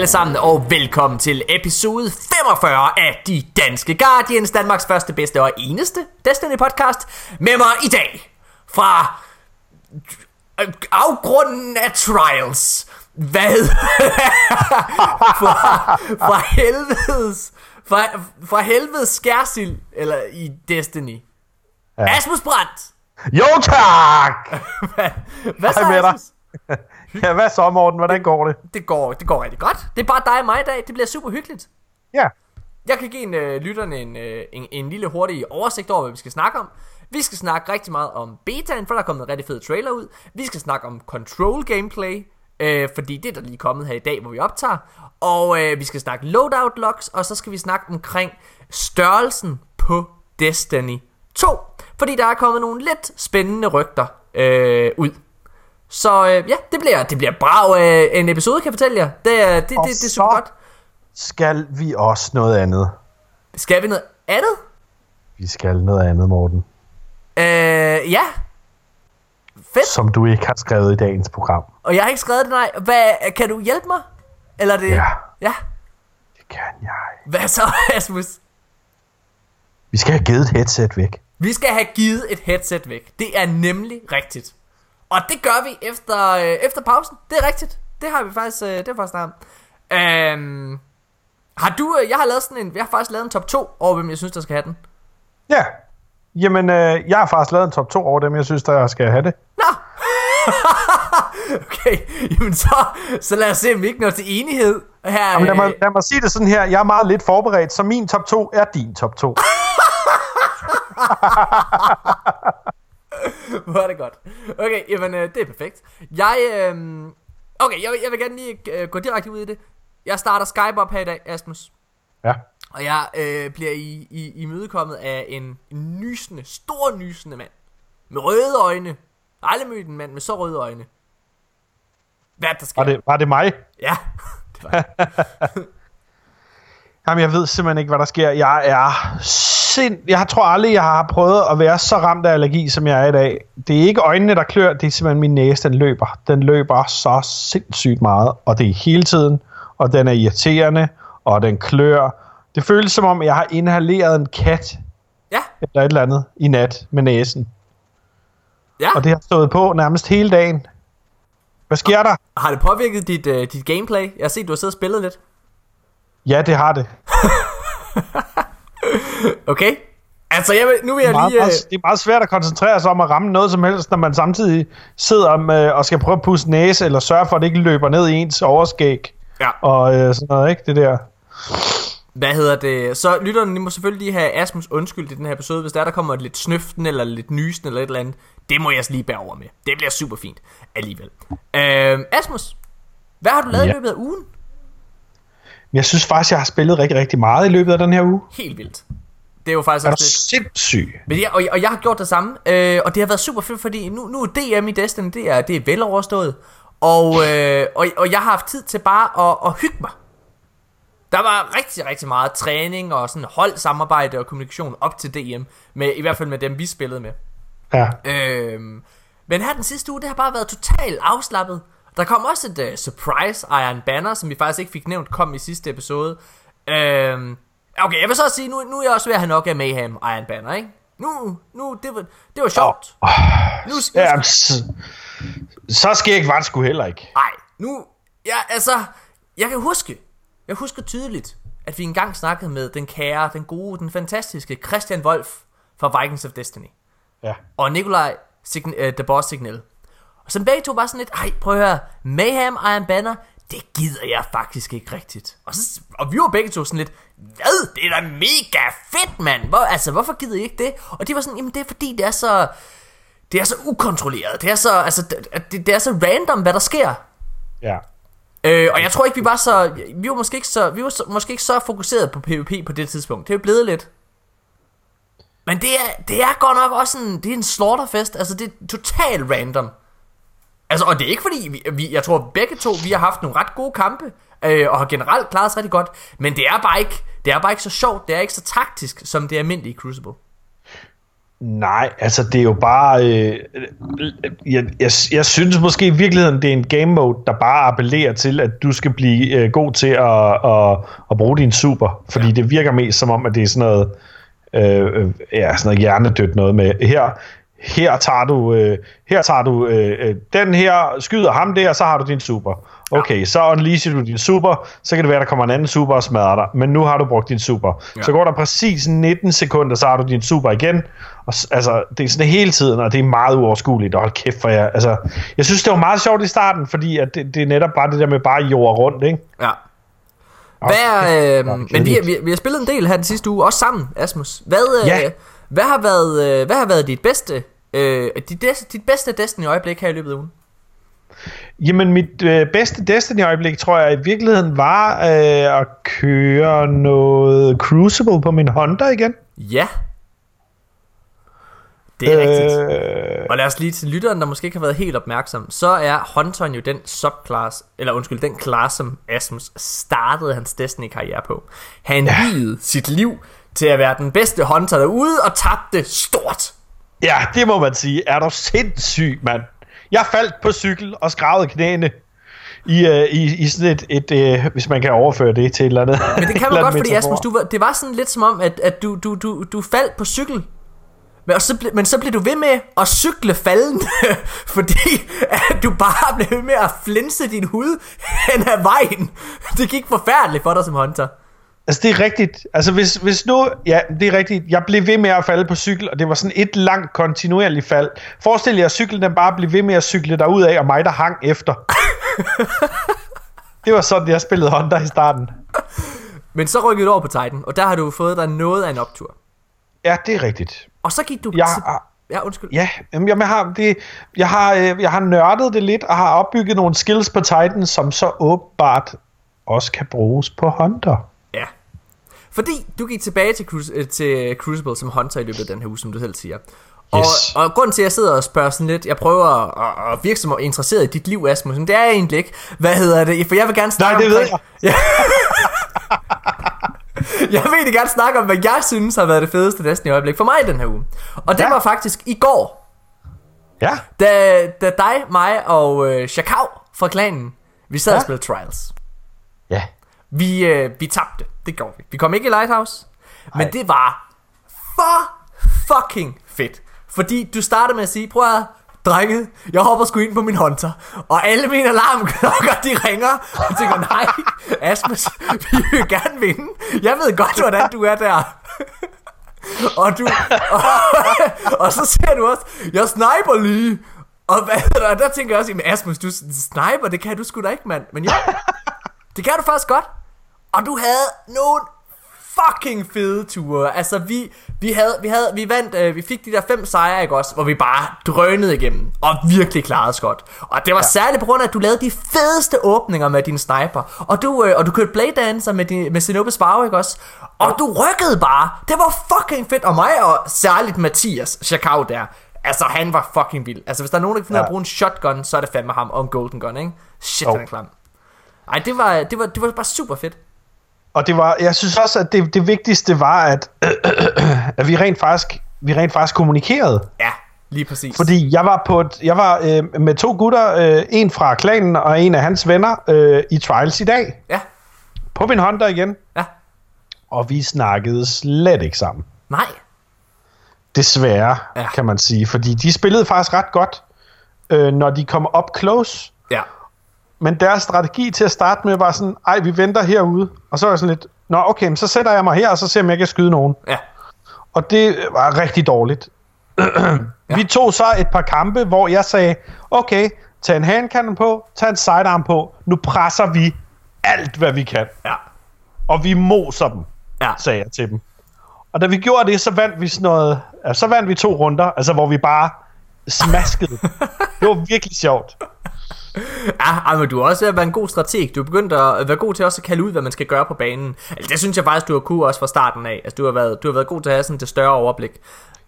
alle sammen, og velkommen til episode 45 af De Danske Guardians, Danmarks første, bedste og eneste Destiny podcast. Med mig i dag fra afgrunden af Trials. Hvad? fra, fra helvedes fra, fra helvedes skærsild Eller i Destiny ja. Asmus Brandt Jo tak Hvad, hvad så Asmus? Ja hvad så Morten, hvordan går det? Det går, det går rigtig godt Det er bare dig og mig i dag, det bliver super hyggeligt Ja Jeg kan give en, øh, lytterne en, øh, en, en lille hurtig oversigt over, hvad vi skal snakke om. Vi skal snakke rigtig meget om betaen, for der er kommet en rigtig fed trailer ud. Vi skal snakke om control gameplay, øh, fordi det er der lige kommet her i dag, hvor vi optager. Og øh, vi skal snakke loadout logs, og så skal vi snakke omkring størrelsen på Destiny 2. Fordi der er kommet nogle lidt spændende rygter øh, ud. Så øh, ja, det bliver, det bliver brav øh, en episode, kan jeg fortælle jer. Det, det, det, det, det er super så- godt. Skal vi også noget andet? Skal vi noget andet? Vi skal noget andet, Morten. Øh, ja. Fedt. Som du ikke har skrevet i dagens program. Og jeg har ikke skrevet det, nej. Hvad, kan du hjælpe mig? Eller er det... Ja. Ja. Det kan jeg. Hvad så, Asmus? Vi skal have givet et headset væk. Vi skal have givet et headset væk. Det er nemlig rigtigt. Og det gør vi efter, øh, efter pausen. Det er rigtigt. Det har vi faktisk, øh, det er faktisk snart. Øhm, har du, øh, jeg har lavet sådan en, jeg har faktisk lavet en top 2 over, hvem jeg synes, der skal have den. Ja. Jamen, øh, jeg har faktisk lavet en top 2 over dem, jeg synes, der skal have det. Nå! okay, jamen så, så lad os se, om vi ikke når til enighed. Her, Jamen, lad, øh, mig, lad mig sige det sådan her. Jeg er meget lidt forberedt, så min top 2 er din top 2. Hvor er det godt. Okay, jamen øh, det er perfekt. Jeg, øh, okay, jeg, jeg vil gerne lige øh, gå direkte ud i det. Jeg starter Skype op her i dag, Asmus. Ja. Og jeg øh, bliver i, i, imødekommet af en, en nysende, stor nysende mand. Med røde øjne. Jeg har aldrig mødt en mand med så røde øjne. Hvad er der sker? Var det, var det mig? Ja, det var. Jamen, jeg ved simpelthen ikke, hvad der sker. Jeg er sind... Jeg tror aldrig, jeg har prøvet at være så ramt af allergi, som jeg er i dag. Det er ikke øjnene, der klør. Det er simpelthen min næse, den løber. Den løber så sindssygt meget. Og det er hele tiden. Og den er irriterende. Og den klør. Det føles som om, jeg har inhaleret en kat. Ja, Eller et eller andet i nat med næsen. ja. Og det har stået på nærmest hele dagen. Hvad sker der? Har det påvirket dit, øh, dit gameplay? Jeg har set, du har siddet og spillet lidt. Ja, det har det. Okay. Altså, jeg vil, nu vil jeg meget, lige... Øh, det er meget svært at koncentrere sig om at ramme noget som helst, når man samtidig sidder med, og skal prøve at pusse næse, eller sørge for, at det ikke løber ned i ens overskæg. Ja. Og øh, sådan noget, ikke? Det der. Hvad hedder det? Så lytterne de må selvfølgelig lige have Asmus undskyld i den her episode, hvis der, der kommer lidt snøften, eller lidt nysen, eller et eller andet. Det må jeg lige bære over med. Det bliver super fint alligevel. Øh, Asmus, hvad har du lavet ja. i løbet af ugen? Men jeg synes faktisk, jeg har spillet rigtig, rigtig meget i løbet af den her uge. Helt vildt. Det er jo faktisk Er også sindssyg? Men jeg, og, og jeg har gjort det samme, øh, og det har været super fedt, fordi nu, nu er DM i Destiny, det er, det er veloverstået. Og, øh, og, og jeg har haft tid til bare at, at hygge mig. Der var rigtig, rigtig meget træning og sådan holdsamarbejde og kommunikation op til DM, med, i hvert fald med dem, vi spillede med. Ja. Øhm, men her den sidste uge, det har bare været totalt afslappet. Der kom også et uh, surprise Iron Banner, som vi faktisk ikke fik nævnt, kom i sidste episode. Øhm, okay, jeg vil så sige, nu, nu er jeg også ved at have nok af Mayhem Iron Banner, ikke? Nu, nu, det var, det var sjovt. Nu, nu, ja så, så skal jeg ikke var sgu heller ikke. Nej, nu, ja, altså, jeg kan huske, jeg husker tydeligt, at vi engang snakkede med den kære, den gode, den fantastiske Christian Wolf fra Vikings of Destiny. Ja. og Nikolaj Sign- uh, The Boss Signal. Og som begge to var sådan lidt, ej, prøv at høre, Mayhem Iron Banner, det gider jeg faktisk ikke rigtigt. Og, så, og vi var begge to sådan lidt, hvad, det er da mega fedt, mand. Hvor, altså, hvorfor gider I ikke det? Og de var sådan, jamen det er fordi, det er så, det er så ukontrolleret. Det er så, altså, det, det er så random, hvad der sker. Ja. Øh, og jeg tror ikke, vi var så, vi var måske ikke så, vi var så, måske ikke så fokuseret på PvP på det tidspunkt. Det er jo blevet lidt. Men det er, det er godt nok også en, det er en slaughterfest. Altså, det er totalt random. Altså, og det er ikke fordi, vi, vi, jeg tror begge to, vi har haft nogle ret gode kampe, øh, og har generelt klaret os rigtig godt. Men det er bare ikke, det er bare ikke så sjovt, det er ikke så taktisk, som det er almindelige Crucible. Nej, altså det er jo bare... Øh, jeg, jeg, jeg synes måske i virkeligheden, det er en game mode, der bare appellerer til, at du skal blive øh, god til at, at, at bruge din super. Fordi ja. det virker mest som om, at det er sådan noget, øh, øh ja, sådan noget hjernedødt noget med. Her, her tager du, øh, her tager du øh, øh, den her, skyder ham der, så har du din super. Okay, ja. så unleasher du din super, så kan det være, der kommer en anden super og smadrer dig, men nu har du brugt din super. Ja. Så går der præcis 19 sekunder, så har du din super igen, og altså, det er sådan hele tiden, og det er meget uoverskueligt, og hold kæft for jer. Altså, jeg synes, det var meget sjovt i starten, fordi at det, det er netop bare det der med bare jord rundt, ikke? Ja. Hvad, øh, men vi, vi, vi har spillet en del her den sidste uge, også sammen, Asmus. Hvad, øh, ja. hvad, har, været, øh, hvad har været dit bedste, øh, dit, dit bedste Destiny-øjeblik her i løbet af ugen? Jamen, mit øh, bedste Destiny-øjeblik, tror jeg, i virkeligheden var øh, at køre noget Crucible på min Honda igen. Ja. Det er øh... rigtigt. Og lad os lige til lytteren, der måske ikke har været helt opmærksom, så er Hunteren jo den subclass, eller undskyld, den class, som Asmus startede hans Destiny-karriere på. Han ja. sit liv til at være den bedste Hunter derude, og tabte stort. Ja, det må man sige. Er du sindssyg, mand? Jeg faldt på cykel og skravede knæene i, uh, i, i sådan et, et uh, hvis man kan overføre det til et eller andet. Men det kan man godt, fordi Asmus, du var, det var sådan lidt som om, at, at du, du, du, du faldt på cykel, men, og så, ble, men så blev du ved med at cykle falden, fordi at du bare blev ved med at flinse din hud hen ad vejen. Det gik forfærdeligt for dig som hunter. Altså det er rigtigt. Altså hvis, hvis nu, ja det er rigtigt. Jeg blev ved med at falde på cykel, og det var sådan et langt kontinuerligt fald. Forestil jer, at cyklen den bare blev ved med at cykle derud af, og mig der hang efter. det var sådan, jeg spillede Honda i starten. Men så rykkede du over på Titan, og der har du fået dig noget af en optur. Ja, det er rigtigt. Og så gik du... Jeg, til... Ja, undskyld. Ja, jamen, jeg, har, det, jeg, har, øh, jeg har nørdet det lidt, og har opbygget nogle skills på Titan, som så åbenbart også kan bruges på Hunter. Fordi du gik tilbage til, Cru- øh, til Crucible som Hunter i løbet af den her uge, som du selv siger. Og, yes. og grunden til, at jeg sidder og spørger sådan lidt, jeg prøver at, at virke som interesseret i dit liv, Asmus, men det er jeg egentlig ikke. Hvad hedder det? For jeg vil gerne snakke Nej, det ved jeg. Jeg vil egentlig gerne snakke om, hvad jeg synes har været det fedeste Destiny øjeblik for mig i den her uge. Og det ja. var faktisk i går. Ja. Da, da dig, mig og øh, Chakao fra klanen, vi sad ja. og spillede Trials. Ja. Vi, øh, vi tabte. Det gjorde vi. Vi kom ikke i Lighthouse. Ej. Men det var for fucking fedt. Fordi du startede med at sige, prøv at drenge, jeg hopper sgu ind på min hunter. Og alle mine alarmklokker, de ringer. Jeg tænker, nej, Asmus, vi vil gerne vinde. Jeg ved godt, hvordan du er der. og du og, og, så ser du også, jeg sniper lige. Og hvad, og der tænker jeg også, Asmus, du sniper, det kan du sgu da ikke, mand. Men ja, det kan du faktisk godt. Og du havde nogle fucking fede ture. Altså vi vi havde vi havde vi vandt øh, vi fik de der fem sejre ikke også, hvor vi bare drønede igennem og virkelig klarede os godt. Og det var ja. særligt på grund af at du lavede de fedeste åbninger med din sniper. Og du øh, og du kørte blade dancer med din med Zenobis Power, ikke også? Og du rykkede bare. Det var fucking fedt og mig og særligt Mathias Chakau der. Altså han var fucking vild. Altså hvis der er nogen der kan finde ja. at bruge en shotgun, så er det fandme ham og en golden gun, ikke? Shit, oh. han er klam. Ej, det var, det var, det var bare super fedt. Og det var, jeg synes også, at det, det vigtigste var, at, øh, øh, at vi rent faktisk vi rent faktisk kommunikerede. Ja, lige præcis. Fordi jeg var på et, jeg var øh, med to gutter, øh, en fra klanen og en af hans venner øh, i Trials i dag. Ja. På min Honda igen. Ja. Og vi snakkede slet ikke sammen. Nej. Desværre, ja. kan man sige. Fordi de spillede faktisk ret godt, øh, når de kom op close. Ja. Men deres strategi til at starte med var sådan, ej, vi venter herude. Og så er jeg sådan lidt, nå okay, så sætter jeg mig her, og så ser jeg, om jeg kan skyde nogen. Ja. Og det var rigtig dårligt. ja. Vi tog så et par kampe, hvor jeg sagde, okay, tag en handcannon på, tag en sidearm på, nu presser vi alt, hvad vi kan. Ja. Og vi moser dem, ja. sagde jeg til dem. Og da vi gjorde det, så vandt vi sådan noget, ja, så vandt vi to runder, altså hvor vi bare smaskede. det var virkelig sjovt. Ja, men du har også været en god strateg. Du er begyndt at være god til også at kalde ud, hvad man skal gøre på banen. Altså, det synes jeg faktisk, du har kunne også fra starten af. Altså, du har været, du har været god til at have sådan det større overblik.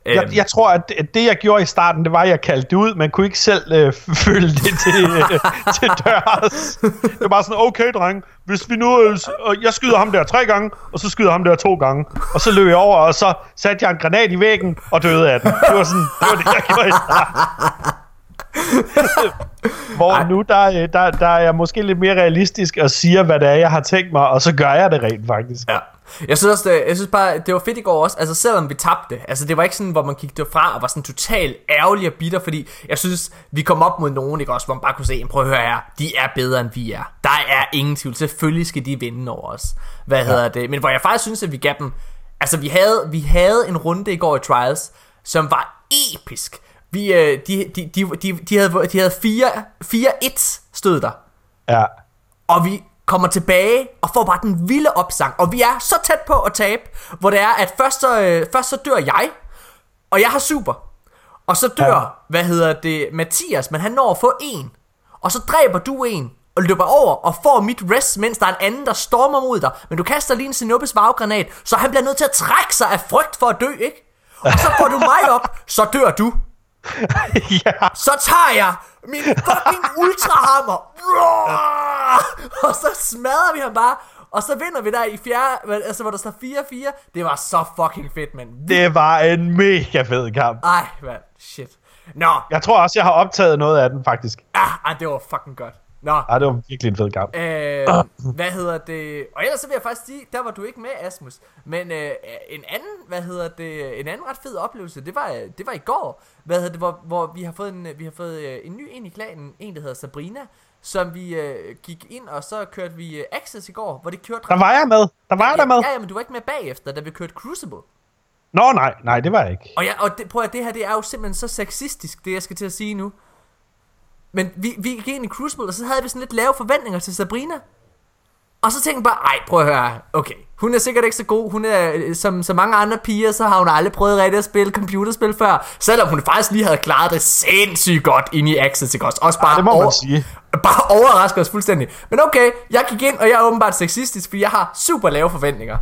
Jeg, Øhm, jeg tror, at det- jeg gjorde i starten, det var, at jeg kaldte det ud. Man kunne ikke selv øh, følge det til, øh, til dørs. Det var bare sådan, okay dreng, hvis vi nu... Øh, jeg skyder ham der tre gange, og så skyder ham der to gange. Og så løb jeg over, og så satte jeg en granat i væggen og døde af den. Det var sådan, det var det, jeg gjorde i starten. Hvor Ej. nu, der, øh, der, der er jeg måske lidt mere realistisk og siger, hvad det er, jeg har tænkt mig, og så gør jeg det rent faktisk. Ja. Jeg synes også, det, jeg synes bare, det var fedt i går også, altså selvom vi tabte, altså det var ikke sådan, hvor man gik derfra og var sådan totalt ærgerlig og bitter, fordi jeg synes, vi kom op mod nogen, ikke også, hvor man bare kunne se, prøv at høre her, de er bedre end vi er. Der er ingen tvivl, selvfølgelig skal de vinde over os. Hvad ja. hedder det? Men hvor jeg faktisk synes, at vi gav dem, altså vi havde, vi havde en runde i går i Trials, som var episk. Vi, øh, de, de, de, de, de, havde, de havde 4-1 stod der. Ja. Og vi kommer tilbage og får bare den vilde opsang. Og vi er så tæt på at tabe, hvor det er, at først så, øh, først så dør jeg, og jeg har super. Og så dør, Ja. hvad hedder det, Mathias, men han når at få en. Og så dræber du en, og løber over og får mit rest, mens der er en anden, der stormer mod dig. Men du kaster lige en Sinopes varvgranat, så han bliver nødt til at trække sig af frygt for at dø, ikke? Og så får du mig op, så dør du. ja. Så tager jeg min fucking ultrahammer. Og så smadrer vi ham bare. Og så vinder vi der i fjerde, altså hvor der står 4-4. Det var så fucking fedt, mand. Det var en mega fed kamp. Ej, mand. Shit. Nå, Jeg tror også, jeg har optaget noget af den, faktisk. ah, ah, det var fucking godt. Nå, Ja, det var virkelig en fed kamp. øh, hvad hedder det? Og ellers så vil jeg faktisk sige, der var du ikke med, Asmus. Men øh, en anden, hvad hedder det? En anden ret fed oplevelse, det var, det var i går. Hvad hedder det? Hvor, hvor vi har fået en, vi har fået øh, en ny ind i klanen, en der hedder Sabrina, som vi øh, gik ind og så kørte vi øh, Access i går, hvor det kørte Der var jeg med. Der var jeg der med. Ja, ja, men du var ikke med bagefter, da vi kørte Crucible. Nå, nej, nej, det var jeg ikke. Og, ja, og det, prøv at det her, det er jo simpelthen så sexistisk, det jeg skal til at sige nu. Men vi, vi gik ind i Crucible, og så havde vi sådan lidt lave forventninger til Sabrina. Og så tænkte jeg bare, ej, prøv at høre, okay, hun er sikkert ikke så god, hun er, øh, som så mange andre piger, så har hun aldrig prøvet rigtig at spille computerspil før, selvom hun faktisk lige havde klaret det sindssygt godt inde i Access, ikke også? Også bare det må over- man sige. Bare overrasker os fuldstændig. Men okay, jeg gik ind, og jeg er åbenbart sexistisk, fordi jeg har super lave forventninger.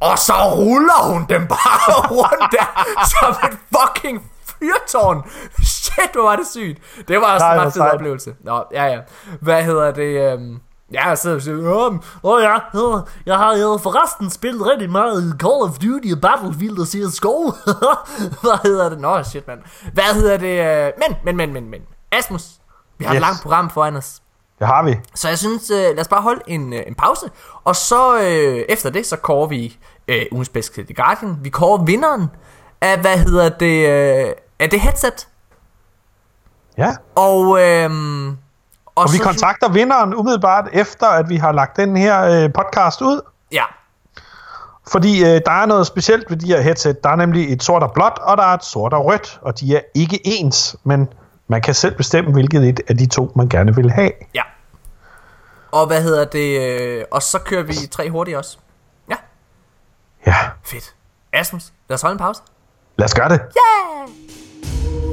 Og så ruller hun dem bare rundt der, som et fucking fyrtårn. Shit, hvor var det sygt. Det var også Nej, en ret fed oplevelse. Nå, ja, ja. Hvad hedder det? Øhm, ja, jeg sidder og siger, åh, åh ja, åh, jeg har jo forresten spillet rigtig meget Call of Duty og Battlefield og CSGO. Hvad hedder det? Nå, shit, mand. Hvad hedder det? øh, Men, men, men, men, men. Asmus, vi har yes. et langt program foran os. Det har vi. Så jeg synes, øh, lad os bare holde en, øh, en pause, og så øh, efter det, så kårer vi øh, ugens bedste The Guardian. Vi kårer vinderen af, hvad hedder det, øh, af det headset. Ja. Og, øh, og, Og vi så- kontakter vinderen umiddelbart efter, at vi har lagt den her øh, podcast ud. Ja, Fordi øh, der er noget specielt ved de her headset. Der er nemlig et sort og blåt, og der er et sort og rødt. Og de er ikke ens, men man kan selv bestemme, hvilket et af de to, man gerne vil have. ja. Og hvad hedder det, øh, og så kører vi tre hurtigt også. Ja, Ja, fedt. Asmus, lad os holde en pause. lad os gøre det. Yeah! you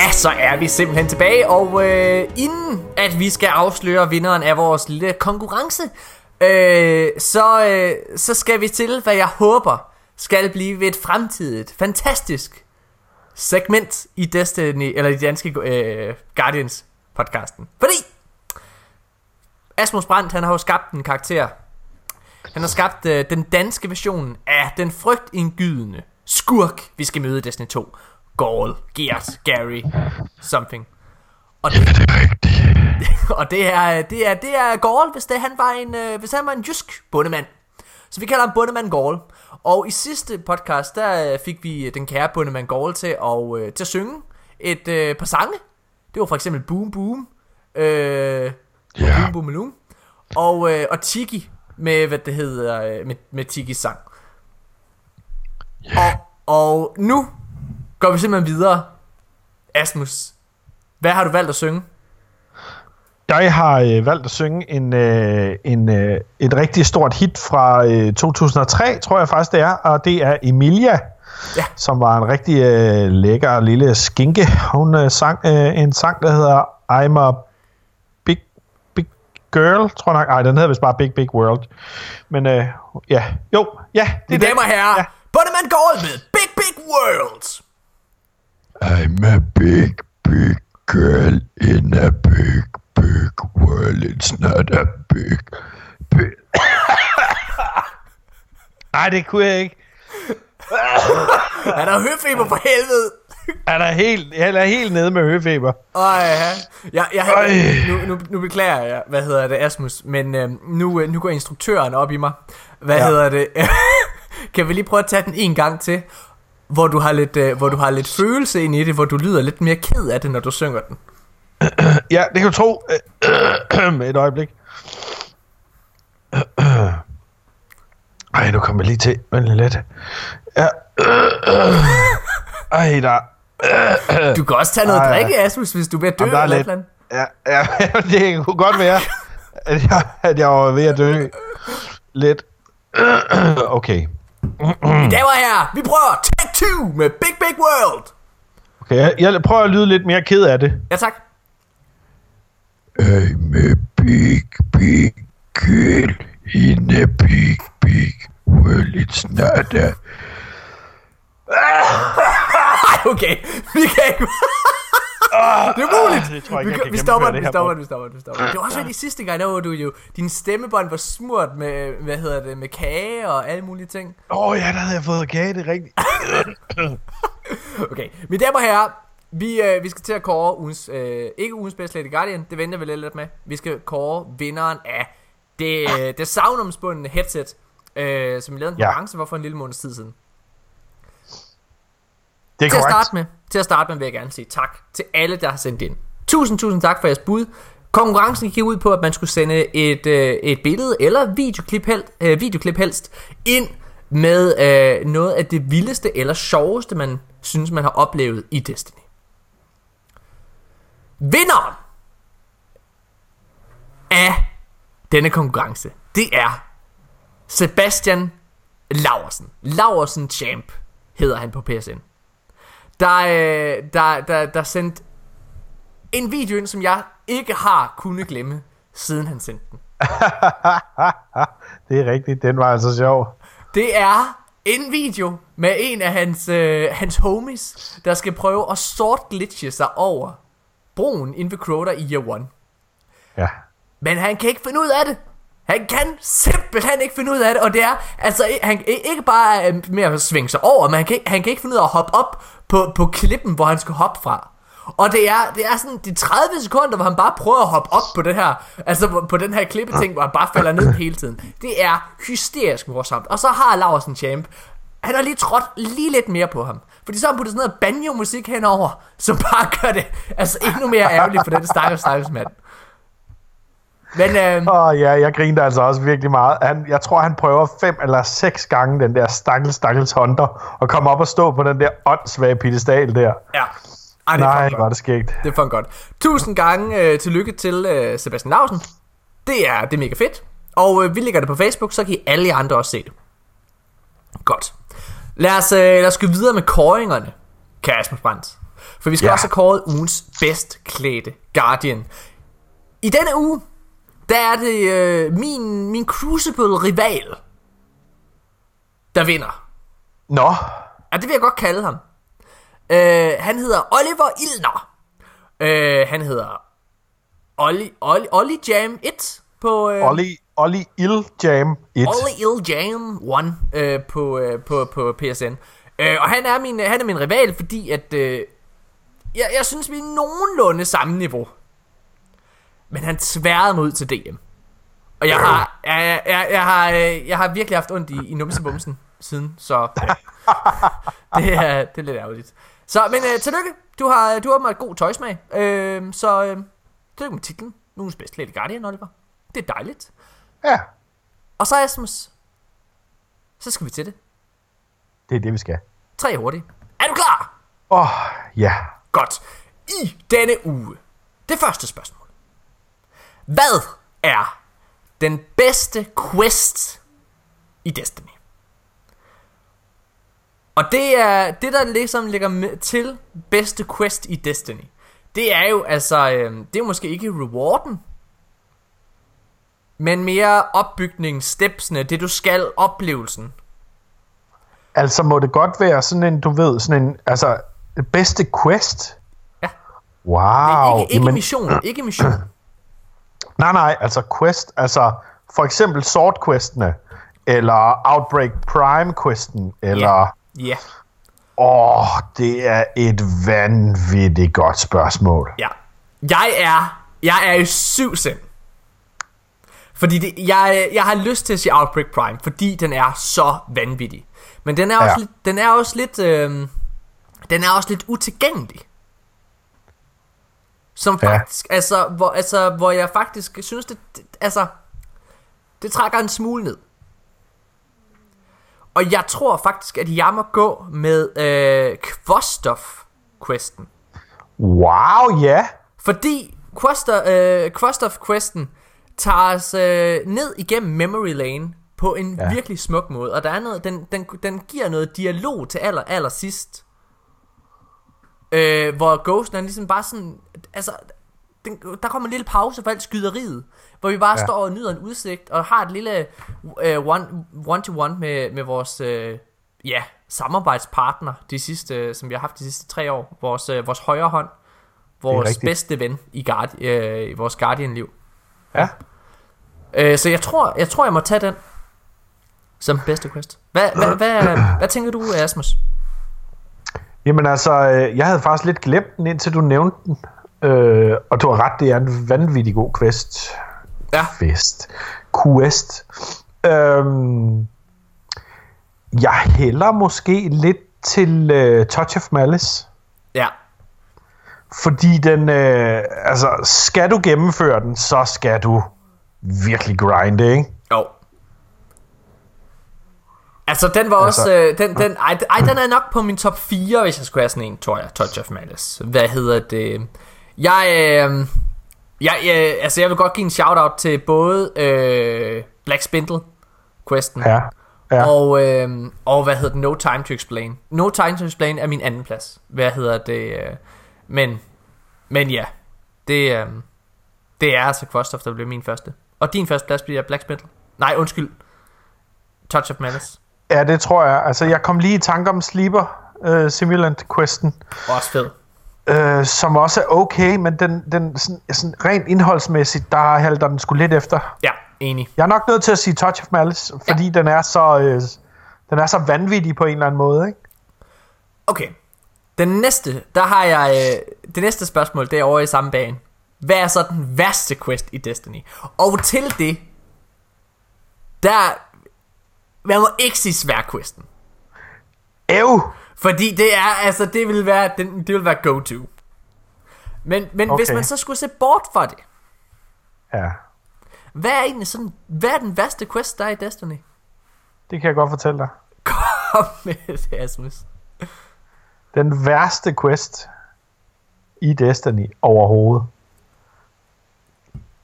Ja, så er vi simpelthen tilbage, og øh, inden at vi skal afsløre vinderen af vores lille konkurrence, øh, så, øh, så skal vi til, hvad jeg håber skal blive et fremtidigt, fantastisk segment i Destiny, eller i danske øh, Guardians podcasten. Fordi Asmus Brandt, han har jo skabt en karakter. Han har skabt øh, den danske version af den frygtindgydende skurk, vi skal møde i Destiny 2. Gaul, Gears, Gary, something. Og Ja, det, det er rigtigt. og det er, det er, det er Gaul, hvis, det, han var en, øh, hvis han var en jysk bundemand. Så vi kalder ham bundemand Gaul. Og i sidste podcast, der øh, fik vi den kære bundemand Gaul til at, øh, til at synge et øh, par sange. Det var for eksempel Boom Boom. Øh, Ja. Boom Boom Loom. Og, øh, og Tiki med, hvad det hedder, øh, med, med Tikis sang. Ja. Og, og nu går vi simpelthen videre. Asmus, hvad har du valgt at synge? Jeg har øh, valgt at synge en, øh, en, øh, et rigtig stort hit fra øh, 2003, tror jeg faktisk det er, og det er Emilia, Ja. som var en rigtig øh, lækker lille skinke. Hun øh, sang øh, en sang, der hedder I'm a Big Big Girl, tror jeg nok. Ej, den hedder vist bare Big Big World. Men øh, ja, jo, ja, det er Mine damer og herrer, ja. Bundemann Gaul med Big Big World. I'm a big, big girl in a big, big world. It's not a big, big... Nej, det kunne jeg ikke. Han har høfeber for helvede. Han er helt, han er helt nede med høfeber. Ej, ja. Jeg, jeg, Ej. nu, nu, nu beklager jeg, hvad hedder det, Asmus, men øh, nu, øh, nu går instruktøren op i mig. Hvad. Ja. hedder det? kan vi lige prøve at tage den en gang til, hvor du har lidt, øh, hvor du har lidt følelse ind i det, hvor du lyder lidt mere ked af det, når du synger den. Ja, det kan du tro. Et øjeblik. Ej, nu kommer lige til. Vent lidt. Ja. Ej, der. Du kan også tage noget Ej, ja. drikke, Asmus, hvis du er ved at dø er eller lidt. Ja, ja, det kunne godt være, at jeg, at jeg var ved at dø. Lidt. Okay. Damer og herrer, vi prøver take two med Big Big World. Okay, jeg, jeg prøver at lyde lidt mere ked af det. Ja, tak. I'm a big, big girl in a big, big world. It's not a... Okay. Vi kan ikke... det er muligt. det tror jeg vi, ikke, jeg vi stopper den, vi stopper den, vi stopper den, vi stopper den. Det var også fordi sidste gang, der var du jo... Din stemmebånd var smurt med, hvad hedder det, med kage og alle mulige ting. Åh oh, ja, der havde jeg fået kage, det er rigtigt. Okay, mine damer og herrer, vi, øh, vi skal til at kåre ugens, øh, ikke ugens bedste Lady Guardian, det venter vi lidt, lidt med. Vi skal kåre vinderen af det, øh, det savnomsbundne headset, øh, som vi lavede en Ja. konkurrence for for en lille måneds tid siden. Det er Til at starte med, til at starte med vil jeg gerne sige tak til alle, der har sendt ind. Tusind, tusind tak for jeres bud. Konkurrencen gik ud på, at man skulle sende et, øh, et billede eller videoklip, hel, øh, videoklip helst ind med øh, noget af det vildeste eller sjoveste, man synes, man har oplevet i Destiny. Vinderen af denne konkurrence, det er Sebastian Laversen. Laversen Champ hedder han på PSN der, øh, der, der, der sendt en video ind, som jeg ikke har kunnet glemme, siden han sendte den. det er rigtigt, den var altså sjov. Det er en video med en af hans, øh, hans homies, der skal prøve at sort glitche sig over broen inden ved Crota i Year 1. Ja. Men han kan ikke finde ud af det. Han kan simpelthen ikke finde ud af det, og det er, altså, han ikke bare øh, med at svinge sig over, men han kan, han kan ikke finde ud af at hoppe op på, på klippen, hvor han skal hoppe fra. Og det er, det er sådan de 30 sekunder, hvor han bare prøver at hoppe op på det her, altså på, på den her klippeting, hvor han bare falder ned hele tiden. Det er hysterisk morsomt. Og så har Laursen Champ, han har lige trådt lige lidt mere på ham. Fordi så har han puttet sådan noget banjo-musik henover, som bare gør det altså endnu mere ærgerligt for den stakkels, stakkels mand. Men øh, oh, ja, jeg griner altså også virkelig meget. Han, jeg tror, han prøver fem eller seks gange den der stakkels, stakkels hunter, og komme op og stå på den der åndssvage pedestal der. ja. Ej, det Nej, var godt. det skægt. Det er godt. Tusind gange øh, tillykke til øh, Sebastian Lausen. Det er, det er mega fedt. Og øh, vi lægger det på Facebook, så kan I alle jer andre også se det. Godt. Lad os, øh, lad os gå videre med kåringerne, kære Asmus Brandt. For vi skal Ja. også have kåret ugens bedst klædte Guardian. I denne uge, der er det øh, min, min Crucible-rival, der vinder. Nå, Ja, det vil jeg godt kalde ham. Øh, han hedder Oliver Ilner. Øh, han hedder Olli, Olli, Olli Jam 1 på... Øh, Olli, Olli Il Jam 1. Olli Il Jam 1 øh, på, øh, på, på PSN. Øh, og han er, min, han er min rival, fordi at... Øh, jeg, jeg synes, vi er nogenlunde samme niveau. Men han tværede mig ud til DM. Og jeg har, jeg, jeg, jeg, har, øh, jeg har virkelig haft ondt i, i numsebumsen siden, så det, er, det er lidt ærgerligt. Så, men øh, tillykke. Du har, du har åbenbart god tøjsmag. Øh, så øh, tillykke med titlen. Nogens bedste Lady Guardian, Oliver. Det er dejligt. Ja, Og så Asmus. Så skal vi til det. det er det, vi skal. Tre hurtigt. Er du klar? Åh, oh, ja. Godt. I denne uge. Det første spørgsmål. Hvad er den bedste quest i Destiny? Og det er det der ligesom ligger til bedste quest i Destiny. Det er jo altså øh, det er måske ikke rewarden, men mere opbygning, stepsene, det du skal, oplevelsen. Altså, må det godt være sådan en, du ved, sådan en, altså, bedste quest? Ja. Wow. ikke, ikke mission, ikke mission. Nej, nej, altså quest, altså for eksempel Sword-questene, eller Outbreak Prime-questen, eller... Ja. Åh, det er et vanvittigt godt spørgsmål. Ja. Jeg er, jeg er i syv sind. Fordi det, jeg, jeg har lyst til at sige Outbreak Prime, fordi den er så vanvittig. Men den er også, Ja. lidt, den er også lidt, øh, den er også lidt utilgængelig. Som Ja. faktisk, altså, hvor, altså, hvor jeg faktisk synes, det, det, altså, det trækker en smule ned. Og jeg tror faktisk, at jeg må gå med øh, Kvostov-questen. Wow, ja. Fordi Quester, øh, Questov Questen tager os øh, ned igennem Memory Lane på en. Ja. virkelig smuk måde. Og der er noget, den, den, den giver noget dialog til aller, aller sidst. Øh, hvor Ghosten er ligesom bare sådan... Altså, den, der kommer en lille pause for alt skyderiet. Hvor vi bare ja. Står og nyder en udsigt. Og har et lille øh, one, one-to-one med, med vores... Øh, ja, samarbejdspartner, de sidste, som vi har haft de sidste tre år. Vores, øh, vores højre hånd. Vores bedste ven i, Guard, øh, i vores Guardian-liv. Ja. Øh, så jeg tror, jeg tror, jeg må tage den som bedste quest. Hvad, hvad, hvad, hvad tænker du, Asmus? Jamen altså, øh, jeg havde faktisk lidt glemt den, indtil du nævnte den. Øh, og du har ret, det er en vanvittig god quest. Ja. Quest. Quest. Øhm, jeg hælder måske lidt til øh, Touch of Malice. Ja. Fordi den, øh, altså, skal du gennemføre den, så skal du virkelig grinde, ikke? Jo. Altså, den var altså, også... Øh, den, den, ej, ej, den er nok på min top 4, hvis jeg skulle have sådan en, tror jeg. Touch of Malice. Hvad hedder det? Jeg... Øh, jeg, jeg, altså, jeg vil godt give en shout-out til både øh, Black Spindle questen Ja. ja. og, øh, og hvad hedder det? No Time to Explain. No Time to Explain er min anden plads. Hvad hedder det? Øh, men, men ja, det, øh, det er altså Kvostov, der bliver min første. Og din første plads bliver Black Spindle. Nej, undskyld. Touch of Malice. Ja, det tror jeg. Altså, jeg kom lige i tanke om Sleeper øh, Simulant-questen. Også fed. øh, som også er okay, men den, den sådan, sådan rent indholdsmæssigt, der halter den sgu lidt efter. Ja, enig. Jeg er nok nødt til at sige Touch of Malice, fordi ja. den er så øh, den er så vanvittig på en eller anden måde, ikke? Okay. Den næste, der har jeg... Øh, det næste spørgsmål, det er over i samme bane. Hvad er så den værste quest i Destiny? Og til det, der... Man må ikke sige svær-questen. Ew! Fordi det er, altså, det vil være, den, det vil være go-to. Men, men okay. hvis man så skulle se bort fra det, Ja, hvad er egentlig sådan, hvad er den værste quest, der er i Destiny? det kan jeg godt fortælle dig. Kom med det, Asmus. Den værste quest i Destiny overhovedet,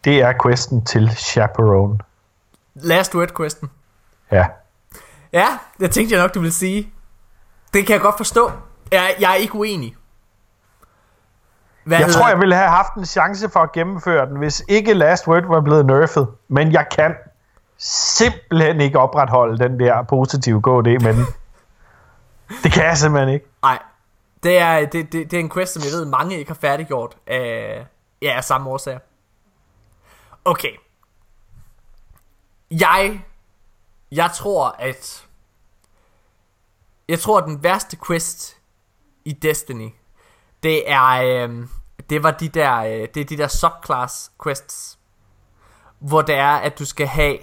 det er questen til Chaperone. Last word questen. Ja. Ja, det tænkte jeg nok, du ville sige. Det kan jeg godt forstå. Jeg, jeg er ikke uenig. Hvad Jeg tror, jeg ville have haft en chance for at gennemføre den, hvis ikke Last Word var blevet nerfed. Men jeg kan simpelthen ikke opretholde den der positive KD med den. Det kan jeg simpelthen ikke. Nej, det er, det, det, det er en quest, som jeg ved, mange ikke har færdiggjort af, ja, af samme årsager. Okay. Jeg, jeg tror, at jeg tror, den værste quest i Destiny, Det er, øh, det var de der, øh, det er de der subclass quests, hvor det er, at du skal have,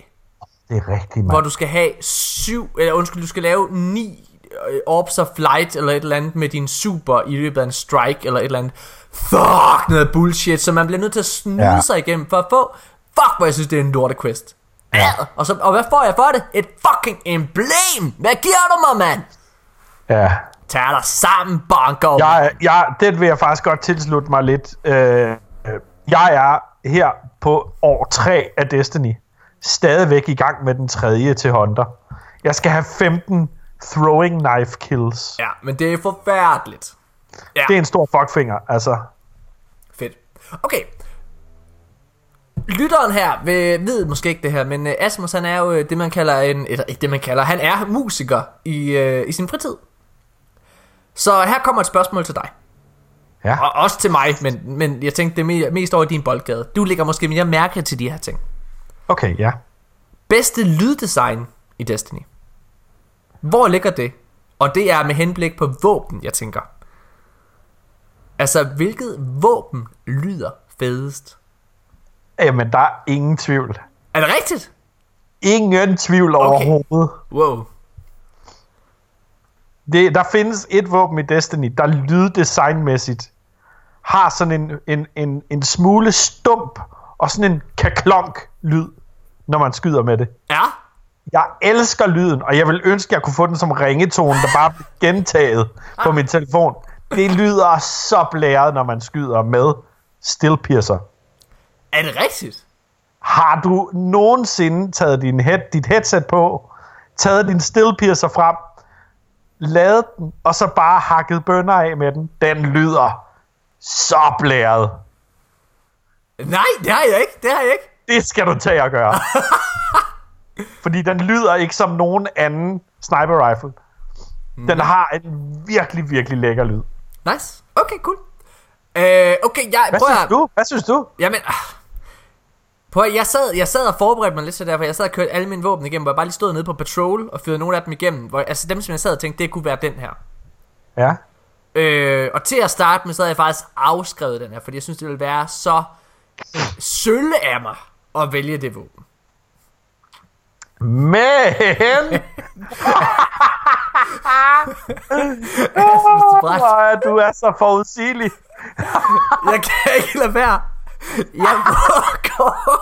Det er rigtigt, hvor mand. du skal have syv, eller undskyld, du skal lave ni øh, orbs of light, eller et eller andet med din super i løbet af en strike, eller et eller andet. Fuck, noget bullshit, så man bliver nødt til at snyde ja. Ja. sig igennem for at få, fuck, hvor jeg synes, det er en lorte quest. Ja. Og, så, og hvad får jeg for det? Et fucking emblem! Hvad giver du mig, mand? Ja. Tag dig sammen, banker. Jeg, jeg, det vil jeg faktisk godt tilslutte mig lidt. Øh, øh, jeg er her på år 3 af Destiny. Stadigvæk i gang med den tredje til Hunter. Jeg skal have 15 throwing knife kills. Ja, men det er forfærdeligt. Ja, Det er en stor fuckfinger, altså. fedt. Okay. Lytteren her ved, ved måske ikke det her, men uh, Asmus han er jo øh, det man kalder en, eller ikke det man kalder, han er musiker i, uh, i sin fritid. Så her kommer et spørgsmål til dig. Ja. Og også til mig, men, men jeg tænkte det er me- mest over i din boldgade. Du lægger måske mere mærke til de her ting. Okay, ja. Bedste lyddesign i Destiny. Hvor ligger det? Og det er med henblik på våben, jeg tænker. Altså, hvilket våben lyder fedest? Jamen, der er ingen tvivl. Er det rigtigt? Ingen tvivl okay. overhovedet. Wow. Det, der findes et våben i Destiny, der lyddesignmæssigt har sådan en, en, en, en smule stump og sådan en kaklonk lyd, når man skyder med det. Ja? Jeg elsker lyden, og jeg vil ønske, at jeg kunne få den som ringetone, der bare bliver gentaget på min telefon. Det lyder så blæret, når man skyder med Stillpiercer. Er det rigtigt? Har du nogensinde taget din head, dit headset på, taget din Stillpiercer frem, lavet den, og så bare hakket bønner af med den? Den lyder så blæret. Nej, det har jeg ikke. Det har jeg ikke. Det skal du tage at gøre. Fordi den lyder ikke som nogen anden sniper rifle. Den har en virkelig, virkelig lækker lyd. Nice. Okay, cool. Øh, okay, jeg Hvad prøv synes du? Hvad synes du? Jamen, at, jeg sad, jeg sad og forberedte mig lidt til derfor. Jeg sad og kørte alle mine våben igennem, hvor jeg bare lige stod nede på patrol og fyrede nogle af dem igennem. Hvor, altså dem, som jeg sad og tænkte, det kunne være den her. Ja. Øh, og til at starte med, så havde jeg faktisk afskrevet den her, fordi jeg synes, det ville være så sølle af mig at vælge det våben. Men... Åh, du er så forudsigelig. Jeg kan ikke lade være. Jeg må kåre,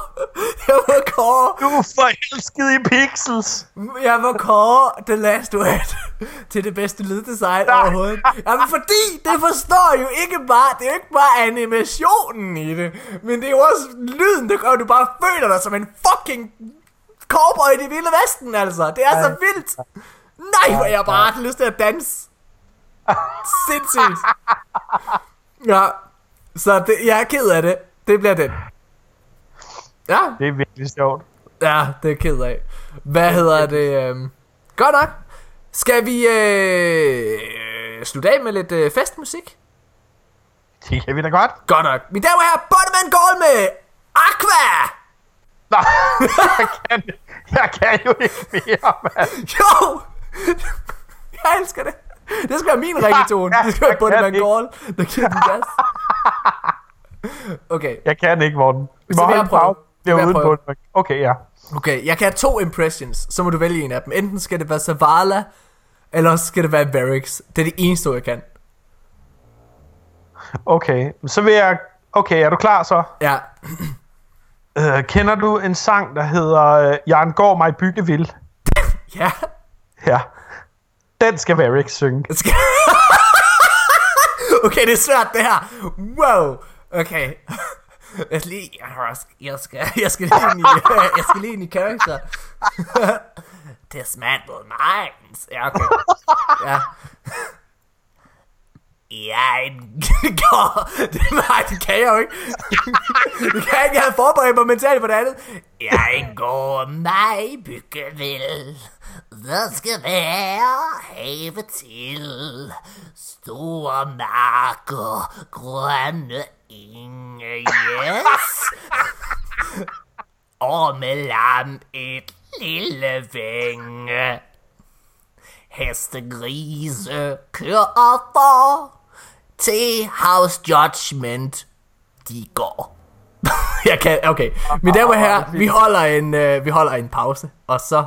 jeg må kåre, Du er forelsket i pixels. jeg må kåre The Last Word til det bedste lyddesign Nej. overhovedet. Jamen fordi, det forstår jo ikke bare, det er jo ikke bare animationen i det, men det er jo også lyden, der gør, at du bare føler dig som en fucking cowboy i det vilde vesten, altså. Det er så vildt. Nej, hvor jeg bare har lyst til at danse. Sindssygt. Ja, så det, jeg er ked af det. Det bliver den. Ja, Det er virkelig sjovt. ja, det er ked af. Hvad hedder det? øhm, Godt nok. Skal vi øh, slutte af med lidt øh, festmusik? Det kan vi da godt. Godt nok. Mine damer og herrer, Bottom Goal med Aqua! Nej, jeg kan, jeg kan jo ikke mere, mand. Jo! Jeg elsker det. Det skal være min ringetone. Det skal være ikke. Goal, der giver den gas. Okay, Jeg kan ikke, Morten. Vi må vil holde prøve. Det vil er uden på Okay, ja. okay. Jeg kan have to impressions, så må du vælge en af dem. Enten skal det være Zavala, eller også skal det være Varix. Det er det eneste, jeg kan. Okay, så vil jeg... Okay, er du klar så? Ja. Uh, kender du en sang, der hedder uh, Jørgen går mig bygge vild? Ja. Ja. Den skal Varix synge. Skal... okay, det er svært det her. Wow. Okay. Jeg skal lige, jeg skal, jeg skal lige ind i, jeg skal lige ind i character. Dismantle minds. Ja, okay. Ja. Jeg går... Det, nej, det kan jeg jo ikke. Det kan jeg ikke. Jeg havde forberedt mig mentalt på det andet. Jeg går mig byggevild. Der skal være have til. Store marker, grønne inge, yes. Og med lam et lille vinge. vænge. Hestegrise kører for til House Judgment, de går. jeg kan, okay. Mine damer og herrer, vi holder en, øh, vi holder en pause, og så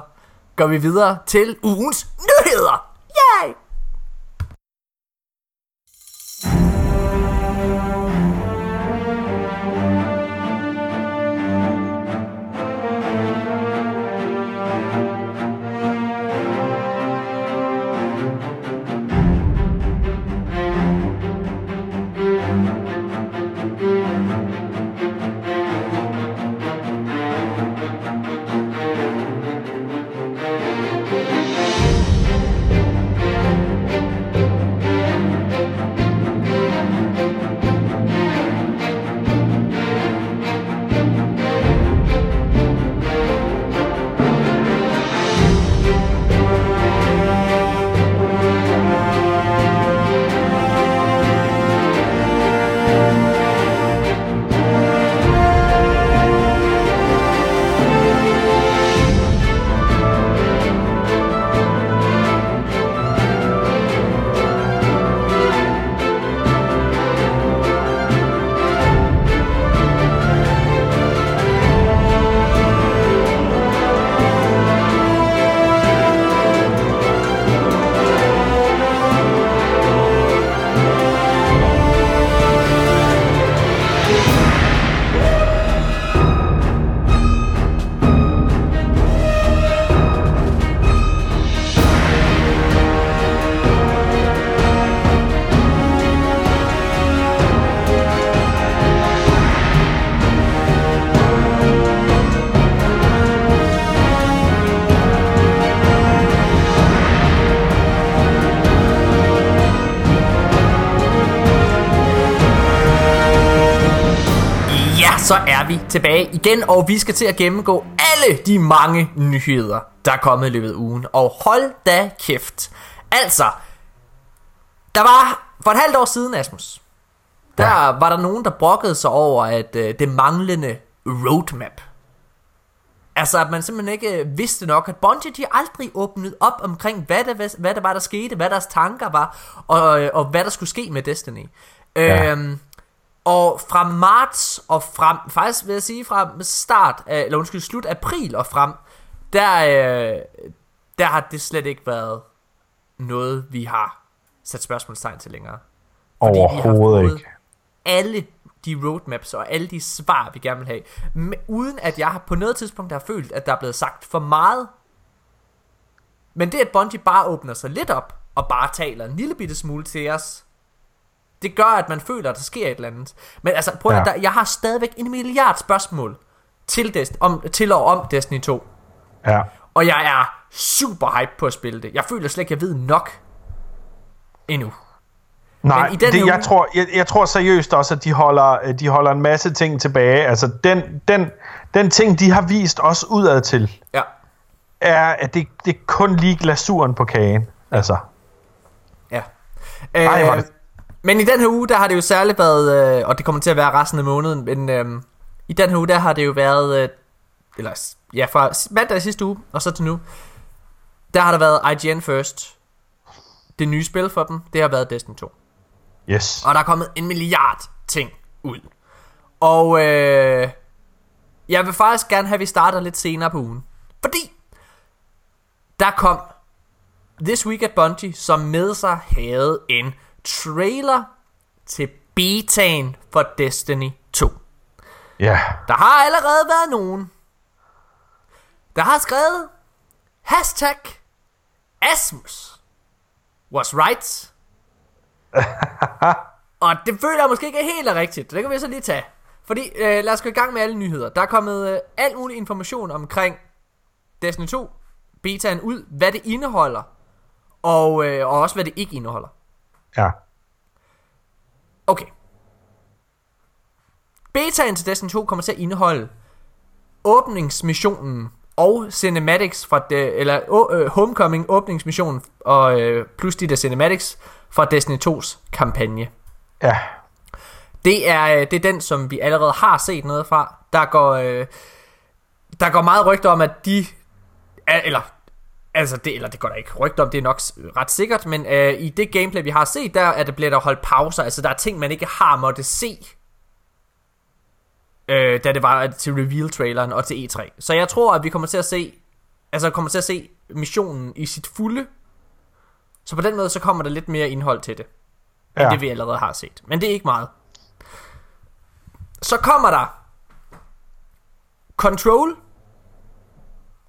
går vi videre til ugens nyheder. Yay! Så er vi tilbage igen, og vi skal til at gennemgå alle de mange nyheder, der er kommet i løbet af ugen. Og hold da kæft. Altså, der var for et halvt år siden, Asmus, der ja. var der nogen, der brokkede sig over, at øh, det manglende roadmap. Altså, at man simpelthen ikke øh, vidste nok, at Bungie de aldrig åbnet op omkring, hvad der, hvad der var, der skete, hvad deres tanker var, og, øh, og hvad der skulle ske med Destiny. Ja. Øhm, og fra marts og frem, faktisk vil jeg sige fra start, af, eller undskyld, slut april og frem, der, øh, der har det slet ikke været noget, vi har sat spørgsmålstegn til længere. Fordi Overhovedet vi har ikke. alle de roadmaps og alle de svar, vi gerne vil have. Men, uden at jeg på noget tidspunkt har følt, at der er blevet sagt for meget. Men det, at Bungie bare åbner sig lidt op, og bare taler en lille bitte smule til os, det gør, at man føler, at der sker et eller andet. Men altså, prøv at, ja. der, jeg har stadigvæk en milliard spørgsmål til, Dest- om, til og om Destiny 2. Ja. Og jeg er super hype på at spille det. Jeg føler slet ikke, at jeg ved nok endnu. Nej, i den det, jeg, uge... tror, jeg, jeg tror seriøst også, at de holder, de holder en masse ting tilbage. Altså, den, den, den ting, de har vist os udad til, ja. er, at det, det er kun lige glasuren på kagen. Altså. Ja. Ej, øh, men i den her uge, der har det jo særligt været, øh, og det kommer til at være resten af måneden, men øh, i den her uge, der har det jo været, øh, eller ja, fra mandag sidste uge, og så til nu, der har der været IGN First. Det nye spil for dem, det har været Destiny 2. Yes. Og der er kommet en milliard ting ud. Og øh, jeg vil faktisk gerne have, at vi starter lidt senere på ugen. Fordi der kom This Week at Bungie, som med sig havde en trailer til betaen for Destiny 2. Ja. Yeah. Der har allerede været nogen, der har skrevet hashtag Asmus was right. og det føler jeg måske ikke er helt rigtigt. Det kan vi så lige tage. Fordi øh, lad os gå i gang med alle nyheder. Der er kommet øh, alt mulig information omkring Destiny 2 betaen ud, hvad det indeholder, og, øh, og også hvad det ikke indeholder. Ja. Okay. Betaen til Destiny 2 kommer til at indeholde åbningsmissionen og cinematics fra det, eller uh, Homecoming åbningsmissionen og uh, plus de der cinematics fra Destiny 2's kampagne. Ja. Det er, det er den, som vi allerede har set noget fra. Der går, uh, der går meget rygter om, at de, eller Altså, det, eller det går der ikke rygt om, det er nok ret sikkert, men øh, i det gameplay, vi har set, der er det bliver der holdt pauser. Altså, der er ting, man ikke har måtte se, øh, da det var til reveal-traileren og til E3. Så jeg tror, at vi kommer til at se, altså kommer til at se missionen i sit fulde. Så på den måde, så kommer der lidt mere indhold til det, end Ja. det vi allerede har set. Men det er ikke meget. Så kommer der Control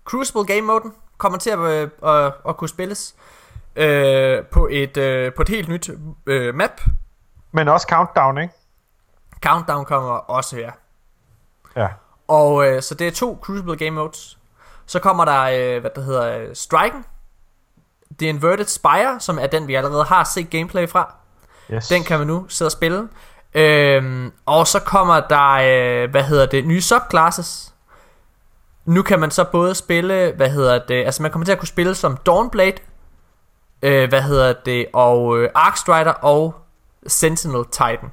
Crucible Game Moden kommer til at, øh, at, at kunne spilles øh, på, et, øh, på et helt nyt øh, map. Men også Countdown, ikke? Countdown kommer også her. Ja. Og øh, så det er to Crucible Game Modes. Så kommer der, øh, hvad der hedder, øh, Striken. The Inverted Spire, som er den, vi allerede har set gameplay fra. Yes. Den kan man nu sidde og spille. Øhm, og så kommer der, øh, hvad hedder det, nye subclasses. Nu kan man så både spille, hvad hedder det, altså man kommer til at kunne spille som Dawnblade, øh, hvad hedder det, og øh, Arcstrider og Sentinel Titan.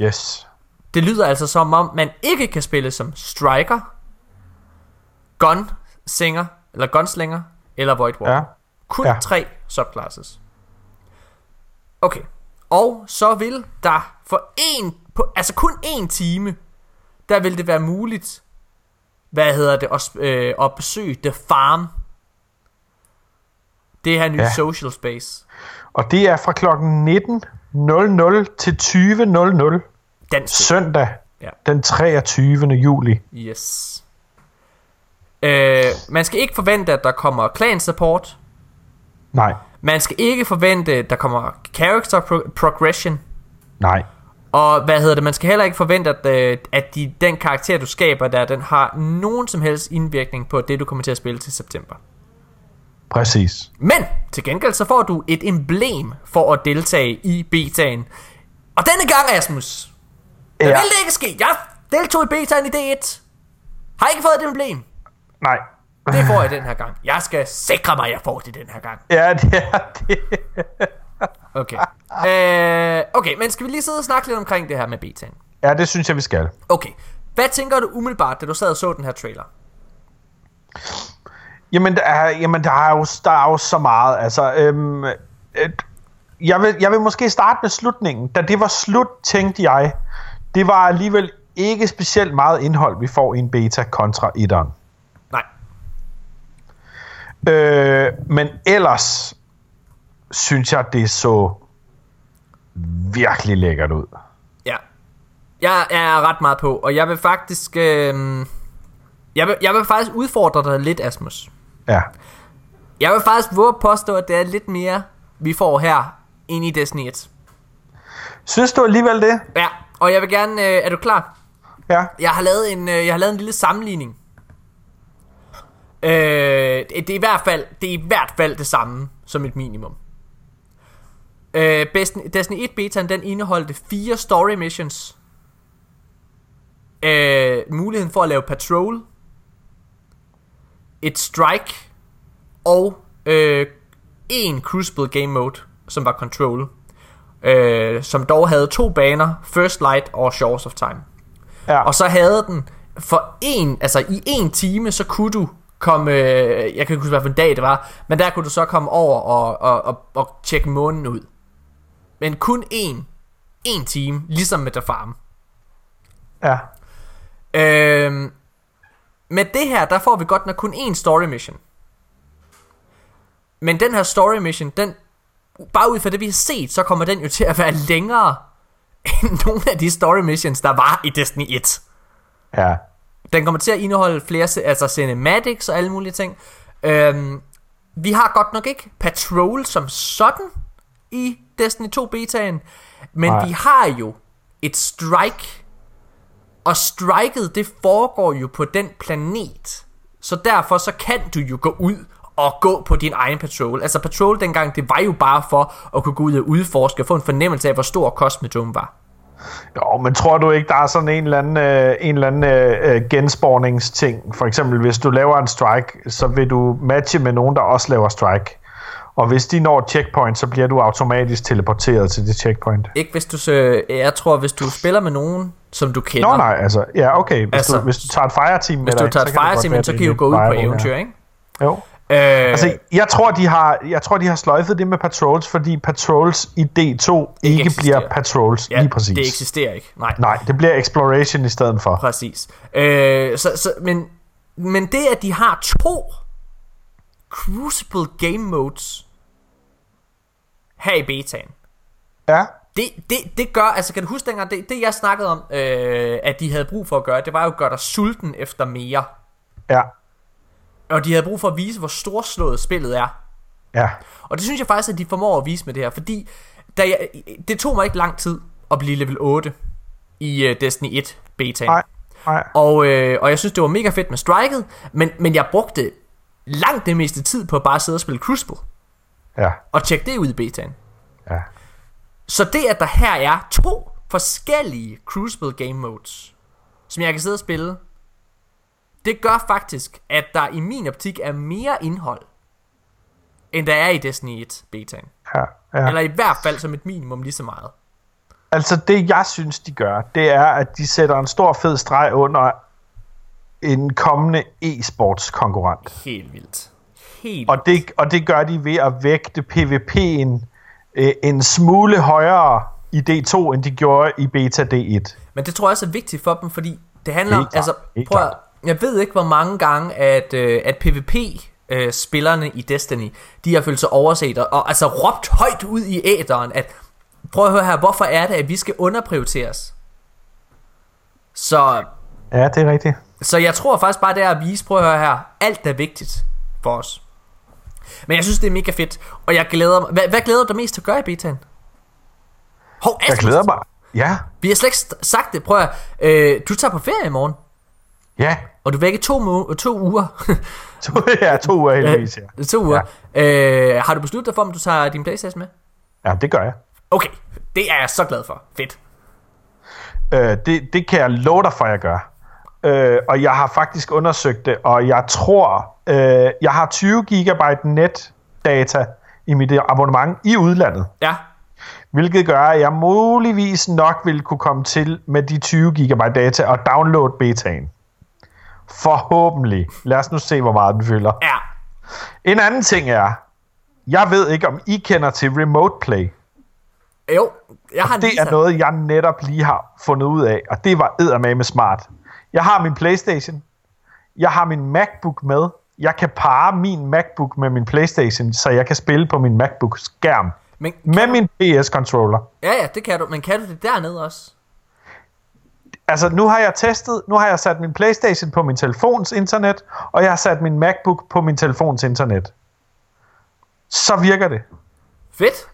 Yes. Det lyder altså som om, man ikke kan spille som Striker, Gunsinger, eller Gunslinger, eller Void Warrior. Ja. Kun Ja. tre subclasses. Okay. Og så vil der for en, på, altså kun en time, der vil det være muligt, hvad hedder det, at, øh, at besøge The Farm. Det her nye Ja. social space. Og det er fra klokken 19.00 til 20.00 Dansk. søndag Ja. den 23. juli. Yes. Øh, man skal ikke forvente, at der kommer clan support. Nej, Man skal ikke forvente, at der kommer character pro- progression. nej. Og hvad hedder det, man skal heller ikke forvente, at, øh, at de, den karakter, du skaber der, den har nogen som helst indvirkning på det, du kommer til at spille til september. Præcis. Men til gengæld så får du et emblem for at deltage i betaen. Og denne gang, Asmus, der Ja. vil det ikke ske. Jeg deltog i betaen i D1. Har ikke fået et emblem. Nej. Det får jeg den her gang. Jeg skal sikre mig, at jeg får det den her gang. Ja, det er det. Okay. øh, okay, men skal vi lige sidde og snakke lidt omkring det her med betaen? Ja, det synes jeg, vi skal. Okay. Hvad tænker du umiddelbart, da du sad og så den her trailer? Jamen, der er, jamen, der er, jo, der er jo så meget. Altså, øhm, et, jeg, vil, jeg vil måske starte med slutningen. Da det var slut, tænkte jeg, det var alligevel ikke specielt meget indhold, vi får i en beta kontra etteren. Nej. Øh, men ellers synes jeg, det så virkelig lækkert ud. Ja. Jeg er ret meget på, og jeg vil faktisk... Øh, jeg, vil, jeg vil faktisk udfordre dig lidt, Asmus. Ja. Jeg vil faktisk våge at påstå, at det er lidt mere, vi får her, ind i Destiny 1. Synes du alligevel det? Ja, og jeg vil gerne... Øh, er du klar? Ja. Jeg har lavet en, øh, jeg har lavet en lille sammenligning. Øh, det, det, er i hvert fald, det er i hvert fald det samme som et minimum. Øh, Destiny, Destiny 1 betaen, den indeholdte fire story missions. Øh, muligheden for at lave patrol. Et strike. Og øh, en Crucible game mode, som var control. Øh, som dog havde to baner, First Light og Shores of Time. Ja. Og så havde den for en, altså i en time, så kunne du komme, øh, jeg kan ikke huske, hvad for en dag det var, men der kunne du så komme over og, og, og, og tjekke månen ud. Men kun en, en time, ligesom med The Farm. ja. Øhm, med det her, der får vi godt nok kun én story mission. Men den her story mission, den, bare ud fra det vi har set, så kommer den jo til at være længere end nogle af de story missions, der var i Destiny 1. Ja. Den kommer til at indeholde flere altså cinematics og alle mulige ting. Øhm, vi har godt nok ikke patrol som sådan i Destiny 2 betaen, men Nej. vi har jo et strike. Og striket, det foregår jo på den planet. Så derfor så kan du jo gå ud og gå på din egen patrol. Altså patrol dengang, det var jo bare for at kunne gå ud og udforske og få en fornemmelse af, hvor stor Cosmodrome var. Jo, men tror du ikke, der er sådan en eller anden, øh, en eller anden øh, øh, genspawningsting? For eksempel, hvis du laver en strike, så vil du matche med nogen, der også laver strike. Og hvis de når et checkpoint, så bliver du automatisk teleporteret til det checkpoint. Ikke hvis du, så, jeg tror, hvis du spiller med nogen, som du kender. Nå nej, altså, ja okay. Hvis, Altså, du, hvis du tager et fireteam med Hvis du dig, tager et så fireteam, så det kan jo gå ud på eventyr, ikke? Jo. Øh, Altså, jeg tror, de har, jeg tror, de har sløjfet det med Patrols, fordi Patrols i D2 ikke, ikke eksisterer. bliver Patrols, ja, lige præcis. det eksisterer ikke. Nej, Nej, det bliver Exploration i stedet for. præcis. Øh, så, så, men, men det, at de har to Crucible Game Modes her i betaen, Ja, det, det, det gør, altså kan du huske dengang, det, det jeg snakkede om, øh, at de havde brug for at gøre, det var jo at gøre dig sulten efter mere. ja, Og de havde brug for at vise, hvor storslået spillet er. ja. Og det synes jeg faktisk, at de formår at vise med det her, fordi da jeg, det tog mig ikke lang tid at blive level 8 i uh, Destiny 1 beta. Nej, nej. Og, øh, og jeg synes, det var mega fedt med striket, men, men jeg brugte langt det meste tid på at bare sidde og spille Crucible, Ja, og tjekke det ud i betaen. ja. Så det, at der her er to forskellige Crucible game modes, som jeg kan sidde og spille, det gør faktisk, at der i min optik er mere indhold, end der er i Destiny 1 betaen. ja, ja. Eller i hvert fald som et minimum lige så meget. Altså, det jeg synes, de gør, det er, at de sætter en stor fed streg under en kommende e-sports konkurrent. Helt vildt. Helt Og det, og det gør de ved at vægte PvP'en øh, en smule højere i D2, end de gjorde i beta D1. Men det tror jeg også er vigtigt for dem, fordi det handler om, altså, prøv at, jeg ved ikke, hvor mange gange, at, øh, at PvP-spillerne i Destiny, de har følt sig overset, og, og altså råbt højt ud i æderen, at prøv at høre her, hvorfor er det, at vi skal underprioriteres? Så, Ja, det er rigtigt. så jeg tror faktisk bare, det er at vise, prøv at høre her, alt er vigtigt for os. Men jeg synes, det er mega fedt, og jeg glæder mig. Hvad, hvad glæder du dig mest til at gøre i betaen? Hov, Jeg glæder mig. Ja, Vi har slet ikke sagt det. Prøv at, øh, du tager på ferie i morgen, ja. og du er væk i to, mu- to uger. To, ja, to uger heldigvis, ja. to uger. Ja. Øh, har du besluttet dig for, om du tager din Playstation med? Ja, det gør jeg. Okay, det er jeg så glad for. Fedt. Øh, det, det kan jeg love dig for, at jeg gør. Øh, og jeg har faktisk undersøgt det, og jeg tror, øh, jeg har 20 gigabyte netdata i mit abonnement i udlandet. Ja, Hvilket gør, at jeg muligvis nok vil kunne komme til med de 20 gigabyte data og downloade betaen. Forhåbentlig. Lad os nu se, hvor meget den fylder. ja. En anden ting er, jeg ved ikke, om I kender til Remote Play. Jo, jeg har Det lige er noget, jeg netop lige har fundet ud af, og det var eddermame smart. Jeg har min Playstation, jeg har min MacBook med, jeg kan parre min MacBook med min Playstation, så jeg kan spille på min MacBook-skærm Men, med min PS-controller. ja, ja, det kan du. Men kan du det dernede også? Altså, nu har jeg testet, nu har jeg sat min Playstation på min telefons internet, og jeg har sat min MacBook på min telefons internet. Så virker det. Fedt.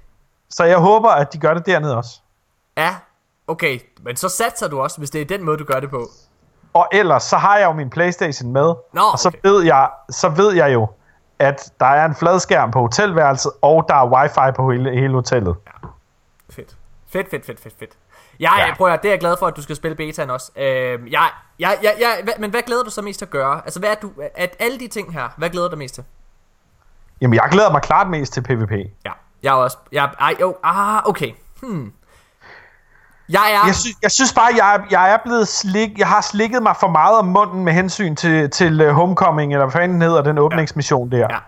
Så jeg håber, at de gør det dernede også. Ja, okay. Men så satser du også, hvis det er den måde, du gør det på. Og ellers, så har jeg jo min Playstation med, Nå, og så okay. ved, jeg, så ved jeg jo, at der er en fladskærm på hotelværelset, og der er wifi på hele, hele hotellet. Fedt. Fedt, fedt, fedt, fedt, fedt. Jeg, ja. Ja. prøv at, høre, det er jeg glad for, at du skal spille betaen også. Øh, jeg, jeg, jeg, jeg, hvad, men hvad glæder du så mest til at gøre? Altså, hvad er du, at alle de ting her, hvad glæder du dig mest til? Jamen, jeg glæder mig klart mest til PvP. Ja, jeg er også, jeg, ej, jo, ah, okay. Hmm. Jeg er, Jeg, sy- jeg synes bare, jeg, er- jeg er blevet slik, jeg har slikket mig for meget om munden med hensyn til, til uh, Homecoming, eller hvad fanden den hedder, den åbningsmission der. Ja.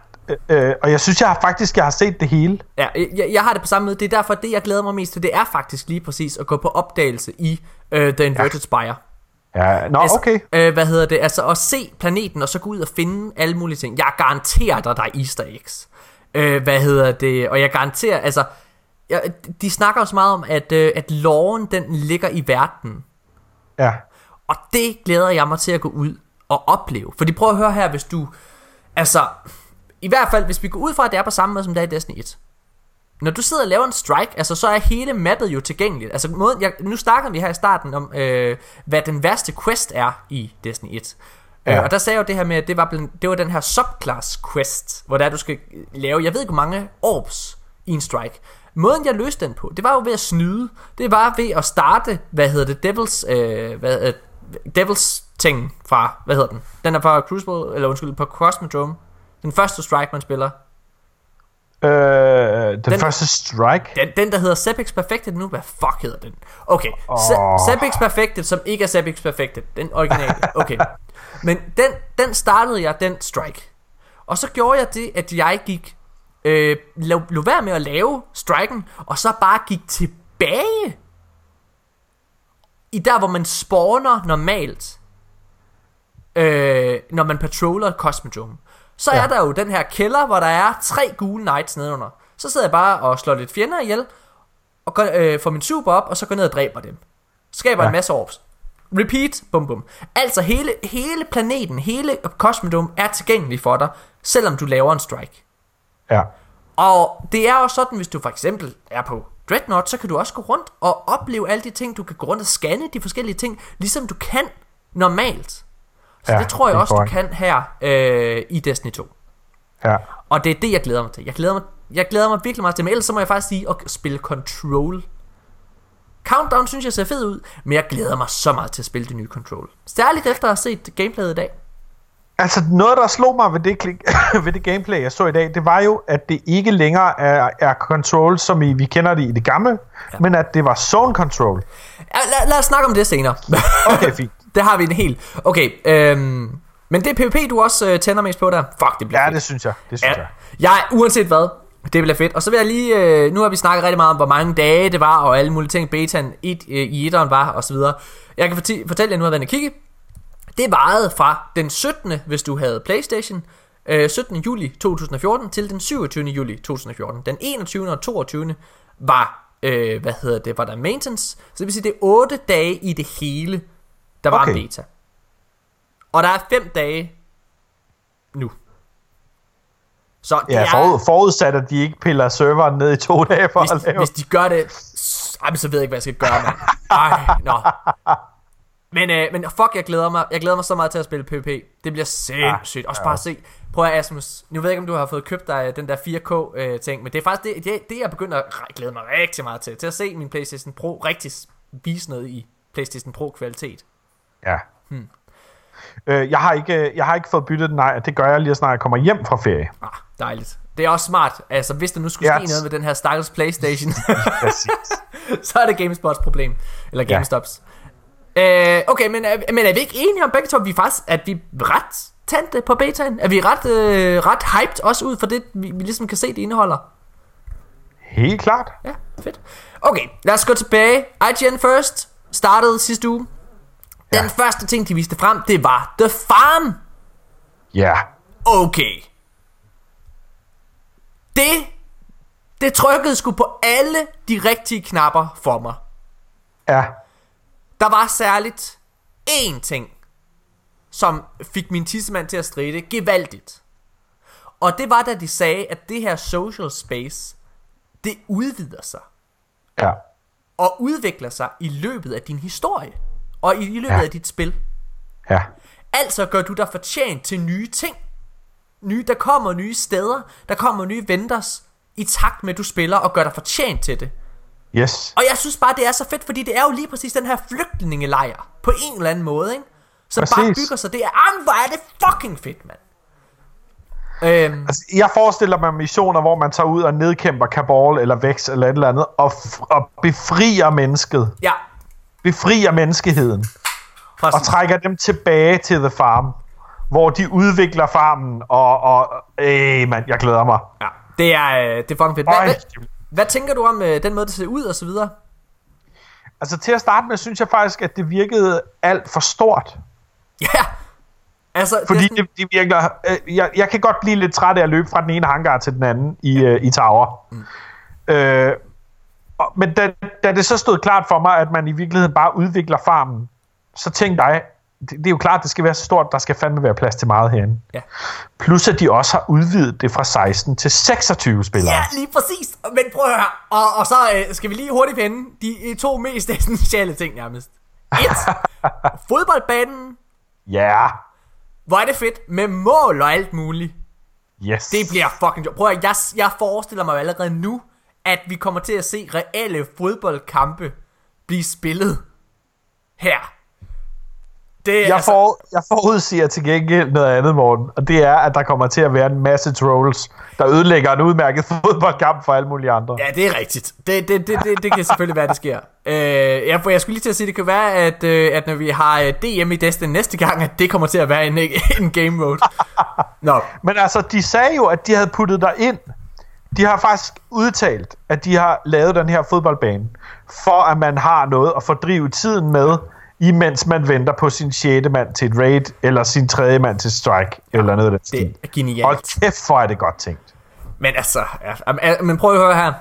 Øh, og jeg synes jeg har, faktisk, jeg har set det hele. ja, jeg, jeg har det på samme måde. Det er derfor, det, jeg glæder mig mest til, det er faktisk lige præcis at gå på opdagelse i uh, The Inverted ja. Spire. Ja, nå, Altså, okay. Øh, hvad hedder det? Altså at se planeten, og så gå ud og finde alle mulige ting. Jeg garanterer dig, der er easter eggs. Øh, hvad hedder det? Og jeg garanterer, altså... Jeg, de snakker også meget om, at, øh, at loven, den ligger i verden. Ja. Og det glæder jeg mig til at gå ud og opleve. Fordi prøv at høre her, hvis du... Altså, i hvert fald, hvis vi går ud fra, at det er på samme måde, som det er i Destiny 1. Når du sidder og laver en strike, altså så er hele mappet jo tilgængeligt. Altså måden, jeg, nu snakker vi her i starten om, øh, hvad den værste quest er i Destiny 1. Ja. Ja. Øh, og der sagde jeg jo det her med, at det var, blandt, det var den her subclass quest, hvor der du skal lave, jeg ved ikke hvor mange orbs i en strike. Måden jeg løste den på, det var jo ved at snyde. Det var ved at starte, hvad hedder det, Devils, øh, hvad, øh, Devils ting fra, hvad hedder den? Den er fra Crucible, eller undskyld, på Cosmodrome. Den første strike, man spiller. Øh, den, første strike. Den, den der hedder Sepix Perfected nu, hvad fuck hedder den? Okay, oh. Sepix Perfected, som ikke er Sepix Perfected, den originale, okay. Men den, den startede jeg, den strike. Og så gjorde jeg det, at jeg gik, øh, lå, lå være med at lave striken, og så bare gik tilbage i der, hvor man spawner normalt, øh, når man patroller Cosmodrome. Så ja. er der jo den her kælder, hvor der er tre gule knights nedenunder. Så sidder jeg bare og slår lidt fjender ihjel, og går, øh, får min super op, og så går ned og dræber dem. Skaber ja. en masse orbs. Repeat, bum bum. Altså hele, hele planeten, hele Cosmodome er tilgængelig for dig, selvom du laver en strike. Ja. Og det er også sådan, hvis du for eksempel er på Dreadnought, så kan du også gå rundt og opleve alle de ting. Du kan gå rundt og scanne de forskellige ting, ligesom du kan normalt. Så ja, det tror jeg det også, du kan her øh, i Destiny 2. Ja. Og det er det, jeg glæder mig til. Jeg glæder mig, jeg glæder mig virkelig meget til, men ellers så må jeg faktisk sige at spille Control. Countdown synes jeg ser fed ud, men jeg glæder mig så meget til at spille det nye Control. Særligt efter at have set gameplayet i dag. Altså noget, der slog mig ved det, ved det gameplay, jeg så i dag, det var jo, at det ikke længere er, er control, som i, vi kender det i det gamle, ja. men at det var zone control. Ja, lad, lad os snakke om det senere. Okay, fint. det har vi en helt... Okay, øhm, men det er PvP, du også øh, tænder mest på der. Fuck, det bliver Ja, fedt. det synes jeg. Det synes Ja. jeg. Jeg, uanset hvad, det bliver fedt. Og så vil jeg lige, øh, nu har vi snakket rigtig meget om, hvor mange dage det var, og alle mulige ting, betaen et, øh, i etteren var, og så videre. Jeg kan fortælle, jer, nu har jeg været kigge. Det varede fra den 17. hvis du havde Playstation, øh, 17. juli 2014 til den 27. juli 2014. Den 21. og 22. var, øh, hvad hedder det, var der maintenance. Så det vil sige, det er 8 dage i det hele, der var Okay. en beta. Og der er 5 dage nu. Så det Ja, er, forud, forudsat, at de ikke piller serveren ned i to dage for hvis, at lave. hvis de gør det, s- ej, men så ved jeg ikke, hvad jeg skal gøre, mand. Ej, nå. Men, øh, men fuck, jeg glæder mig. Jeg glæder mig så meget til at spille PvP. Det bliver sindssygt. Også bare at se. Prøv at Asmus. Nu ved jeg ikke, om du har fået købt dig den der 4K øh, ting, men det er faktisk det, det, det jeg begynder at glæde mig rigtig meget til. Til at se min PlayStation Pro rigtig vise noget i PlayStation Pro kvalitet. Ja. Hmm. Øh, jeg, har ikke, jeg har ikke fået byttet den, nej, det gør jeg lige snart jeg kommer hjem fra ferie. Ah, dejligt. Det er også smart. Altså, hvis der nu skulle ske Yes. noget med den her stakkels PlayStation, så er det GameSpots problem. Eller Ja. Øh, okay, men er, men er vi ikke enige om begge to, at vi faktisk at vi ret tændte på betaen? Er vi ret, øh, ret hyped også ud for det, vi, vi ligesom kan se, det indeholder? Helt klart. Ja, fedt. Okay, lad os gå tilbage. IGN First startede sidste uge. Den Ja. første ting, de viste frem, det var The Farm. Ja. Okay. Det, det trykkede sgu på alle de rigtige knapper for mig. Ja. Der var særligt én ting, som fik min tissemand til at stride gevaldigt. Og det var, da de sagde, at det her social space, det udvider sig. Ja. Og udvikler sig i løbet af din historie. Og i, i løbet Ja. af dit spil. Ja. Altså gør du dig fortjent til nye ting. Nye, der kommer nye steder, der kommer nye vendors, i takt med at du spiller og gør dig fortjent til det. Yes. Og jeg synes bare, det er så fedt, fordi det er jo lige præcis den her flygtningelejr, på en eller anden måde, ikke? Som Præcis. bare bygger sig. Det er, ah, hvor er det fucking fedt, mand. Øhm, Altså, jeg forestiller mig missioner, hvor man tager ud og nedkæmper Kabal eller Vex eller et eller andet, og, og befrier mennesket. ja, Befrier menneskeheden. Og præcis. trækker dem tilbage til The Farm. Hvor de udvikler farmen, og, og øh, man, jeg glæder mig. Ja, det er, øh, det er fucking fedt. Hvad, Øj, hvad, hvad tænker du om øh, den måde, det ser ud og så videre? Altså til at starte med, synes jeg faktisk, at det virkede alt for stort. Ja, altså, Fordi det, sådan, det, det virker... Øh, jeg, jeg kan godt blive lidt træt af at løbe fra den ene hangar til den anden i, øh, i Tower. Mm. Øh, og, men da, da det så stod klart for mig, at man i virkeligheden bare udvikler farmen, så tænkte jeg, det, det er jo klart, det skal være så stort, der skal fandme være plads til meget herinde. ja. Plus at de også har udvidet det fra 16 til 26 spillere. ja, lige præcis. Men prøv at høre. Og, og så øh, skal vi lige hurtigt vende de øh, to mest essentielle ting nærmest. Et, fodboldbanen. Ja. Hvor er det fedt med mål og alt muligt. Yes. Det bliver fucking Prøv at, jeg, jeg forestiller mig allerede nu, at vi kommer til at se reelle fodboldkampe blive spillet her. Det, Jeg, altså, for, jeg forudsiger til gengæld noget andet, morgen, og det er, at der kommer til at være en masse trolls, der ødelægger en udmærket fodboldkamp for alle mulige andre. Ja, det er rigtigt. Det, det, det, det, det kan selvfølgelig være, det sker. Øh, ja, for jeg skulle lige til at sige, det kan være, at, øh, at når vi har øh, DM i Destiny næste gang, at det kommer til at være en, en game mode. Nå, Men altså, de sagde jo, at de havde puttet dig ind. De har faktisk udtalt, at de har lavet den her fodboldbane, for at man har noget at fordrive tiden med, imens man venter på sin 6. mand til et raid, eller sin tredje mand til strike, eller noget af det stil. er genialt. Hold kæft, hvor er det godt tænkt. Men altså, ja, men prøv at høre her.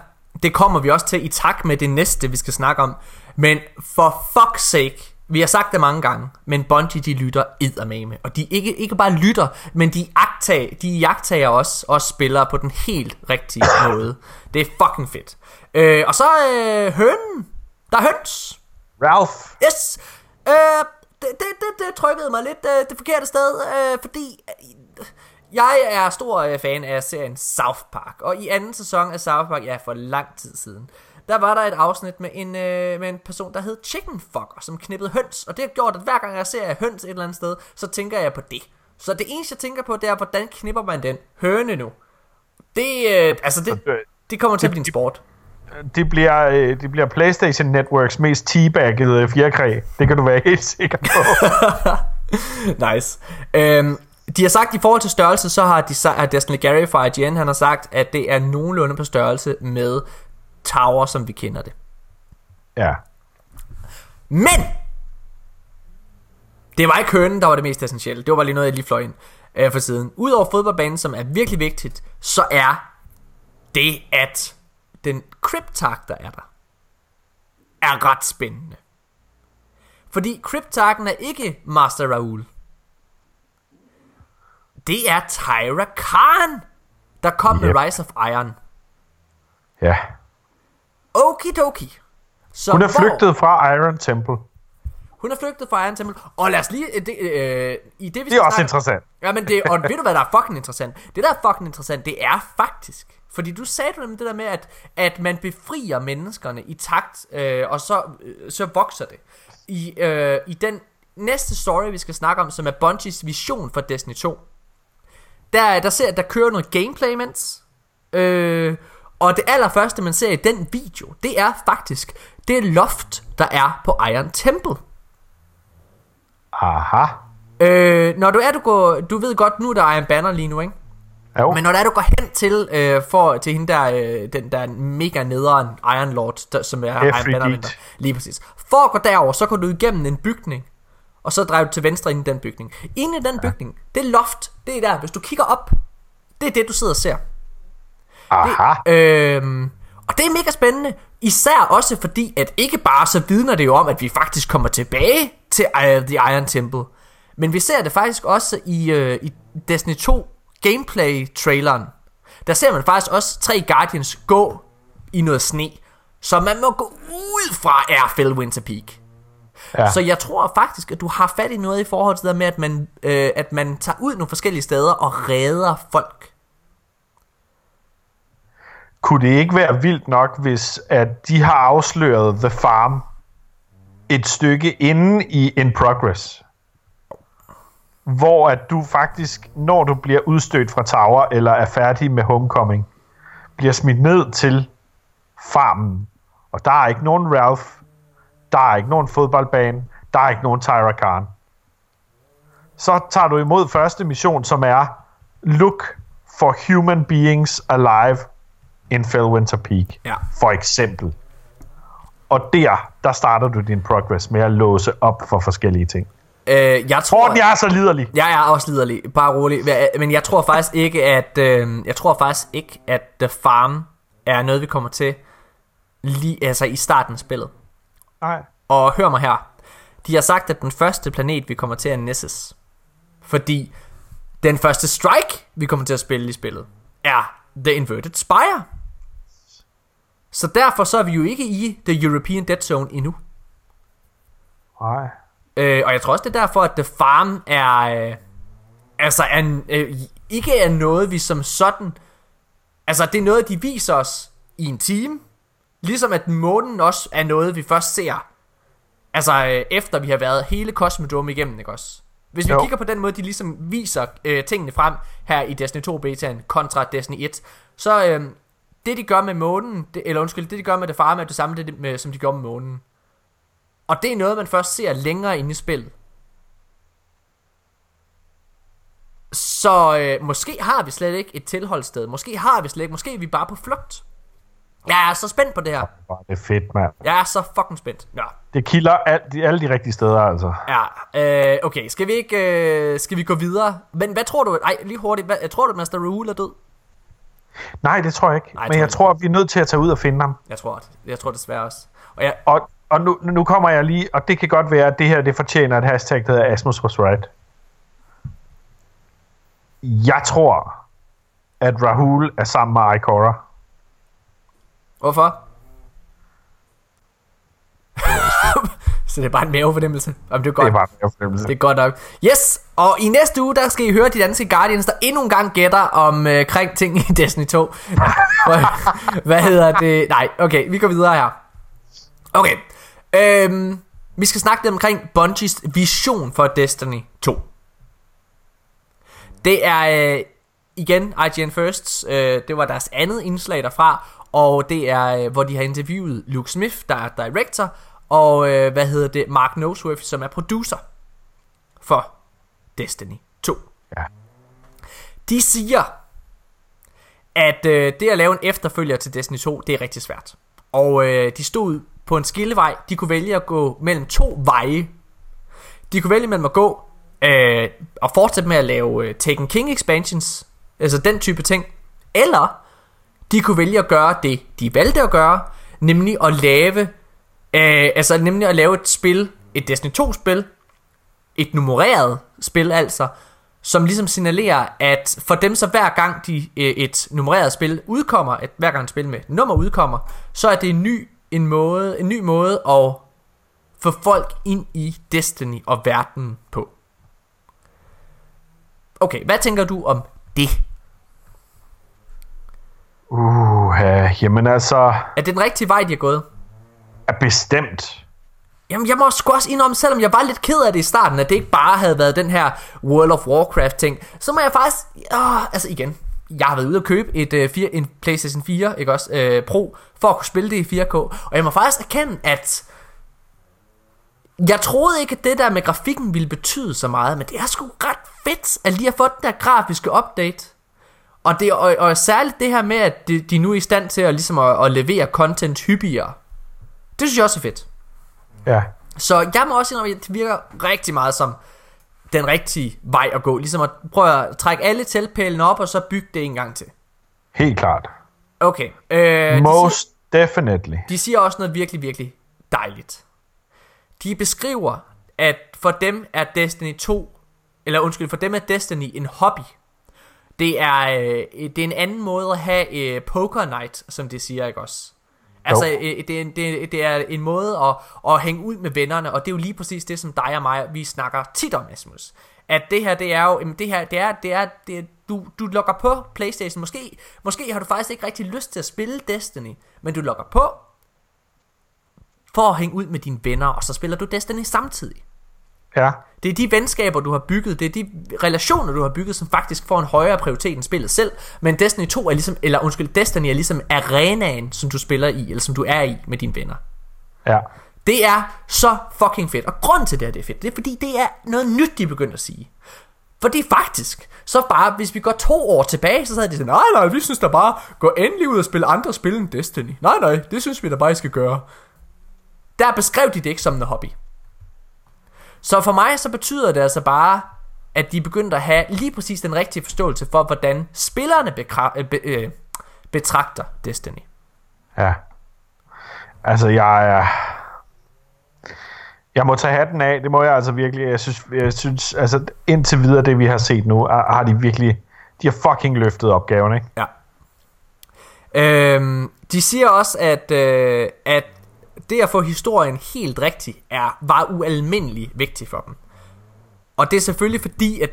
Det kommer vi også til i takt med det næste, vi skal snakke om. Men for fuck's sake, vi har sagt det mange gange, men Bungie de lytter eddermame. Og de ikke, ikke bare lytter, men de, agtag, de jagtager også, også spillere på den helt rigtige måde. Det er fucking fedt. Øh, og så øh, hønen. Der er høns. Ralph, Yes! Øh, det, det, det, det trykkede mig lidt øh, det forkerte sted, øh, fordi øh, jeg er stor øh, fan af serien South Park, og i anden sæson af South Park, ja, for lang tid siden, der var der et afsnit med en, øh, med en person, der hed Chicken Fucker, som knippede høns, og det har gjort, at hver gang jeg ser høns et eller andet sted, så tænker jeg på det. Så det eneste, jeg tænker på, det er, hvordan knipper man den høne nu? Det, øh, altså det, det kommer til at blive en sport. Det bliver, øh, det bliver PlayStation Networks mest teabaggede fjerkræ. Det kan du være helt sikker på. nice. Øhm, de har sagt, i forhold til størrelse, så har, de, har Destiny Gary fra IGN, han har sagt, at det er nogenlunde på størrelse med Tower, som vi kender det. ja. Men! Det var ikke hønen, der var det mest essentielle. Det var bare lige noget, jeg lige fløj ind øh, for siden. Udover fodboldbanen, som er virkelig vigtigt, så er det, at den Cryptark, der er der, er ret spændende. Fordi Cryptarken er ikke Master Raoul. Det er Tyra Khan, der kom yep. Med Rise of Iron. ja. Okidoki. Så Hun er hvor- flygtet fra Iron Temple. Hun er flygtet fra Iron Temple. Og lad os lige... øh, Det, øh, i det, vi Det er også snakke- interessant. Ja, men det, og ved du hvad der er fucking interessant? Det der er fucking interessant, det er faktisk, fordi du sagde du nemlig det der med, at, at man befrier menneskerne i takt, øh, og så, øh, så vokser det. I, øh, I den næste story, vi skal snakke om, som er Bungies vision for Destiny 2, der, der ser der kører noget gameplay imens, øh, og det allerførste, man ser i den video, det er faktisk det loft, der er på Iron Temple. Aha. Øh, når du er, du går, du ved godt, nu er der Iron Banner lige nu, ikke? Jo. Men når der er, du går hen til, øh, for, til hende der, øh, den der mega nederen Iron Lord, der, som er Iron venter. Lige præcis. For at gå derover, så går du igennem en bygning, og så drejer du til venstre ind i den bygning. Inde i den bygning, det loft, det er der, hvis du kigger op, det er det, du sidder og ser. Aha. Øhm, og det er mega spændende, især også fordi, at ikke bare så vidner det jo om, at vi faktisk kommer tilbage til uh, The Iron Temple, men vi ser det faktisk også i, uh, i Destiny 2 gameplay-traileren. Der ser man faktisk også tre Guardians gå i noget sne, så man må gå ud fra er Fellwinter Peak. Ja. Så jeg tror faktisk, at du har fat i noget i forhold til det med, at man, øh, at man tager ud nogle forskellige steder og redder folk. Kunne det ikke være vildt nok, hvis at de har afsløret The Farm et stykke inde i In Progress? Hvor at du faktisk, når du bliver udstødt fra Tower, eller er færdig med Homecoming, bliver smidt ned til farmen. Og der er ikke nogen Ralph, der er ikke nogen fodboldbane, der er ikke nogen Tyra Khan. Så tager du imod første mission, som er Look for human beings alive in Fellwinter Peak. Ja. For eksempel. Og der, der starter du din progress med at låse op for forskellige ting. Øh, jeg tror... Morten, jeg er så liderlig. Jeg er også liderlig, bare rolig. Men jeg tror faktisk ikke, at øh, jeg tror faktisk ikke, at The Farm er noget, vi kommer til lige, altså i starten af spillet. Nej. Og hør mig her. De har sagt, at den første planet, vi kommer til, er Nessus. Fordi den første strike, vi kommer til at spille i spillet, er The Inverted Spire. Så derfor så er vi jo ikke i The European Dead Zone endnu. Nej. Øh, og jeg tror også, det er derfor, at The Farm er... Øh, altså, er, øh, ikke er noget, vi som sådan... Altså, det er noget, de viser os i en time. Ligesom at månen også er noget, vi først ser... Altså, øh, efter vi har været hele Cosmodrome igennem, ikke også? Hvis vi Jo. kigger på den måde, de ligesom viser øh, tingene frem her i Destiny 2 betaen kontra Destiny 1, så øh, det de gør med månen, det, eller undskyld, det de gør med det farme, er det samme, det, med, som de gør med månen. Og det er noget, man først ser længere inde i spillet. Så øh, måske har vi slet ikke et tilholdssted. Måske har vi slet ikke. Måske er vi bare på flugt. Jeg er så spændt på det her. Hvor er det fedt, mand. Jeg er så fucking spændt. Ja. Det kilder alt, de, alle de rigtige steder, altså. Ja, øh, okay, skal vi ikke, øh, skal vi gå videre? Men hvad tror du, ej, lige hurtigt, hvad, tror du, at Master Rule er død? Nej, det tror jeg ikke. Nej, jeg Men tror jeg ikke. tror, at vi er nødt til at tage ud og finde ham. Jeg tror, det. jeg tror desværre også. Og jeg, Og, og nu, nu kommer jeg lige, og det kan godt være, at det her det fortjener et hashtag, der hedder Asmus was right. Jeg tror, at Rahul er sammen med Ikora. hvorfor? så det er bare en mavefornemmelse. Jamen, det er godt. Det var en fornemmelse. Det er godt nok. Yes, og i næste uge, der skal I høre de danske Guardians, der endnu en gang gætter om øh, kring ting i Destiny 2. Hvad- Hvad hedder det? Nej, okay, vi går videre her. Okay, øhm, vi skal snakke lidt omkring Bungies vision for Destiny 2. Det er øh, igen IGN First, øh, det var deres andet indslag derfra, og det er, øh, hvor de har interviewet Luke Smith, der er director, og øh, hvad hedder det, Mark Nosworth, som er producer for Destiny 2. Ja. De siger, at øh, det at lave en efterfølger til Destiny 2, det er rigtig svært. Og øh, de stod på en skillevej. De kunne vælge at gå mellem to veje. De kunne vælge mellem at gå øh, og fortsætte med at lave øh, Taken King expansions, altså den type ting, eller de kunne vælge at gøre det, de valgte at gøre, nemlig at lave, øh, altså nemlig at lave et spil, et Destiny 2 spil, et nummereret spil altså, som ligesom signalerer, at for dem så hver gang de, øh, et nummereret spil udkommer, et, hver gang et spil med nummer udkommer, så er det en ny, en måde, en ny måde at få folk ind i Destiny og verden på. Okay, hvad tænker du om det? Uh, jamen altså, Er det den rigtige vej, de har gået? er bestemt. Jamen, jeg må sgu også indrømme, selvom jeg var lidt ked af det i starten, at det ikke bare havde været den her World of Warcraft ting, så må jeg faktisk, åh, altså igen, jeg har været ude og købe et, øh, fire, en PlayStation 4, ikke også, øh, Pro, for at kunne spille det i 4K, og jeg må faktisk erkende, at jeg troede ikke, at det der med grafikken ville betyde så meget, men det er sgu ret fedt, at lige har fået den der grafiske update. Og, det, og, og særligt det her med, at de, de nu er i stand til at, ligesom at, at levere content hyppigere. Det synes jeg også er fedt. Ja. Så jeg må også indrømme, at det virker rigtig meget som den rigtige vej at gå. Ligesom at prøve at trække alle teltpælene op, og så bygge det en gang til. Helt klart. Okay. Øh, de, siger, Most definitely. de siger også noget virkelig, virkelig dejligt. De beskriver, at for dem er Destiny 2, eller undskyld, for dem er Destiny en hobby. Det er, øh, det er en anden måde at have øh, poker night, som de siger, ikke også? Altså, øh, det, er en, det, det er en måde at, at hænge ud med vennerne, og det er jo lige præcis det, som dig og mig, vi snakker tit om, Asmus. At det her, det er jo, jamen, det her, det er, det er, det er du, du logger på Playstation, måske, måske har du faktisk ikke rigtig lyst til at spille Destiny, men du logger på, for at hænge ud med dine venner, og så spiller du Destiny samtidig. Ja. Det er de venskaber, du har bygget, det er de relationer, du har bygget, som faktisk får en højere prioritet end spillet selv. Men Destiny 2 er ligesom, eller undskyld, Destiny er ligesom arenaen, som du spiller i, eller som du er i med dine venner. Ja. Det er så fucking fedt. Og grund til det, at det er fedt, det er fordi, det er noget nyt, de er begyndt at sige. Fordi faktisk, så bare, hvis vi går to år tilbage, så sagde de sådan, nej, nej, vi synes da bare, gå endelig ud og spille andre spil end Destiny. Nej, nej, det synes vi da bare, I skal gøre. Der beskrev de det ikke som en hobby. Så for mig, så betyder det altså bare, at de begyndte at have lige præcis den rigtige forståelse for, hvordan spillerne bekra- øh, be- øh, betragter Destiny. Ja. Altså, jeg er... Jeg må tage hatten af, det må jeg altså virkelig. Jeg synes, jeg synes altså indtil videre det vi har set nu, har de virkelig, de har fucking løftet opgaven, ikke? Ja. Øhm, de siger også, at, øh, at det at få historien helt rigtig er, var ualmindelig vigtigt for dem. Og det er selvfølgelig fordi, at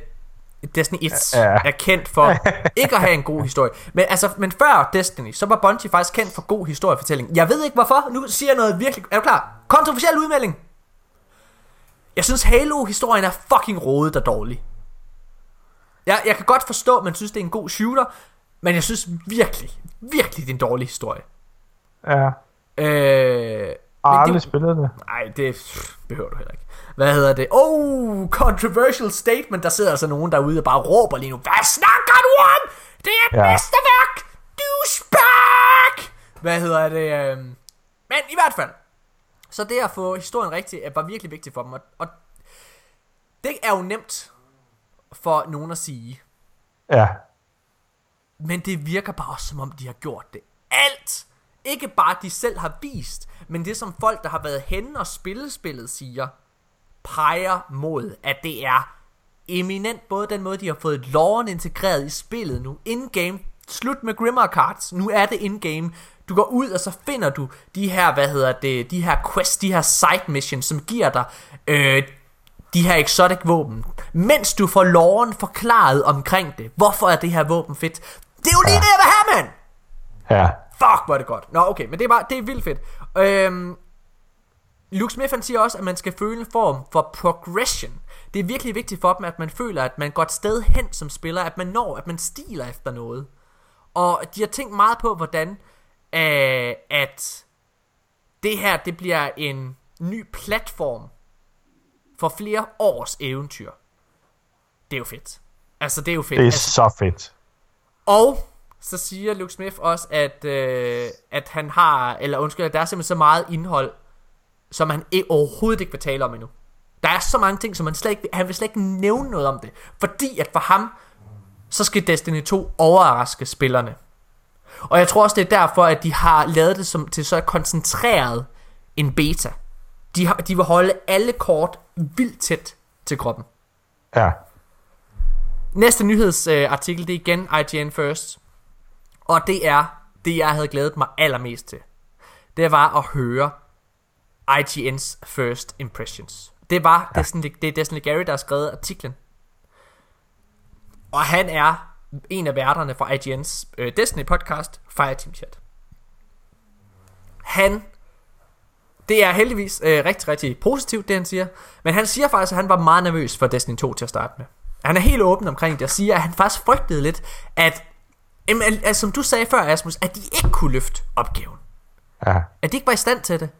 Destiny 1 Ja. er kendt for ikke at have en god historie. Men, altså, men før Destiny, så var Bungie faktisk kendt for god historiefortælling. Jeg ved ikke hvorfor. Nu siger jeg noget virkelig... Er du klar? Kontroversiel udmelding. Jeg synes Halo-historien er fucking rodet og dårlig. Jeg, jeg kan godt forstå, at man synes, det er en god shooter, men jeg synes virkelig, virkelig, det er en dårlig historie. Ja. Øh, har aldrig det- spillet det. Nej, det pff, behøver du heller ikke. Hvad hedder det? Oh, controversial statement. Der sidder altså nogen derude og bare råber lige nu. Hvad snakker du om? Det er et Ja. ja. mesterværk! Douchebag! Hvad hedder det? øhm, Men i hvert fald. Så det at få historien rigtig øh, var virkelig vigtigt for dem. Og, og det er jo nemt for nogen at sige. Ja. Men det virker bare også som om de har gjort det alt. Ikke bare de selv har vist, men det som folk der har været henne og spillet spillet siger, peger mod, at det er eminent både den måde de har fået loven integreret i spillet nu, in-game, slut med Grimmer Cards, nu er det in-game, du går ud og så finder du de her, hvad hedder det, de her quests, de her side missions, som giver dig øh, de her exotic våben, mens du får loven forklaret omkring det. Hvorfor er det her våben fedt? Det er jo lige Ja. det, jeg vil have, mand! Ja. Fuck, hvor er det godt. Nå, okay, men det er, bare, det er vildt fedt. Øhm, Luke Smith han siger også, at man skal føle en form for progression. Det er virkelig vigtigt for dem, at man føler, at man går et sted hen som spiller, at man når, at man stiler efter noget. Og de har tænkt meget på, hvordan øh, at det her, det bliver en ny platform for flere års eventyr. Det er jo fedt. Altså, det er jo fedt. Det er altså, så fedt. og så siger Luke Smith også, at, øh, at han har, eller undskyld, at der er simpelthen så meget indhold, som han ikke, overhovedet ikke vil tale om endnu. Der er så mange ting, som han slet ikke, han vil slet ikke nævne noget om det. Fordi at for ham, så skal Destiny 2 overraske spillerne. Og jeg tror også, det er derfor, at de har lavet det som, til så koncentreret en beta. De, har, de vil holde alle kort vildt tæt til kroppen. Ja. Næste nyhedsartikel, øh, det er igen IGN First. Og det er det, jeg havde glædet mig allermest til. Det var at høre IGN's First Impressions. Det var ja. Destiny, det er Destiny Gary, der har skrevet artiklen. Og han er en af værterne for IGN's øh, Destiny podcast, Fireteam Chat. Han det er heldigvis øh, rigtig, rigtig positivt, det han siger. Men han siger faktisk, at han var meget nervøs for Destiny 2 til at starte med. Han er helt åben omkring det og siger, at han faktisk frygtede lidt, at, jamen, al- altså, som du sagde før, Asmus, at de ikke kunne løfte opgaven. Ja. At de ikke var i stand til det.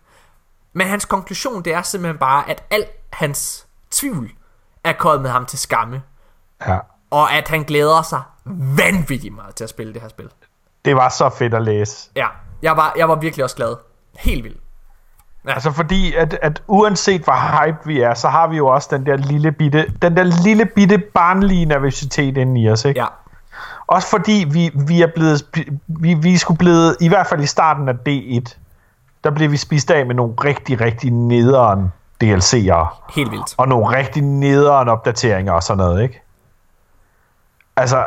Men hans konklusion, det er simpelthen bare, at al hans tvivl er kommet ham til skamme. Ja. Og at han glæder sig vanvittigt meget til at spille det her spil. Det var så fedt at læse. Ja, jeg var, jeg var virkelig også glad. Helt vildt. Altså fordi, at, at uanset hvor hype vi er, så har vi jo også den der lille bitte, den der lille bitte barnlige nervøsitet inde i os, ikke? Ja, Også fordi vi, vi er blevet, vi, vi skulle blevet, i hvert fald i starten af D1, der blev vi spist af med nogle rigtig, rigtig nederen DLC'ere. helt vildt. Og nogle rigtig nederen opdateringer og sådan noget, ikke? Altså,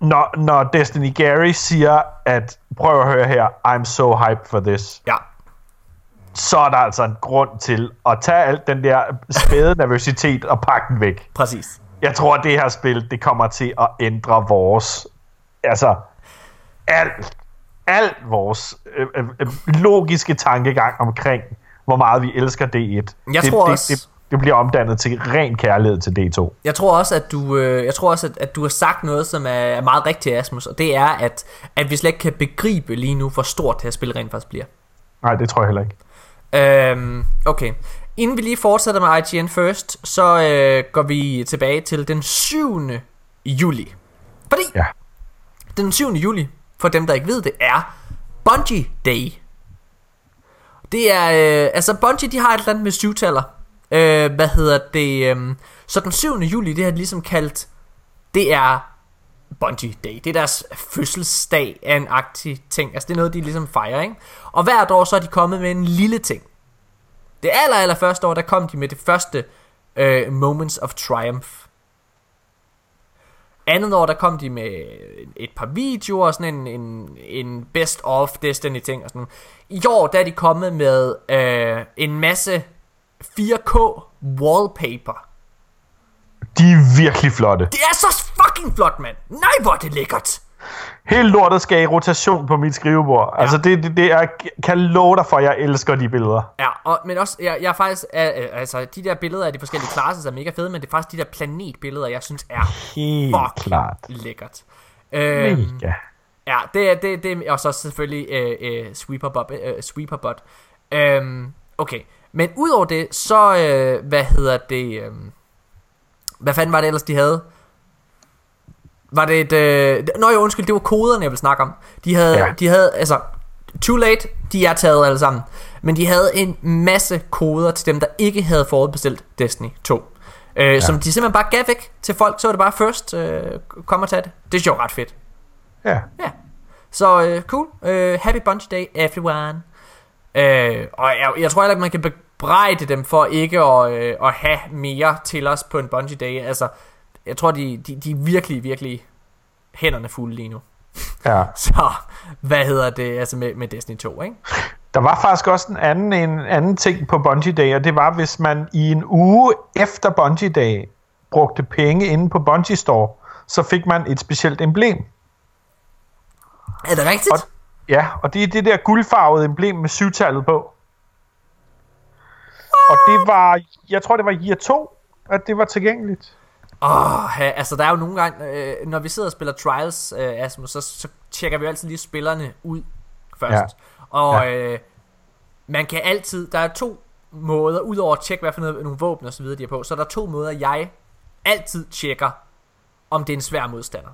når, når Destiny Gary siger, at prøv at høre her, I'm so hyped for this, Ja, så er der altså en grund til at tage alt den der spæde nervøsitet og pakke den væk. præcis. Jeg tror, at det her spil, det kommer til at ændre vores, altså, alt, alt vores øh, øh, øh, logiske tankegang omkring, hvor meget vi elsker D1. Jeg det, tror det, også- det, det bliver omdannet til ren kærlighed til D2. Jeg tror også, at du, øh, jeg tror også, at, at du har sagt noget, som er, er meget rigtigt, Asmus, og det er, at, at vi slet ikke kan begribe lige nu, hvor stort det her spil rent faktisk bliver. Nej, det tror jeg heller ikke. Øhm, okay. Inden vi lige fortsætter med IGN First, så øh, går vi tilbage til den 7. juli. Fordi Ja. den 7. juli, for dem der ikke ved det, er Bungie Day. Det er, øh, altså Bungie de har et eller andet med syvtaller. Øh, hvad hedder det? Øh, så den 7. juli, det har de ligesom kaldt, det er Bungie Day. Det er deres fødselsdag af en aktiv ting. Altså det er noget, de ligesom fejrer, ikke? Og hvert år så er de kommet med en lille ting. Det aller, aller første år, der kom de med det første øh, Moments of Triumph. Andet år, der kom de med et par videoer, og sådan en, en, en best of Destiny ting og sådan. I år, der er de kommet med øh, en masse 4K wallpaper. De er virkelig flotte. Det er så fucking flot, mand. Nej, hvor er det lækkert. Helt lortet skal i rotation på mit skrivebord. Ja. Altså, det, det, det er, kan love dig for, jeg elsker de billeder. Ja, og, men også, jeg, jeg er faktisk, øh, altså, de der billeder af de forskellige klasser er mega fede, men det er faktisk de der planetbilleder, jeg synes er Helt klart. lækkert. Øhm, Mega. Ja, det er, det, det og så selvfølgelig øh, øh, Sweeperbot. Øh, Sweeperbot. Øhm, okay, men udover det, så, øh, hvad hedder det, øh, hvad fanden var det ellers, de havde? Var det et... Øh, nå jo, undskyld, det var koderne, jeg vil snakke om. De havde, ja. de havde altså... Too late, de er taget alle sammen. Men de havde en masse koder til dem, der ikke havde forudbestilt Destiny 2. Øh, ja. Som de simpelthen bare gav væk til folk, så var det bare først øh, kom og tage det. Det er jo ret fedt. Ja. Ja. Så øh, cool. Øh, happy Bunch Day, everyone. Øh, og jeg, jeg tror heller ikke, man kan bebrejde dem for ikke at, øh, at have mere til os på en Bungie Day. Altså, jeg tror, de, de, de er virkelig, virkelig hænderne fulde lige nu. Ja. Så, hvad hedder det, altså med, med Destiny 2, ikke? Der var faktisk også en anden, en anden ting på Bungie Day, og det var, hvis man i en uge efter Bungie Day brugte penge inde på Bungie Store, så fik man et specielt emblem. Er det rigtigt? Og, ja, og det er det der guldfarvede emblem med syvtallet på. Og det var, jeg tror det var year 2, at det var tilgængeligt. Åh, altså der er jo nogle gange, øh, når vi sidder og spiller Trials, øh, Asmus, så, så tjekker vi altid lige spillerne ud først. Ja. Og ja. Øh, man kan altid, der er to måder, udover at tjekke, hvad for noget, nogle våben og så videre de er på, så er der to måder, jeg altid tjekker, om det er en svær modstander.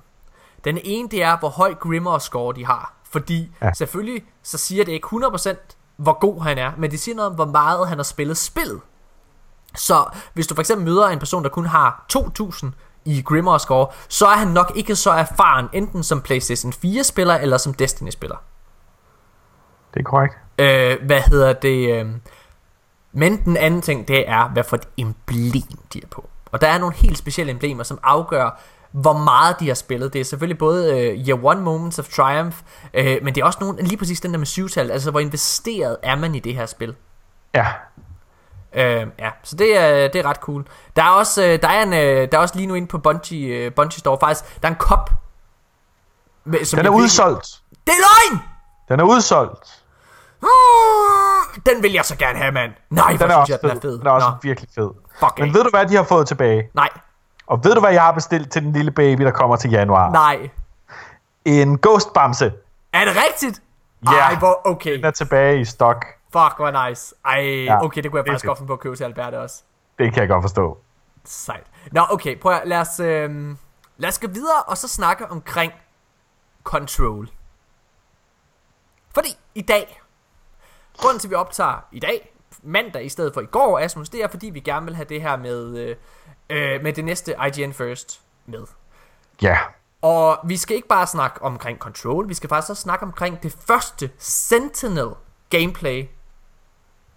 Den ene, det er, hvor høj Grimmer score de har. Fordi ja. selvfølgelig, så siger det ikke 100% hvor god han er, men det siger noget om, hvor meget han har spillet spillet. Så hvis du for eksempel møder en person, der kun har 2000 i Grimmer score, så er han nok ikke så erfaren, enten som PlayStation 4-spiller eller som Destiny-spiller. Det er korrekt. Øh, hvad hedder det? Øh, men den anden ting, det er, hvad for et emblem de er på. Og der er nogle helt specielle emblemer, som afgør, hvor meget de har spillet. Det er selvfølgelig både uh, Year One Moments of Triumph, uh, men det er også nogle, lige præcis den der med syvtal, altså hvor investeret er man i det her spil. Ja. Uh, ja, så det er, det er ret cool. Der er også, uh, der er en, uh, der er også lige nu inde på Bungie, uh, Bungie Store faktisk, der er en kop. Med, som den er udsolgt. Det er løgn! Den er udsolgt. Uh, den vil jeg så gerne have, mand. Nej, den er også jeg, den er fed. Den er også Nå. virkelig fed. Fuck Men ved du, hvad de har fået tilbage? Nej. Og ved du, hvad jeg har bestilt til den lille baby, der kommer til januar? Nej. En ghostbamse. Er det rigtigt? Ja, Ej, hvor okay. Den er tilbage i stok. Fuck, hvor nice. Ej, ja, okay, det kunne jeg faktisk godt finde på at købe til Albert også. Det kan jeg godt forstå. Sejt. Nå, okay, prøv at, lad os, øh, lad os gå videre og så snakke omkring Control. Fordi i dag, grunden til at vi optager i dag, mandag i stedet for i går, Asmus, det er fordi vi gerne vil have det her med, øh, øh, med det næste IGN First med. Ja. Og vi skal ikke bare snakke omkring Control, vi skal faktisk også snakke omkring det første Sentinel gameplay,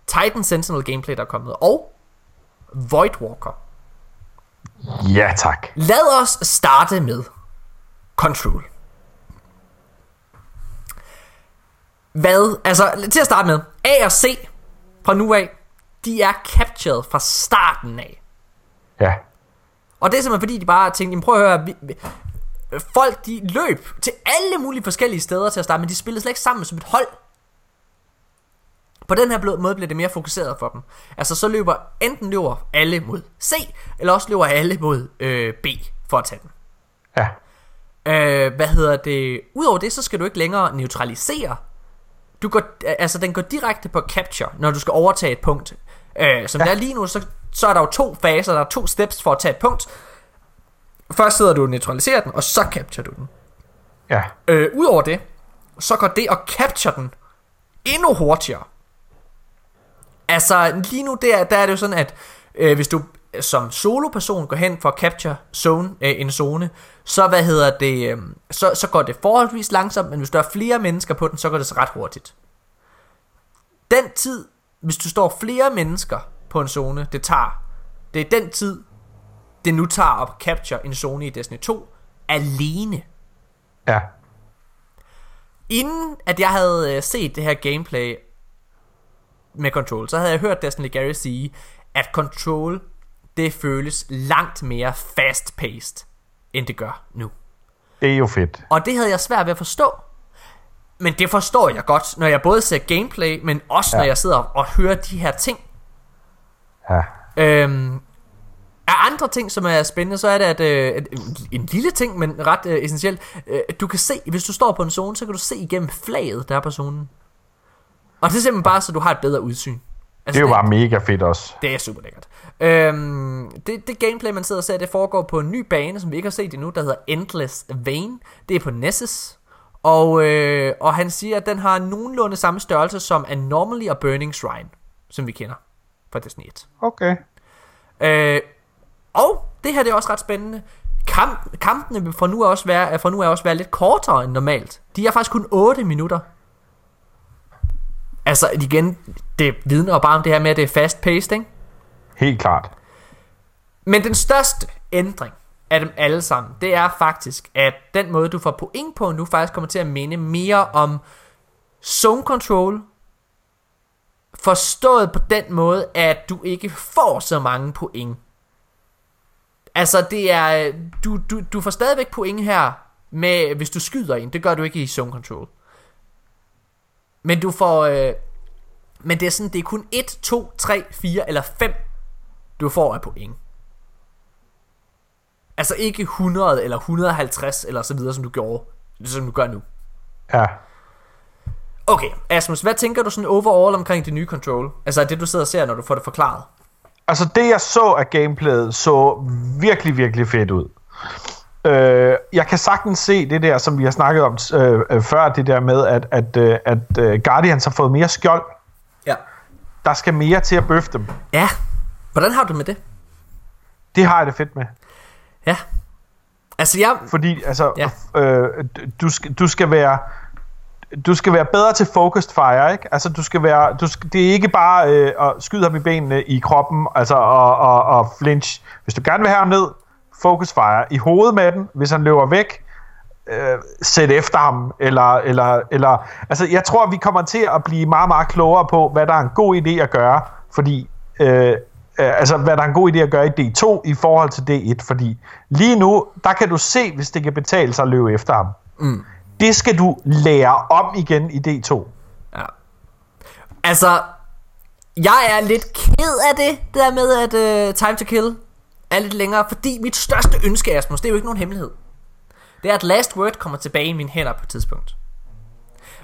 Titan Sentinel gameplay, der er kommet, og Void Walker. Ja, tak. Lad os starte med Control. Hvad, altså til at starte med, A og C fra nu af, de er captured fra starten af. Ja. Og det er simpelthen fordi, de bare tænkte, prøv at høre, vi, vi, folk de løb til alle mulige forskellige steder til at starte, men de spillede slet ikke sammen som et hold. På den her måde bliver det mere fokuseret for dem. Altså så løber, enten løber alle mod C, eller også løber alle mod øh, B for at tage den. Ja. Øh, hvad hedder det? Udover det, så skal du ikke længere neutralisere. Du går, altså den går direkte på capture, når du skal overtage et punkt. Øh, som ja. det er lige nu, så så er der jo to faser, der er to steps for at tage et punkt. Først sidder du og neutraliserer den, og så capture du den. Ja. Øh, Udover det, så går det at capture den endnu hurtigere. Altså lige nu der, der er det jo sådan, at øh, hvis du som solo-person går hen for at capture zone, øh, en zone, så hvad hedder det, øh, så, så går det forholdsvis langsomt, men hvis der er flere mennesker på den, så går det så ret hurtigt. Den tid, hvis du står flere mennesker på en zone, det tager. Det er den tid, det nu tager at capture en zone i Destiny 2 alene. Ja. Inden at jeg havde øh, set det her gameplay med Control, så havde jeg hørt Destiny Gary sige, at Control, det føles langt mere fast-paced, end det gør nu. Det er jo fedt. Og det havde jeg svært ved at forstå. Men det forstår jeg godt, når jeg både ser gameplay, men også ja. når jeg sidder og hører de her ting. Ja. Øhm, af andre ting, som er spændende, så er det, at øh, en lille ting, men ret øh, essentielt, øh, du kan se, hvis du står på en zone, så kan du se igennem flaget, der er på zonen. Og det er simpelthen bare, så du har et bedre udsyn. Altså, det er jo bare mega fedt også. Det er super lækkert. Øhm, det, det gameplay, man sidder og ser, det foregår på en ny bane, som vi ikke har set endnu, der hedder Endless Vein. Det er på Nessus. Og, øh, og han siger, at den har nogenlunde samme størrelse som Anomaly og Burning Shrine, som vi kender fra Destiny 1. Okay. Øh, og det her det er også ret spændende. Kamp, kampene får nu, også være, får nu er også være lidt kortere end normalt. De er faktisk kun 8 minutter. Altså igen, det vidner bare om det her med, at det er fast paced, ikke? Helt klart. Men den største ændring af dem alle sammen, det er faktisk, at den måde, du får point på nu, faktisk kommer til at minde mere om zone control, forstået på den måde, at du ikke får så mange point. Altså, det er, du, du, du får stadigvæk point her, med, hvis du skyder en. Det gør du ikke i zone control. Men du får, øh, men det er sådan, det er kun 1, 2, 3, 4 eller 5, du får af point. Altså ikke 100 eller 150 eller så videre, som du gjorde, som du gør nu. Ja. Okay, Asmus, hvad tænker du sådan overall omkring det nye control? Altså det du sidder og ser, når du får det forklaret. Altså det jeg så af gameplayet så virkelig, virkelig fedt ud. Øh, jeg kan sagtens se det der, som vi har snakket om øh, øh, før, det der med, at, at, øh, at øh, Guardians har fået mere skjold. Ja. Der skal mere til at bøffe dem. Ja. Hvordan har du med det? Det har jeg det fedt med. Ja. Altså jeg... Fordi, altså, ja. øh, du, skal, du skal være du skal være bedre til focused fire, ikke? Altså, du skal være, du skal, det er ikke bare øh, at skyde ham i benene, i kroppen, altså, og, og, og flinch. Hvis du gerne vil have ham ned, focus fire. I hovedet med den, hvis han løber væk, øh, sæt efter ham, eller, eller, eller, altså, jeg tror, vi kommer til at blive meget, meget klogere på, hvad der er en god idé at gøre, fordi, øh, øh, altså, hvad der er en god idé at gøre i D2 i forhold til D1, fordi lige nu, der kan du se, hvis det kan betale sig at løbe efter ham. Mm. Det skal du lære om igen i D2. Ja. Altså, jeg er lidt ked af det, det der med, at uh, Time to Kill er lidt længere, fordi mit største ønske, Asmus, det er jo ikke nogen hemmelighed. Det er, at Last Word kommer tilbage i mine hænder på et tidspunkt.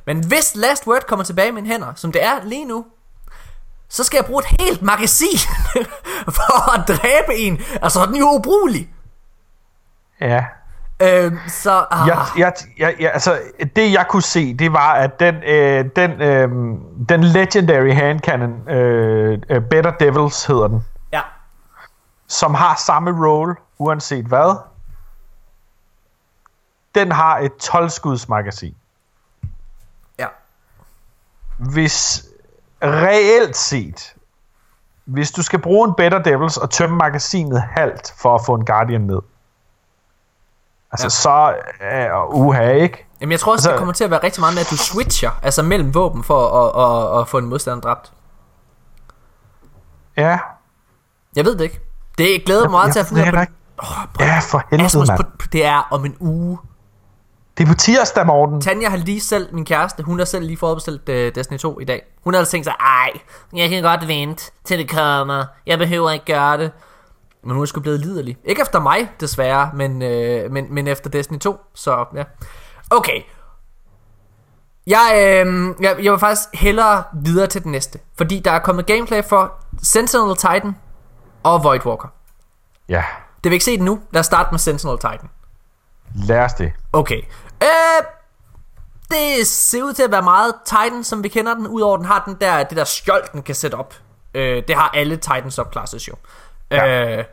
Men hvis Last Word kommer tilbage i mine hænder, som det er lige nu, så skal jeg bruge et helt magasin for at dræbe en. Altså, den er jo ubrugelig. Ja. Øhm, så... Ah. Jeg, jeg, jeg, jeg, altså, det jeg kunne se, det var, at den, øh, den, øh, den legendary hand cannon, øh, øh, Better Devils hedder den. Som har samme role, uanset hvad, den har et 12-skuds magasin. Ja. Hvis reelt set, hvis du skal bruge en Better Devils og tømme magasinet halvt for at få en Guardian ned, altså Ja. så uh, uha, ikke? Jamen, jeg tror også, Altså- det kommer til at være rigtig meget med, at du switcher, altså mellem våben, for at, at, at, at få en modstander dræbt. Ja, Jeg ved det ikke. Det glæder mig meget jeg til at finde ud af. Oh, ja for helvede, Asmus, mand. på, det er om en uge. Det er på tirsdag, Morten. Tanja har lige selv, min kæreste, hun har selv lige forudbestilt uh, Destiny 2 i dag. Hun har tænkt sig, ej, jeg kan godt vente til det kommer. Jeg behøver ikke gøre det. Men hun er sgu blevet liderlig. Ikke efter mig, desværre, men, øh, men, men efter Destiny 2. Så ja. Okay. Jeg, øh, jeg, jeg vil faktisk hellere videre til den næste. Fordi der er kommet gameplay for Sentinel Titan og Void Walker. Ja, Det vil ikke se det nu. Lad os starte med Sentinel Titan. lad os det. Okay. Øh, det ser ud til at være meget Titan, som vi kender den. Udover den har den der, det der skjold, den kan sætte op. Øh, det har alle Titan subclasses jo. Ja. Øh,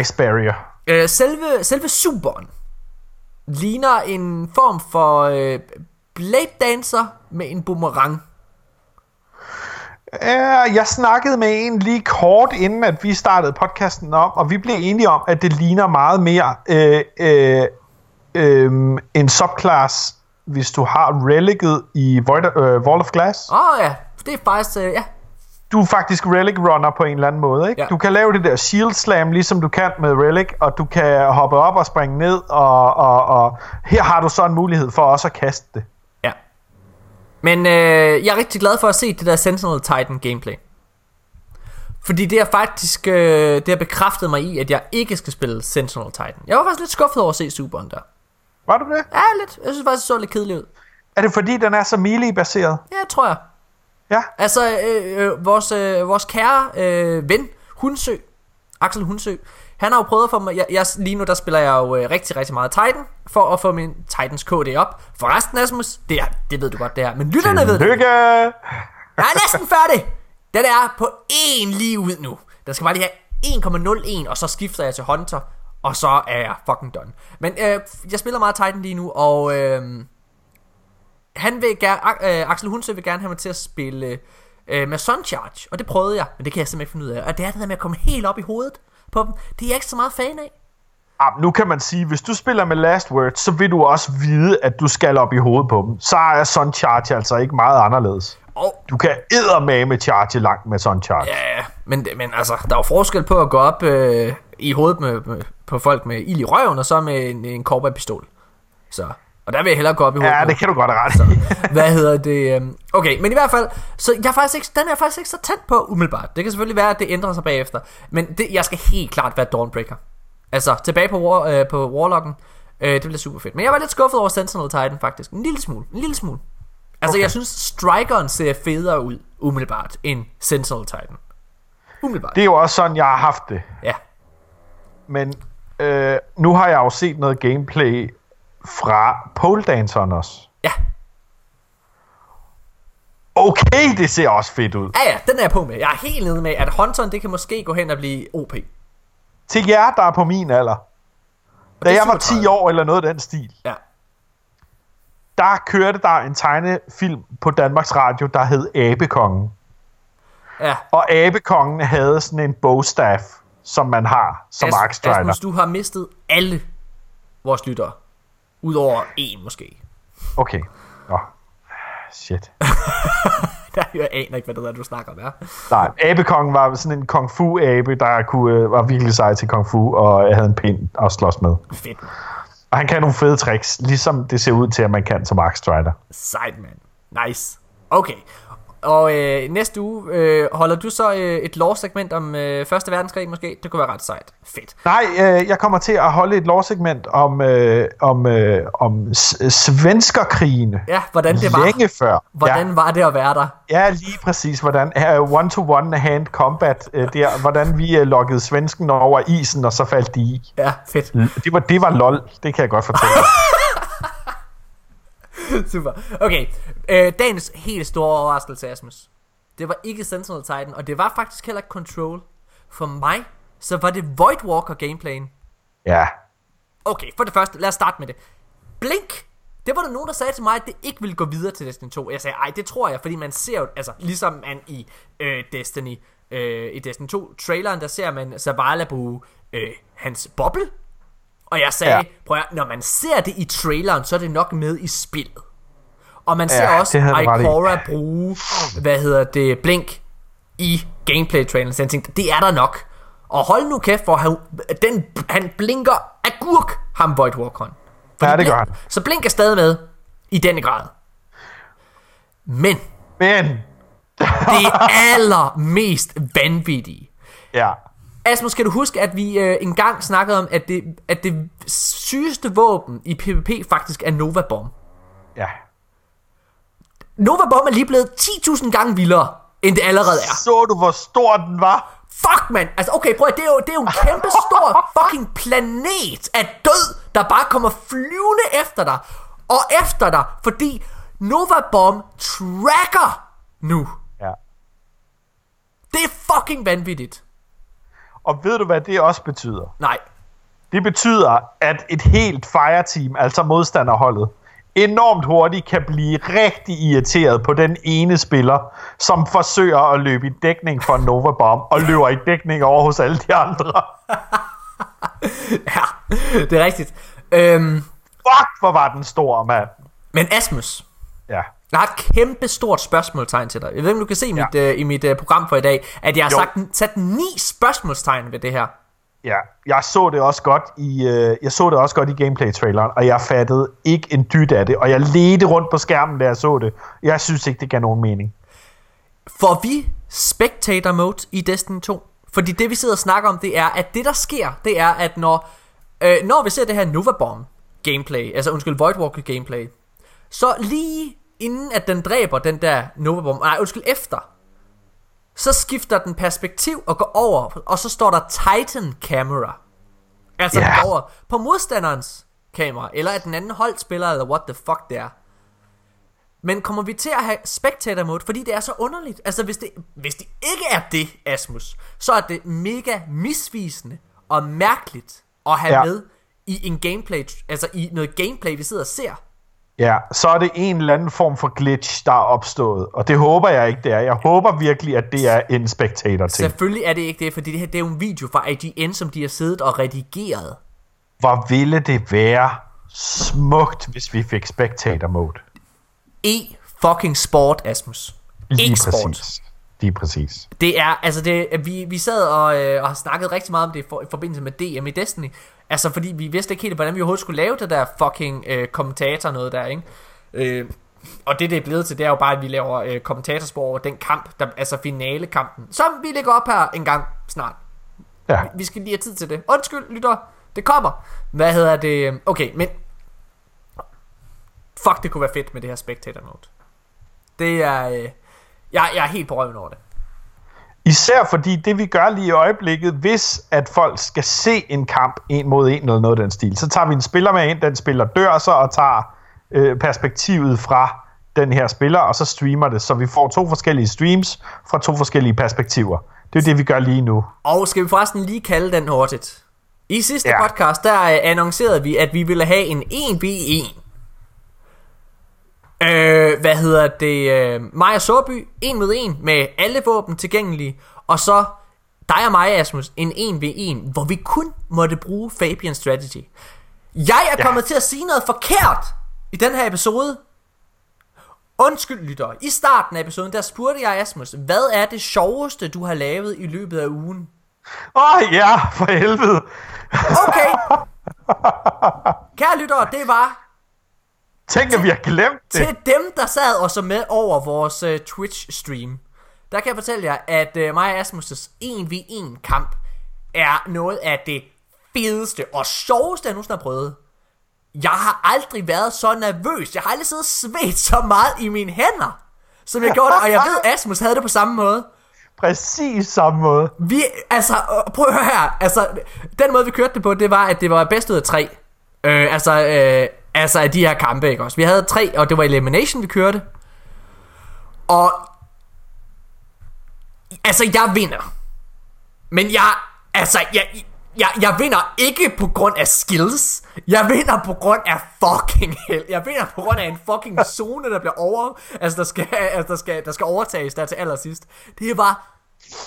Ice Barrier. øh, selve, selve superen ligner en form for øh, Blade Dancer med en boomerang. Ja, jeg snakkede med en lige kort inden, at vi startede podcasten om, og vi blev enige om, at det ligner meget mere øh, øh, øh, en subclass, hvis du har Relicet i Void, øh, Wall of Glass. Åh oh, ja, det er faktisk, øh, ja. du er faktisk relic runner på en eller anden måde. Ikke? Ja. Du kan lave det der shield slam, ligesom du kan med relic, og du kan hoppe op og springe ned, og, og, og her har du så en mulighed for også at kaste det. Men øh, jeg er rigtig glad for at se det der Sentinel Titan gameplay. Fordi det har faktisk øh, det har bekræftet mig i, at jeg ikke skal spille Sentinel Titan. Jeg var faktisk lidt skuffet over at se Superen der. Var du det? Ja, lidt. Jeg synes faktisk, det så lidt kedeligt ud. Er det fordi, den er så melee-baseret? Ja, tror jeg. Ja. Altså, øh, øh, vores, øh, vores kære øh, ven, Hunsø, Axel Hunsø, han har jo prøvet at få mig, jeg, jeg, lige nu der spiller jeg jo øh, rigtig, rigtig meget Titan, for at få min Titans KD op. Forresten, Asmus, det, er, det ved du godt, det her, men lytterne ved det. Lykke! Jeg er næsten færdig. Den er på én lige ud nu. Den skal bare lige have 1,01, og så skifter jeg til Hunter, og så er jeg fucking done. Men øh, jeg spiller meget Titan lige nu, og øh, han vil gerne, øh, Axel Hunsø vil gerne have mig til at spille øh, med Suncharge, og det prøvede jeg, men det kan jeg simpelthen ikke finde ud af. Og det er det der med at komme helt op i hovedet på dem, det er jeg ikke så meget fan af. Ah, nu kan man sige, hvis du spiller med Last Word, så vil du også vide, at du skal op i hovedet på dem. Så er Sun Charge altså ikke meget anderledes. Og Du kan eddermame charge langt med Sun Charge. Ja, men, men altså, der er jo forskel på at gå op øh, i hovedet med, med, på folk med ild i røven, og så med en, en pistol. Så, og der vil jeg hellere gå op i hovedet Ja, det kan du godt have ret i. Hvad hedder det? øhm, Okay, men i hvert fald, så jeg er faktisk ikke, den er faktisk ikke så tæt på umiddelbart. Det kan selvfølgelig være, at det ændrer sig bagefter. Men det, jeg skal helt klart være Dawnbreaker. Altså, tilbage på, war, øh, på Warlocken. Øh, det bliver super fedt. Men jeg var lidt skuffet over Sentinel Titan faktisk. En lille smule. En lille smule. Altså. Okay. jeg synes, Strikeren ser federe ud, umiddelbart, end Sentinel Titan. Umiddelbart. Det er jo også sådan, jeg har haft det. Ja. Men øh, nu har jeg jo set noget gameplay fra Pole Danceren også. Ja. Okay, det ser også fedt ud. Ja, ja, den er jeg på med. Jeg er helt nede med, at Hunteren, det kan måske gå hen og blive OP. Til jer, der er på min alder. Da er jeg var 10 37. år eller noget af den stil, Ja. der kørte der en tegnefilm på Danmarks Radio, der hed Abekongen. Ja. Og Abekongen havde sådan en bogstaff, som man har som As- Axe Strider. Asmus, du har mistet alle vores lyttere. Udover en måske. Okay. Nå. Shit. Jeg aner ikke, hvad det er, du snakker om, ja. Nej, Abekongen var sådan en kung fu abe, der kunne, øh, var virkelig sej til kung fu, og havde en pind at slås med. Fedt. Og han kan nogle fede tricks, ligesom det ser ud til, at man kan som Axe Strider. Sejt, mand. Nice. Okay. Og øh, næste uge øh, holder du så øh, et lore-segment om øh, Første Verdenskrig måske? Det kunne være ret sejt. Fedt. Nej, øh, jeg kommer til at holde et lovsegment om, øh, om, øh, om svenskerkrigene. Ja, hvordan det var. Længe før. Hvordan Ja, var det at være der? ja lige præcis. Hvordan uh, one-to-one hand combat uh, der. Hvordan vi uh, lokkede svensken over isen, og så faldt de i. Ja, fedt. Det var, det var lol. Det kan jeg godt fortælle. Super. Okay. Øh, dagens helt store overraskelse, Asmus. Det var ikke Sentinel Titan, og det var faktisk heller ikke Control. For mig, så var det Void Walker gameplayen. Ja. Okay, for det første, lad os starte med det. Blink! Det var der nogen, der sagde til mig, at det ikke ville gå videre til Destiny 2. Jeg sagde, ej, det tror jeg, fordi man ser jo, altså ligesom man i øh, Destiny, øh, i Destiny 2 traileren, der ser man Zavala bruge øh, hans boble. Og jeg sagde, ja. Prøv at, når man ser det i traileren, så er det nok med i spillet. Og man ser Ja, også ret i. Ikora bruge, hvad hedder det, Blink i gameplay-traileren. Så jeg tænkte, det er der nok. Og hold nu kæft, for han, den, han blinker agurk, ham Void. Fordi Ja, det gør han. Så Blink er stadig med i denne grad. Men Men, det allermest vanvittige. ja. Asmus, skal du huske, at vi øh, engang snakkede om, at det, at det sygeste våben i PvP faktisk er Nova Bomb. Ja. Nova Bomb er lige blevet 10.000 gange vildere, end det allerede er. Så du, hvor stor den var? Fuck, mand! Altså, okay, prøv at, det er jo, det er jo en kæmpe stor fucking planet af død, der bare kommer flyvende efter dig. Og efter dig, fordi Nova Bomb tracker nu. Ja. Det er fucking vanvittigt. Og ved du, hvad det også betyder? Nej. Det betyder, at et helt fireteam, altså modstanderholdet, enormt hurtigt kan blive rigtig irriteret på den ene spiller, som forsøger at løbe i dækning for en Nova Bomb, og løber i dækning over hos alle de andre. Ja, det er rigtigt. Øhm, Fuck, hvor var den stor, mand. men Asmus, Ja. Jeg har et kæmpe stort spørgsmålstegn til dig. Jeg ved ikke, om du kan se ja. mit, uh, i mit uh, program for i dag, at jeg har sagt, sat ni spørgsmålstegn ved det her. Ja, jeg så det også godt i uh, jeg så det også godt i gameplay traileren, og jeg fattede ikke en dyt af det, og jeg ledte rundt på skærmen da jeg så det. Jeg synes ikke det gav nogen mening. Får vi spectator mode i Destiny 2? Fordi det vi sidder og snakker om, det er at det der sker, det er at når øh, når vi ser det her Nova Bomb gameplay, altså undskyld Void Walker gameplay, så lige inden at den dræber den der Nova Bomb, nej undskyld efter, så skifter den perspektiv og går over, og så står der Titan Camera. Altså yeah. den over på modstanderens kamera, eller at den anden holdspiller, eller what the fuck det er. Men kommer vi til at have spectator mode, fordi det er så underligt? Altså hvis det, hvis det ikke er det, Asmus, så er det mega misvisende og mærkeligt at have ja. med i en gameplay, altså i noget gameplay, vi sidder og ser. Ja, så er det en eller anden form for glitch, der er opstået. Og det håber jeg ikke, det er. Jeg håber virkelig, at det er en spectator ting. Selvfølgelig er det ikke det, fordi det her det er jo en video fra IGN, som de har siddet og redigeret. Hvor ville det være smukt, hvis vi fik spectator mode. E fucking sport, Asmus. Lige E-sport. præcis. Lige præcis. Det er, altså det, vi, vi sad og, øh, og har snakket rigtig meget om det for, i forbindelse med DM i Destiny. Altså fordi vi vidste ikke helt, hvordan vi overhovedet skulle lave det der fucking øh, kommentator noget der, ikke? Øh, og det det er blevet til, det er jo bare, at vi laver øh, kommentatorspor over den kamp, der, altså finale-kampen, som vi lægger op her en gang snart. Ja. Vi, vi skal lige have tid til det. Undskyld, lytter, det kommer. Hvad hedder det? Okay, men fuck, det kunne være fedt med det her spectator mode. Det er, øh, jeg, jeg er helt på røven over det. Især fordi det vi gør lige i øjeblikket, hvis at folk skal se en kamp en mod en eller noget af den stil, så tager vi en spiller med ind, den spiller dør så og tager øh, perspektivet fra den her spiller, og så streamer det, så vi får to forskellige streams fra to forskellige perspektiver. Det er det, vi gør lige nu. Og skal vi forresten lige kalde den hurtigt? I sidste ja. podcast, der øh, annoncerede vi, at vi ville have en 1v1 Øh, hvad hedder det? Øh, mig og Såby, en mod en med alle våben tilgængelige. Og så dig og mig, Asmus, en 1v1, hvor vi kun måtte bruge Fabian Strategy. Jeg er ja. kommet til at sige noget forkert i den her episode. Undskyld, lytter. I starten af episoden, der spurgte jeg Asmus, hvad er det sjoveste, du har lavet i løbet af ugen? Åh oh, ja, for helvede. Okay. Kære lyttere, det var Tænk, at vi har glemt det. Til dem, der sad og så med over vores uh, Twitch-stream, der kan jeg fortælle jer, at uh, mig og Asmus' 1v1 kamp er noget af det fedeste og sjoveste, jeg nogensinde har prøvet. Jeg har aldrig været så nervøs. Jeg har aldrig siddet svedt så meget i mine hænder, som jeg gjorde det. Og jeg ved, Asmus havde det på samme måde. Præcis samme måde. Vi, altså, prøv at høre her. Altså, den måde, vi kørte det på, det var, at det var bedst ud af tre. Øh, altså, øh, Altså af de her kampe, ikke også? Vi havde tre, og det var Elimination, vi kørte. Og... Altså, jeg vinder. Men jeg... Altså, jeg... Jeg, jeg vinder ikke på grund af skills Jeg vinder på grund af fucking hell Jeg vinder på grund af en fucking zone Der bliver over Altså der skal, altså, der skal, der skal overtages der til allersidst Det var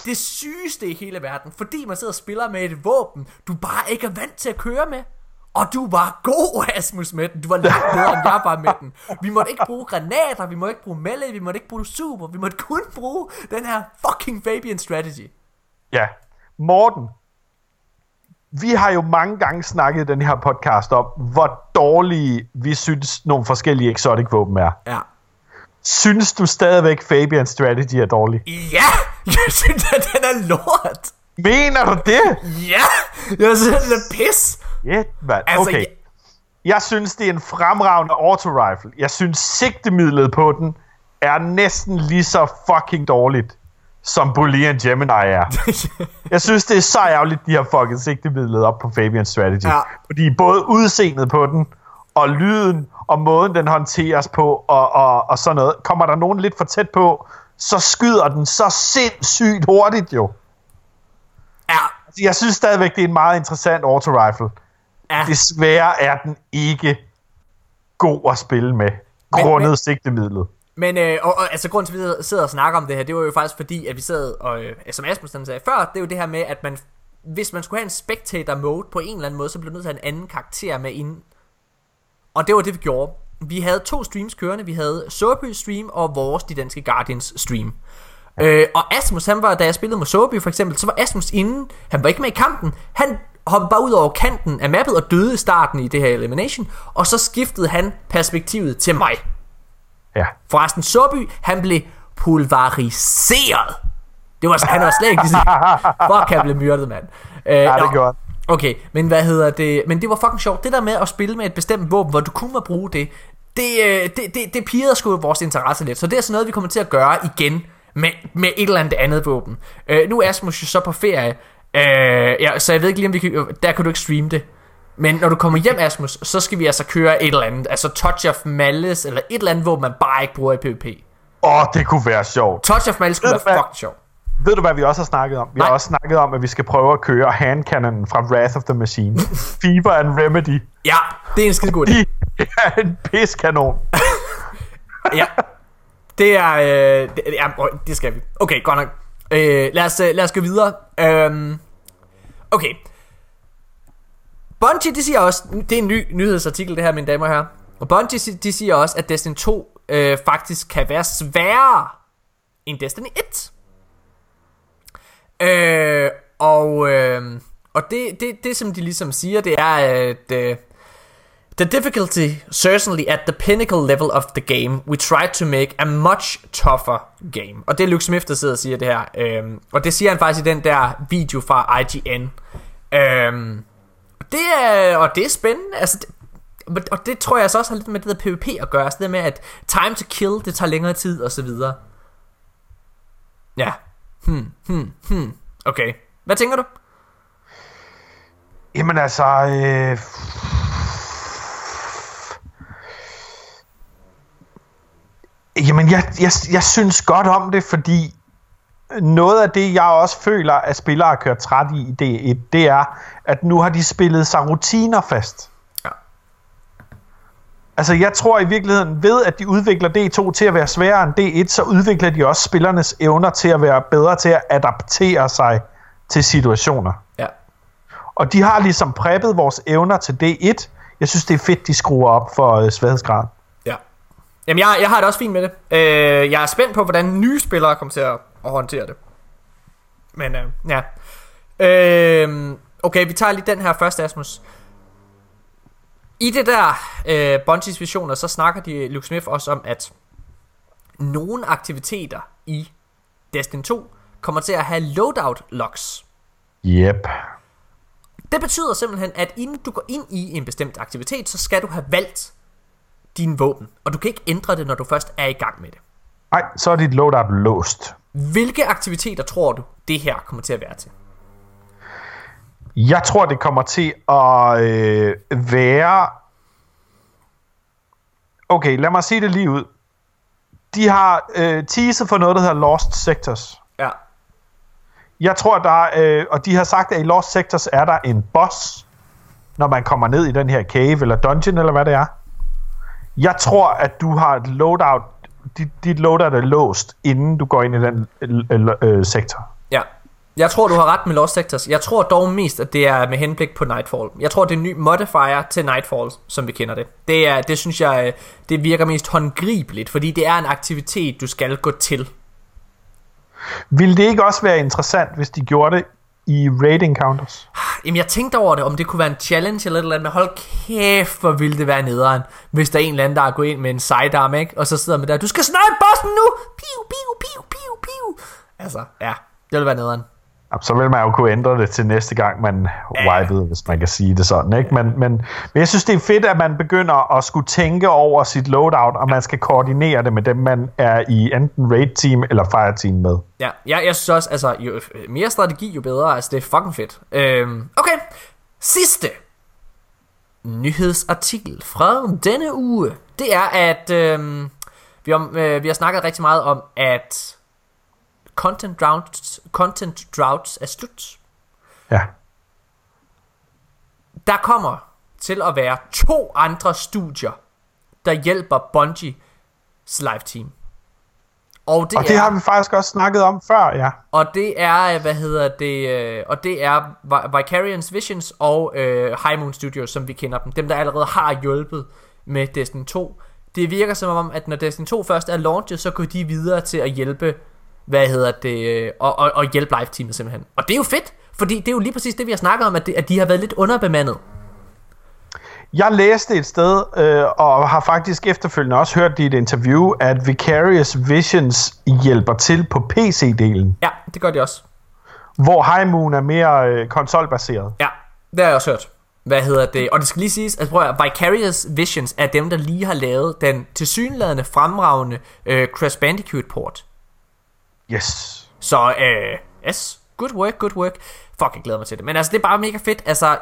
det sygeste i hele verden Fordi man sidder og spiller med et våben Du bare ikke er vant til at køre med og du var god, Asmus, med den. Du var langt bedre, end jeg var med den. Vi måtte ikke bruge granater, vi måtte ikke bruge melee, vi måtte ikke bruge super, vi måtte kun bruge den her fucking Fabian strategy. Ja, Morten, vi har jo mange gange snakket i den her podcast om, hvor dårlige vi synes nogle forskellige exotic våben er. Ja. Synes du stadigvæk Fabian strategy er dårlig? Ja, jeg synes, at den er lort. Mener du det? Ja, jeg synes, den er pis. Shit, mand. Altså, okay. Jeg... jeg synes, det er en fremragende auto-rifle. Jeg synes, sigtemidlet på den er næsten lige så fucking dårligt, som Boolean Gemini er. jeg synes, det er så ærgerligt, de har fucking sigtemidlet op på Fabian Strategy. Ja. Fordi både udseendet på den, og lyden, og måden, den håndteres på, og, og, og sådan noget. Kommer der nogen lidt for tæt på, så skyder den så sindssygt hurtigt jo. Ja. Altså, jeg synes stadigvæk, det er en meget interessant auto-rifle. Ja. Desværre er den ikke god at spille med, grundet men, sigtemidlet. Men øh, og, og, altså grunden til, at vi sidder og snakker om det her, det var jo faktisk fordi, at vi sad og, øh, som Asmussen sagde før, det er jo det her med, at man, hvis man skulle have en spectator mode på en eller anden måde, så blev nødt til at have en anden karakter med inden. Og det var det, vi gjorde. vi havde to streams kørende. Vi havde Soapy stream og vores De Danske Guardians stream. Øh, og Asmus, han var, da jeg spillede med Soapy for eksempel, så var Asmus inden, han var ikke med i kampen, han hoppede bare ud over kanten af mappet og døde i starten i det her elimination, og så skiftede han perspektivet til mig. Ja. Forresten, Soapy, han blev pulveriseret. Det var, han var slet ikke ligesom, fuck, han blev myrdet, mand. Øh, Ja, det gjorde. Okay, men hvad hedder det? Men det var fucking sjovt. Det der med at spille med et bestemt våben, hvor du kun må bruge det, det, øh, det, det, det pirrede sgu vores interesse lidt. Så det er sådan noget, vi kommer til at gøre igen med, med et eller andet andet våben. Øh, nu er Asmus jo så på ferie, øh, ja, så jeg ved ikke lige, om vi kan, der kan du ikke streame det. Men når du kommer hjem, Asmus, så skal vi altså køre et eller andet. Altså Touch of Malice, eller et eller andet våben, man bare ikke bruger i PvP. Åh, oh, det kunne være sjovt. Touch of Malice du være fucking sjov. Ved du, hvad vi også har snakket om? Vi Nej. har også snakket om, at vi skal prøve at køre handcannon fra Wrath of the Machine. Fever and Remedy. Ja, det er en skide god idé. De er en piskanon. Ja. Det er, øh, det, ja, det skal vi. Okay, godt nok. Øh, lad, os, øh, lad os gå videre. Øhm, okay. Bungie, de siger også, det er en ny nyhedsartikel det her, mine damer og herrer. Og Bungie, de siger også, at Destiny 2 øh, faktisk kan være sværere end Destiny 1. Øh, og øh, og det, det, det, som de ligesom siger, det er, at... Øh, The difficulty certainly at the pinnacle level of the game. We tried to make a much tougher game. Og det er Luke Smith, der sidder og siger det her. Øhm, og det siger han faktisk i den der video fra IGN. Øhm, det er, og det er spændende. Altså, det, og det tror jeg så også har lidt med det der PvP at gøre. Altså det med, at time to kill, det tager længere tid, og så videre. Ja. Hmm, hmm, hmm. Okay. Hvad tænker du? Jamen altså... Øh... Jamen, jeg, jeg, jeg synes godt om det, fordi noget af det, jeg også føler, at spillere kørt træt i i D1, det er, at nu har de spillet sig rutiner fast. Ja. Altså, jeg tror i virkeligheden, ved at de udvikler D2 til at være sværere end D1, så udvikler de også spillernes evner til at være bedre til at adaptere sig til situationer. Ja. Og de har ligesom preppet vores evner til D1. Jeg synes, det er fedt, de skruer op for øh, sværhedsgrad. Ja. Jamen, jeg, jeg har det også fint med det. Øh, jeg er spændt på, hvordan nye spillere kommer til at, at håndtere det. Men øh, ja. Øh, okay, vi tager lige den her først, Asmus. I det der øh, Bungies visioner, så snakker de Luke Smith også om, at nogle aktiviteter i Destiny 2 kommer til at have loadout locks. Yep. Det betyder simpelthen, at inden du går ind i en bestemt aktivitet, så skal du have valgt din våben. Og du kan ikke ændre det, når du først er i gang med det. Nej, så er dit loadout låst. Hvilke aktiviteter tror du, det her kommer til at være til? Jeg tror, det kommer til at øh, være... Okay, lad mig sige det lige ud. De har øh, teaset for noget, der hedder Lost Sectors. Ja. Jeg tror, der er, øh, og de har sagt, at i Lost Sectors er der en boss, når man kommer ned i den her cave eller dungeon, eller hvad det er. Jeg tror, at du har et loadout, dit, dit loadout er låst, inden du går ind i den øh, øh, sektor. Ja. Jeg tror, du har ret med Lost Sectors. Jeg tror dog mest, at det er med henblik på Nightfall. Jeg tror, det er en ny modifier til Nightfall, som vi kender det. Det, er, det synes jeg, det virker mest håndgribeligt, fordi det er en aktivitet, du skal gå til. Vil det ikke også være interessant, hvis de gjorde det i raid encounters? Jamen, jeg tænkte over det, om det kunne være en challenge eller et eller andet, men hold kæft, hvor ville det være nederen, hvis der er en eller anden, der er gået ind med en sidearm, ikke? Og så sidder man der, du skal snipe bossen nu! Piu, piu, piu, piu, piu. Altså, ja, det ville være nederen. Så vil man jo kunne ændre det til næste gang, man wipede, hvis man kan sige det sådan. Ikke? Men, men, men jeg synes, det er fedt, at man begynder at skulle tænke over sit loadout, og man skal koordinere det med dem, man er i enten raid-team eller fire-team med. Ja, jeg, jeg synes også, altså, jo øh, mere strategi, jo bedre. Altså, det er fucking fedt. Øhm, okay, sidste nyhedsartikel fra denne uge, det er, at øhm, vi, har, øh, vi har snakket rigtig meget om, at content droughts, content droughts er slut. Ja. Der kommer til at være to andre studier, der hjælper Bungie's live team. Og det, Og det er, har vi faktisk også snakket om før, ja. og det er, hvad hedder det, øh, og det er Vi- Vicarious Visions og øh, High Moon Studios, som vi kender dem. Dem, der allerede har hjulpet med Destiny 2. Det virker som om, at når Destiny 2 først er launchet, så går de videre til at hjælpe, hvad hedder det, øh, og, og, og hjælpe live-teamet simpelthen. Og det er jo fedt, fordi det er jo lige præcis det, vi har snakket om, at, det, at de har været lidt underbemandet. Jeg læste et sted, øh, og har faktisk efterfølgende også hørt i et interview, at Vicarious Visions hjælper til på PC-delen. Ja, det gør de også. Hvor High Moon er mere øh, konsolbaseret. Ja, det har jeg også hørt. Hvad hedder det? Og det skal lige siges, at prøv at, Vicarious Visions er dem, der lige har lavet den tilsyneladende fremragende øh, Crash Bandicoot port. Yes. Så, øh, yes, good work, good work. Fuck, jeg glæder mig til det. Men altså, det er bare mega fedt. Altså,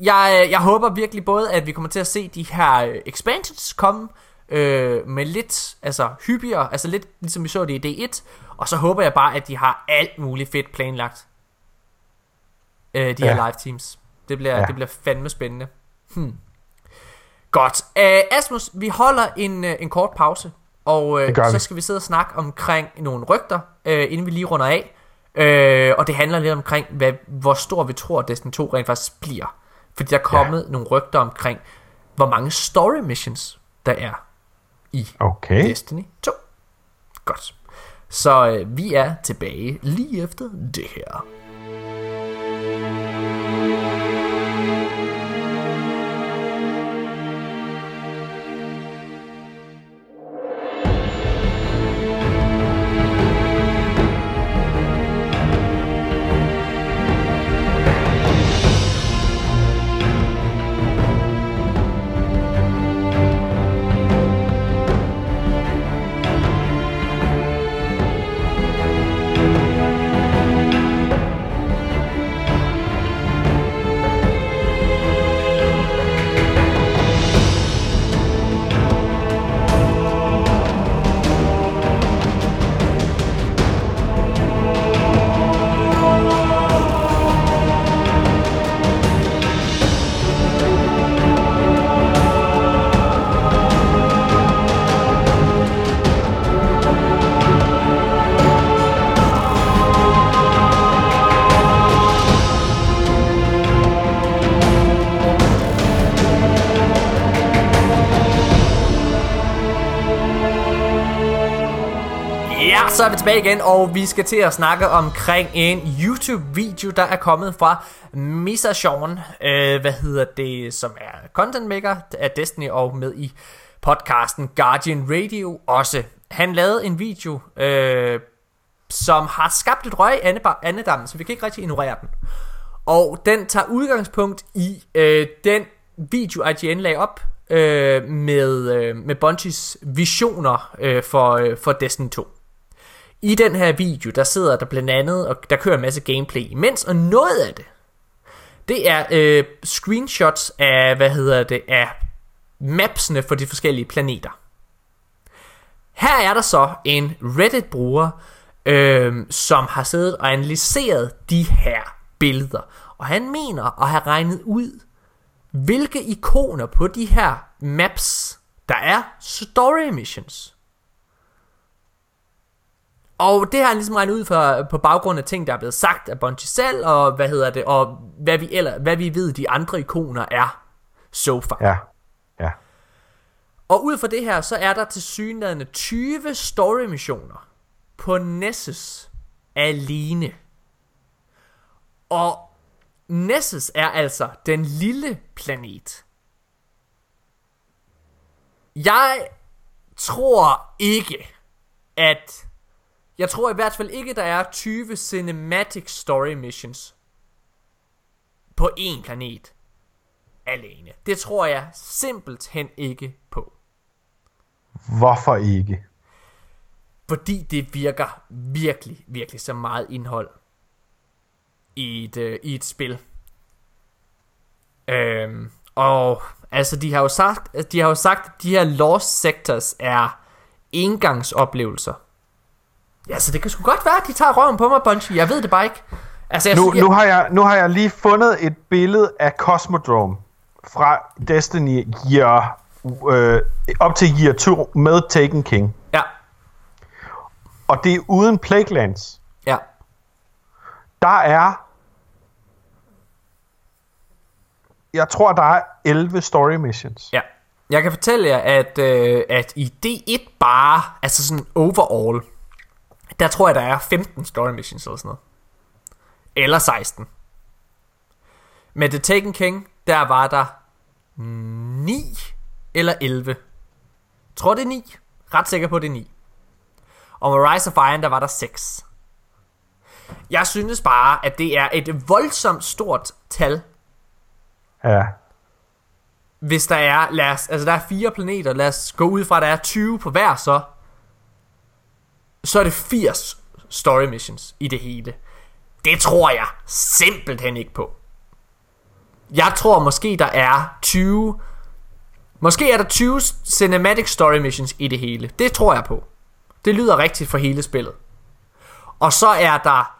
jeg, jeg håber virkelig både, at vi kommer til at se de her øh, expansions komme øh, med lidt, altså hyppigere, altså lidt ligesom vi så det i D1, og så håber jeg bare, at de har alt muligt fedt planlagt. Øh, de ja. her live teams. Det bliver, ja. det bliver fandme spændende. Hmm. Godt. Uh, Asmus, vi holder en, uh, en kort pause, og uh, så skal vi sidde og snakke omkring nogle rygter, uh, inden vi lige runder af. Uh, og det handler lidt omkring, hvad, hvor stor vi tror, at Destiny 2 rent faktisk bliver. Fordi der er kommet ja. nogle rygter omkring, hvor mange story missions der er i okay. Destiny 2. Godt. Så øh, vi er tilbage lige efter det her. Vi tilbage igen, og vi skal til at snakke omkring en YouTube-video, der er kommet fra Misa Sean, øh, hvad hedder det, som er content maker af Destiny og med i podcasten Guardian Radio også. Han lavede en video, øh, som har skabt et røg i andedammen, så vi kan ikke rigtig ignorere den. Og den tager udgangspunkt i øh, den video, IGN lagde op øh, med, øh, med Bungies visioner øh, for, øh, for Destiny 2. I den her video, der sidder der blandt andet, og der kører en masse gameplay imens, og noget af det, det er øh, screenshots af, hvad hedder det, af mapsene for de forskellige planeter. Her er der så en Reddit-bruger, øh, som har siddet og analyseret de her billeder. Og han mener at have regnet ud, hvilke ikoner på de her maps, der er story missions. Og det har han ligesom regnet ud for, på baggrund af ting, der er blevet sagt af Bungie selv, og hvad hedder det, og hvad vi, eller, hvad vi ved, de andre ikoner er so far. Ja, ja. Og ud fra det her, så er der til synligheden 20 story missioner på Nessus alene. Og Nessus er altså den lille planet. Jeg tror ikke, at jeg tror i hvert fald ikke, der er 20 cinematic story missions på én planet alene. Det tror jeg simpelthen ikke på. Hvorfor ikke? Fordi det virker virkelig, virkelig så meget indhold i et, uh, i et spil. Øhm, og altså de har jo sagt, de har jo sagt, at de her lost sectors er engangsoplevelser. Ja, så det kan sgu godt være, at de tager røven på mig, Bungie. Jeg ved det bare ikke. Altså, jeg, nu, jeg... Nu, har jeg, nu har jeg lige fundet et billede af Cosmodrome fra Destiny Year, øh, op til Year 2 med Taken King. Ja. Og det er uden Plaguelands. Ja. Der er... Jeg tror, der er 11 story missions. Ja. Jeg kan fortælle jer, at, øh, at i D1 bare, altså sådan overall, der tror jeg, der er 15 story missions eller sådan noget. Eller 16. Med The Taken King, der var der 9 eller 11. Jeg tror det er 9. Ret sikker på det er 9. Og med Rise of Iron, der var der 6. Jeg synes bare, at det er et voldsomt stort tal, Ja. hvis der er, lad os, altså der er fire planeter, lad os gå ud fra, at der er 20 på hver så, så er det 80 story missions i det hele. Det tror jeg simpelthen ikke på. Jeg tror måske, der er 20, måske er der 20 cinematic story missions i det hele. Det tror jeg på. Det lyder rigtigt for hele spillet. Og så er der,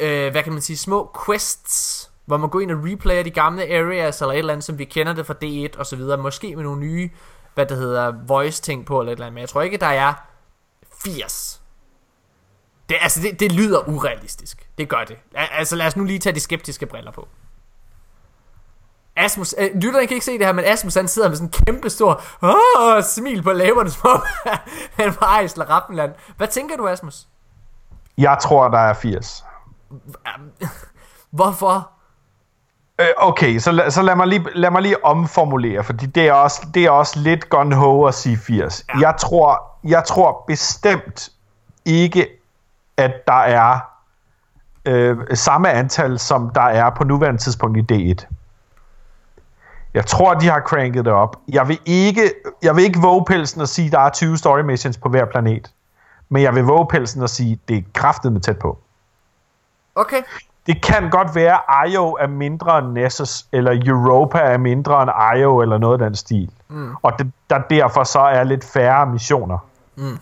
øh, hvad kan man sige, små quests, hvor man går ind og replayer de gamle areas, eller et eller andet, som vi kender det fra D1 og så videre. Måske med nogle nye, hvad det hedder, voice ting på, eller et eller andet. Men jeg tror ikke, der er 80. Det, altså, det, det lyder urealistisk. Det gør det. Al- Altså, lad os nu lige tage de skeptiske briller på. Asmus, øh, lytterne kan ikke se det her, men Asmus han sidder med sådan en kæmpe stor åh, smil på læberne, som om han var i Slaraffenland. Hvad tænker du, Asmus? Jeg tror, der er 80. Hvorfor? Øh, okay, så, la, så lad, mig lige, lad mig lige omformulere, fordi det er også, det er også lidt gun ho at sige 80. Ja. Jeg, tror, jeg tror bestemt ikke, at der er øh, samme antal, som der er på nuværende tidspunkt i D1. Jeg tror, de har cranket det op. Jeg vil ikke, jeg vil ikke våge pelsen og sige, at der er 20 story missions på hver planet. Men jeg vil våge pelsen og sige, at det er kraftet med tæt på. Okay. Det kan godt være, at Io er mindre end Nessus, eller Europa er mindre end Io, eller noget af den stil. Mm. Og det, der derfor så er lidt færre missioner. Mm.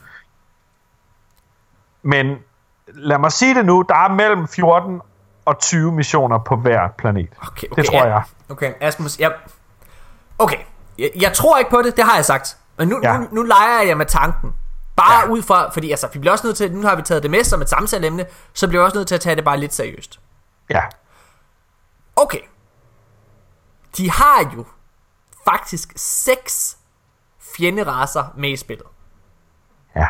Men lad mig sige det nu, der er mellem 14 og 20 missioner på hver planet. Okay, okay, det tror ja. jeg. Okay, Asmus, jeg... Okay, jeg, jeg tror ikke på det, det har jeg sagt. Men nu, ja. Ja. nu, nu leger jeg med tanken. Bare ja. Ja. ud fra, fordi altså, vi bliver også nødt til, nu har vi taget det med som et samtaleemne, så bliver vi også nødt til at tage det bare lidt seriøst. Ja. Okay. De har jo faktisk seks fjenderaser med i spillet. Ja.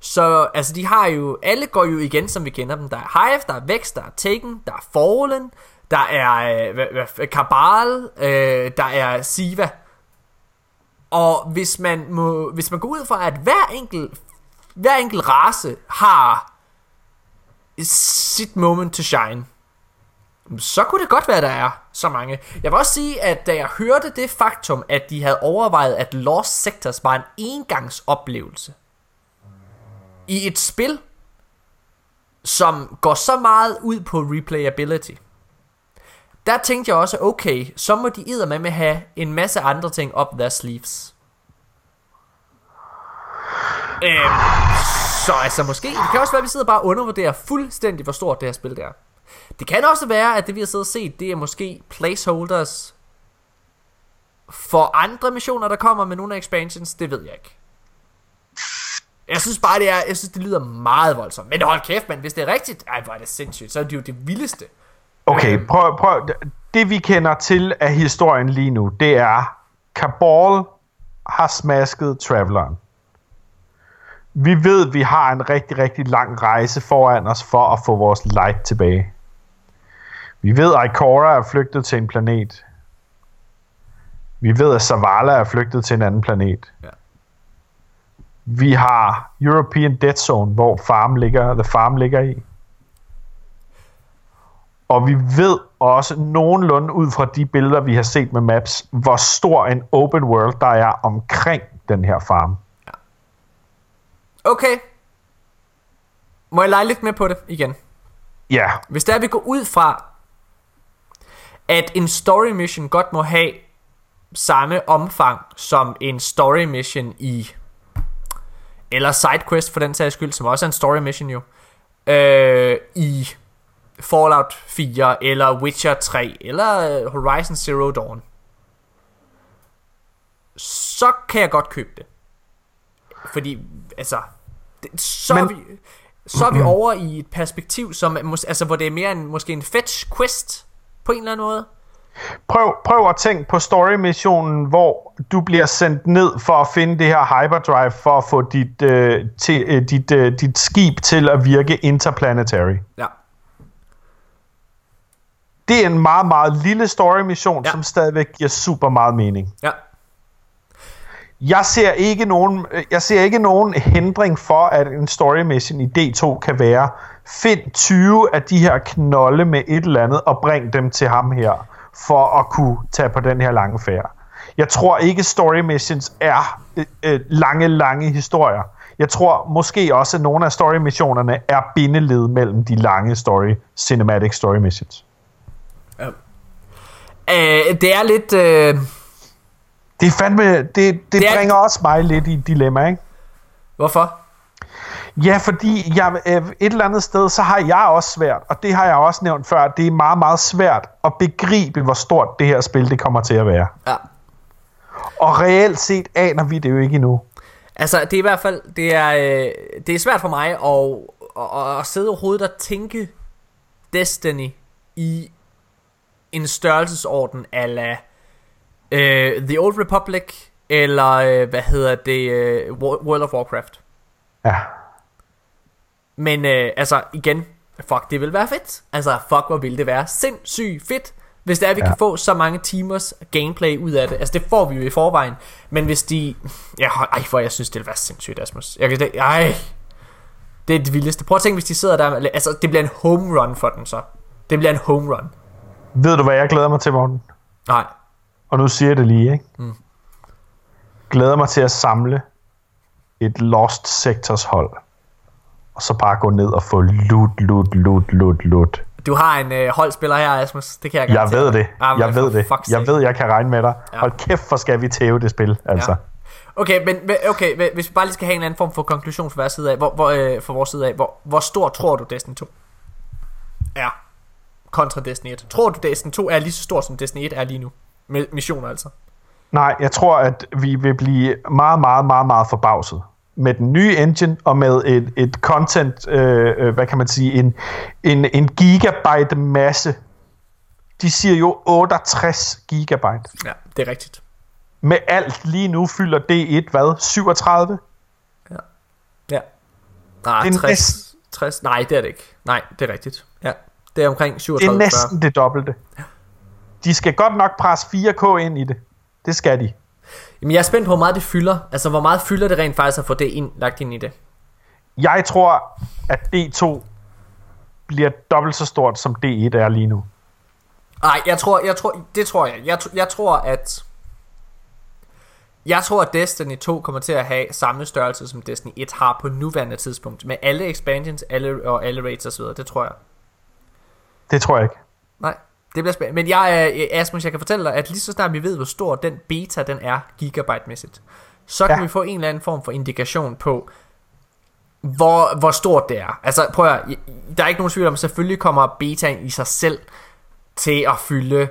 Så altså, de har jo, alle går jo igen, som vi kender dem. Der er Hive, der er Vex, der er Taken, der er Fallen, der er øh, Kabal, øh, der er Siva. Og hvis man, må, hvis man går ud fra, at hver enkelt, hver enkelt race har sit moment to shine, så kunne det godt være, der er så mange. Jeg vil også sige, at da jeg hørte det faktum, at de havde overvejet, at Lost Sectors var en engangsoplevelse, i et spil, som går så meget ud på replayability, der tænkte jeg også, okay, så må de med med have en masse andre ting up their sleeves. Øhm, så altså måske, det kan også være, at vi sidder bare og undervurderer fuldstændig, hvor stort det her spil det er. Det kan også være, at det vi har siddet og set, det er måske placeholders for andre missioner, der kommer med nogle af expansions, det ved jeg ikke. Jeg synes bare, det er, jeg synes, det lyder meget voldsomt. Men hold kæft, mand, hvis det er rigtigt, ej, hvor er det sindssygt, så er det jo det vildeste. Okay, prøv, prøv. Det vi kender til af historien lige nu, det er, Cabal har smasket Traveleren. Vi ved, vi har en rigtig, rigtig lang rejse foran os for at få vores light tilbage. Vi ved, at Ikora er flygtet til en planet. Vi ved, at Zavala er flygtet til en anden planet. Ja. Vi har European Dead Zone, hvor farm ligger, The Farm ligger i. Og vi ved også nogenlunde ud fra de billeder, vi har set med maps, hvor stor en open world der er omkring den her farm. Okay. Må jeg lege lidt med på det igen? Ja, Hvis der vi går ud fra, at en story mission godt må have samme omfang som en story mission i eller sidequest for den sags skyld, som også er en story mission jo, øh, i Fallout 4, eller Witcher 3, eller øh, Horizon Zero Dawn, så kan jeg godt købe det. Fordi, altså, det, så, Men... er vi, så er vi over i et perspektiv, som altså, hvor det er mere en, måske en fetch quest, på en eller anden måde. Prøv, prøv at tænke på story-missionen, hvor du bliver sendt ned for at finde det her hyperdrive, for at få dit, øh, til, øh, dit, øh, dit skib til at virke interplanetary. Ja. Det er en meget, meget lille story-mission, Ja. som stadigvæk giver super meget mening. Ja. Jeg ser ikke nogen, øh, jeg ser ikke nogen hindring for, at en story mission i D2 kan være, find 20 af de her knolde med et eller andet, og bring dem til ham her, for at kunne tage på den her lange færd. Jeg tror ikke, story missions er øh, øh, lange, lange historier. Jeg tror måske også, at nogle af story missionerne er bindeled mellem de lange story, cinematic story missions. Øh, det er lidt... Øh, det fandme, det, det, Det det er- bringer også mig lidt i et dilemma, ikke? hvorfor? Ja, fordi jeg, øh, et eller andet sted, så har jeg også svært, og det har jeg også nævnt før, det er meget, meget svært at begribe, hvor stort det her spil det kommer til at være. Ja. Og reelt set aner vi det jo ikke endnu. Altså, det er i hvert fald, det er, øh, det er svært for mig at, at, at sidde overhovedet og tænke Destiny i en størrelsesorden ala øh, The Old Republic, eller øh, hvad hedder det, øh, Wo- World of Warcraft. Ja. Men øh, altså, igen, fuck, det vil være fedt. Altså, fuck, hvor ville det være sindssygt fedt, hvis det er, at vi ja. Kan få så mange timers gameplay ud af det. Altså, det får vi jo i forvejen. Men hvis de... Ja, ej, for jeg synes, det vil være sindssygt, Asmus. Jeg kan det... Ej. Det er det vildeste. Prøv at tænke, hvis de sidder der... Altså, det bliver en home run for den så. Det bliver en home run. Ved du, hvad jeg glæder mig til, Morten? Nej. Og nu siger jeg det lige, ikke? Mm. Glæder mig til at samle et Lost Sectors hold. Og så bare gå ned og få loot, loot, loot, loot, loot. Du har en øh, holdspiller her, Asmus. Det kan jeg Jeg garantere ved dig. det. Ah, men Jeg for ved det. Jeg ved, jeg kan regne med dig. Ja. Hold kæft, hvor skal vi tæve det spil, altså. Ja. Okay, men okay, hvis vi bare lige skal have en eller anden form for konklusion fra vores side af, hvor, hvor, øh, fra vores side af, hvor, hvor stor tror du Destiny 2 er kontra Destiny 1? Tror du Destiny 2 er lige så stor som Destiny 1 er lige nu? Med missioner altså. Nej, jeg tror, at vi vil blive meget, meget, meget, meget forbavset med den nye engine og med et, et content, øh, øh, hvad kan man sige, en, en, en gigabyte masse. De siger jo 68 gigabyte. Ja, det er rigtigt. Med alt lige nu fylder D1 hvad? 37? Ja. Nej, Det er 60, næsten- 60, nej det er det ikke. Nej, det er rigtigt. Ja, det er omkring Det 37 er næsten det dobbelte. De skal godt nok presse 4K ind i det. Det skal de. Jamen jeg er spændt på, hvor meget det fylder. Altså, hvor meget fylder det rent faktisk at få det ind, lagt ind i det? Jeg tror, at D2 bliver dobbelt så stort, som D1 er lige nu. Nej, jeg tror, jeg tror, det tror jeg. Jeg, jeg tror, at... Jeg tror, at Destiny 2 kommer til at have samme størrelse, som Destiny 1 har på nuværende tidspunkt. Med alle expansions alle, og alle raids osv. Det tror jeg. Det tror jeg ikke. Nej, det bliver spændende. Men jeg, øh, Asmus, jeg kan fortælle dig, at lige så snart vi ved, hvor stor den beta den er, gigabyte-mæssigt, så kan Ja. vi få en eller anden form for indikation på, hvor, hvor stort det er. Altså, prøv at, høre, der er ikke nogen tvivl om, selvfølgelig kommer betaen i sig selv til at fylde,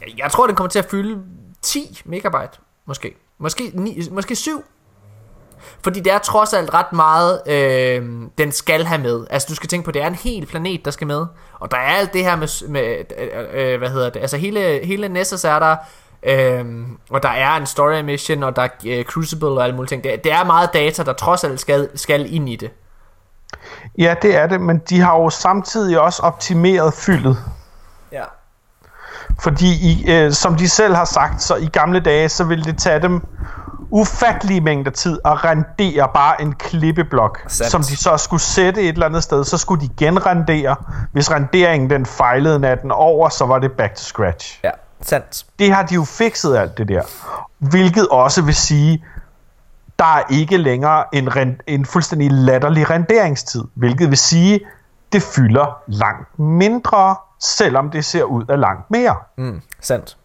jeg- jeg tror, den kommer til at fylde 10 megabyte, måske. Måske, 9, måske 7. Fordi det er trods alt ret meget, øh, den skal have med. Altså du skal tænke på, det er en hel planet, der skal med. Og der er alt det her med, med øh, øh, hvad hedder det, altså hele, hele Nessus er der. Øh, og der er en story mission, og der er øh, Crucible og alle mulige ting. Det, det er meget data, der trods alt skal, skal ind i det. Ja, det er det, men de har jo samtidig også optimeret fyldet. Ja. Fordi, i, øh, som de selv har sagt, så i gamle dage, så ville det tage dem ufattelige mængder tid at rendere bare en klippeblok, Sandt. som de så skulle sætte et eller andet sted. Så skulle de genrendere. Hvis renderingen den fejlede natten over, så var det back to scratch. Ja, sandt. Det har de jo fikset alt det der. Hvilket også vil sige, der er ikke længere en, ren- en fuldstændig latterlig renderingstid. Hvilket vil sige, det fylder langt mindre, selvom det ser ud af langt mere. Mm, sandt.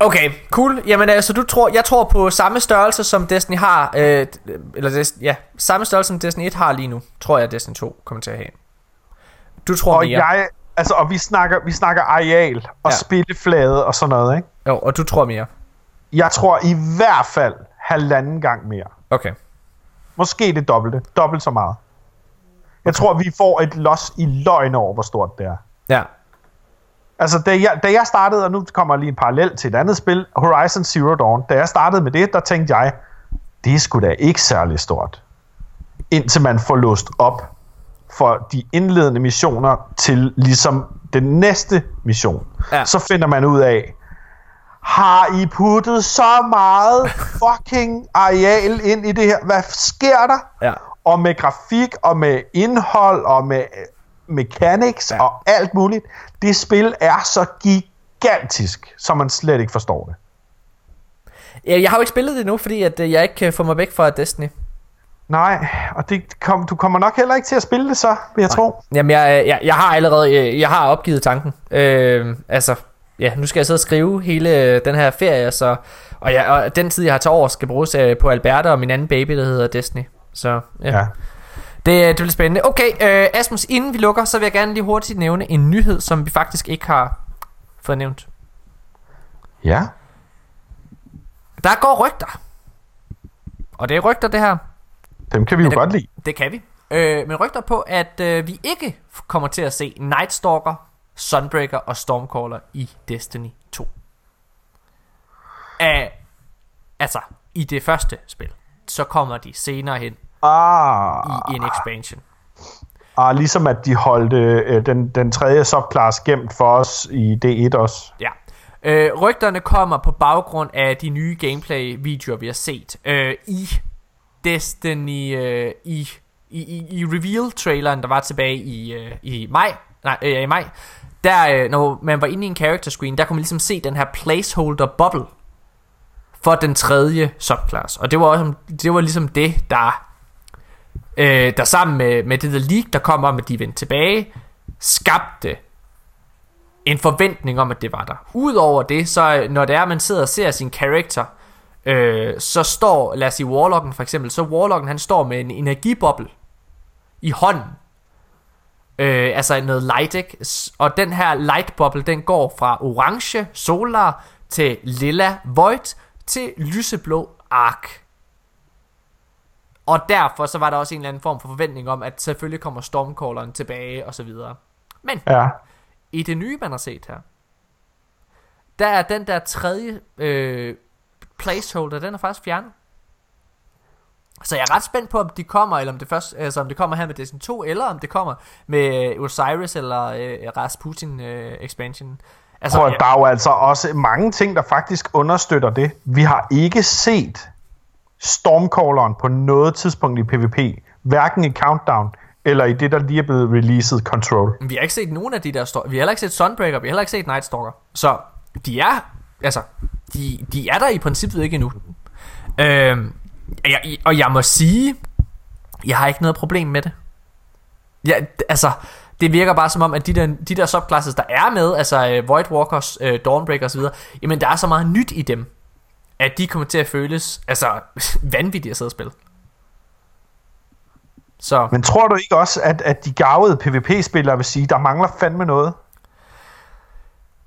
Okay, cool. Jamen altså, du tror, jeg tror på samme størrelse som Destiny har, øh, eller Des, ja, samme størrelse som Destiny 1 har lige nu, tror jeg, Destiny 2 kommer til at have. Du tror Og mere. jeg, altså, og vi snakker, vi snakker areal og Ja. spilleflade og sådan noget, ikke? Jo, og du tror mere. Jeg tror i hvert fald halvanden gang mere. Okay. Måske det dobbelte. Dobbelt så meget. Jeg tror, vi får et los i løgn over, hvor stort det er. Ja. Altså, da jeg, da jeg startede, og nu kommer lige en parallel til et andet spil, Horizon Zero Dawn. Da jeg startede med det, der tænkte jeg, det er sgu da ikke særlig stort. Indtil man får låst op for de indledende missioner til ligesom den næste mission. Ja. Så finder man ud af, har I puttet så meget fucking areal ind i det her? Hvad sker der? Ja. Og med grafik, og med indhold, og med mechanics, Ja. og alt muligt. Det spil er så gigantisk, så man slet ikke forstår det. Ja, Jeg har jo ikke spillet det nu, fordi at øh, jeg ikke kan få mig væk fra Destiny. Nej, og det kom, du kommer nok heller ikke til at spille det så, vil jeg tro. Jamen, jeg, jeg, jeg har allerede øh, jeg har opgivet tanken. Øh, altså, ja, nu skal jeg sidde og skrive hele øh, den her ferie, så, og, jeg, og den tid, jeg har til over, skal bruges øh, på Alberta og min anden baby, der hedder Destiny. Så ja. Ja. Det, det bliver spændende. Okay, øh, Asmus, inden vi lukker, så vil jeg gerne lige hurtigt nævne en nyhed, som vi faktisk ikke har fået nævnt. Ja. Der går rygter. Og det er rygter, det her. Dem kan vi jo det- godt lide. Det kan vi. Øh, men rygter på, at øh, vi ikke kommer til at se Night Stalker, Sunbreaker og Stormcaller i Destiny 2. Af, altså, i det første spil. Så kommer de senere hen Ah, i en expansion. ah ligesom at de holdt øh, den, den tredje subclass gemt for os i D1 også. Ja. Øh, rygterne kommer på baggrund af de nye gameplay-videoer, vi har set øh, i Destiny, øh, i, i, i, i reveal-traileren, der var tilbage i, øh, i maj. Nej, øh, i maj. Der, øh, når man var inde i en character screen, der kunne man ligesom se den her placeholder bubble for den tredje subclass. Og det var, også, det var ligesom det, der, øh, der sammen med, med det der leak, der kom om, at de vendte tilbage, skabte en forventning om, at det var der. Udover det, så når det er, at man sidder og ser sin karakter, øh, så står, lad os sige Warlocken for eksempel, så Warlocken han står med en energiboble i hånden. Øh, altså noget light, ikke? Og den her light bubble, den går fra orange solar til lilla void til lyseblå ark. Og derfor så var der også en eller anden form for forventning om, at selvfølgelig kommer Stormcalleren tilbage og så videre. Men Ja. i det nye, man har set her, der er den der tredje øh, placeholder, den er faktisk fjernet. Så jeg er ret spændt på, om de kommer, eller om det først, altså om det kommer her med Destiny 2, eller om det kommer med øh, Osiris eller øh, Rasputin øh, expansion. Altså, Prøv, der er jo altså også mange ting, der faktisk understøtter det. Vi har ikke set Stormcalleren på noget tidspunkt i PvP. Hverken i Countdown, eller i det, der lige er blevet releaset Control. vi har ikke set nogen af de der stor- Vi har heller ikke set Sunbreaker, vi har heller ikke set Nightstalker. Så de er, altså, de, de er der i princippet ikke endnu. Øhm, jeg, og jeg må sige, jeg har ikke noget problem med det. Ja, altså, det virker bare som om, at de der, de der subclasses, der er med, altså uh, Void Walkers, uh, Dawnbreaker osv., jamen der er så meget nyt i dem, at de kommer til at føles, altså, vanvittige at sidde og spille. Så, Men tror du ikke også, at, at de gavede PvP-spillere vil sige, der mangler fandme noget?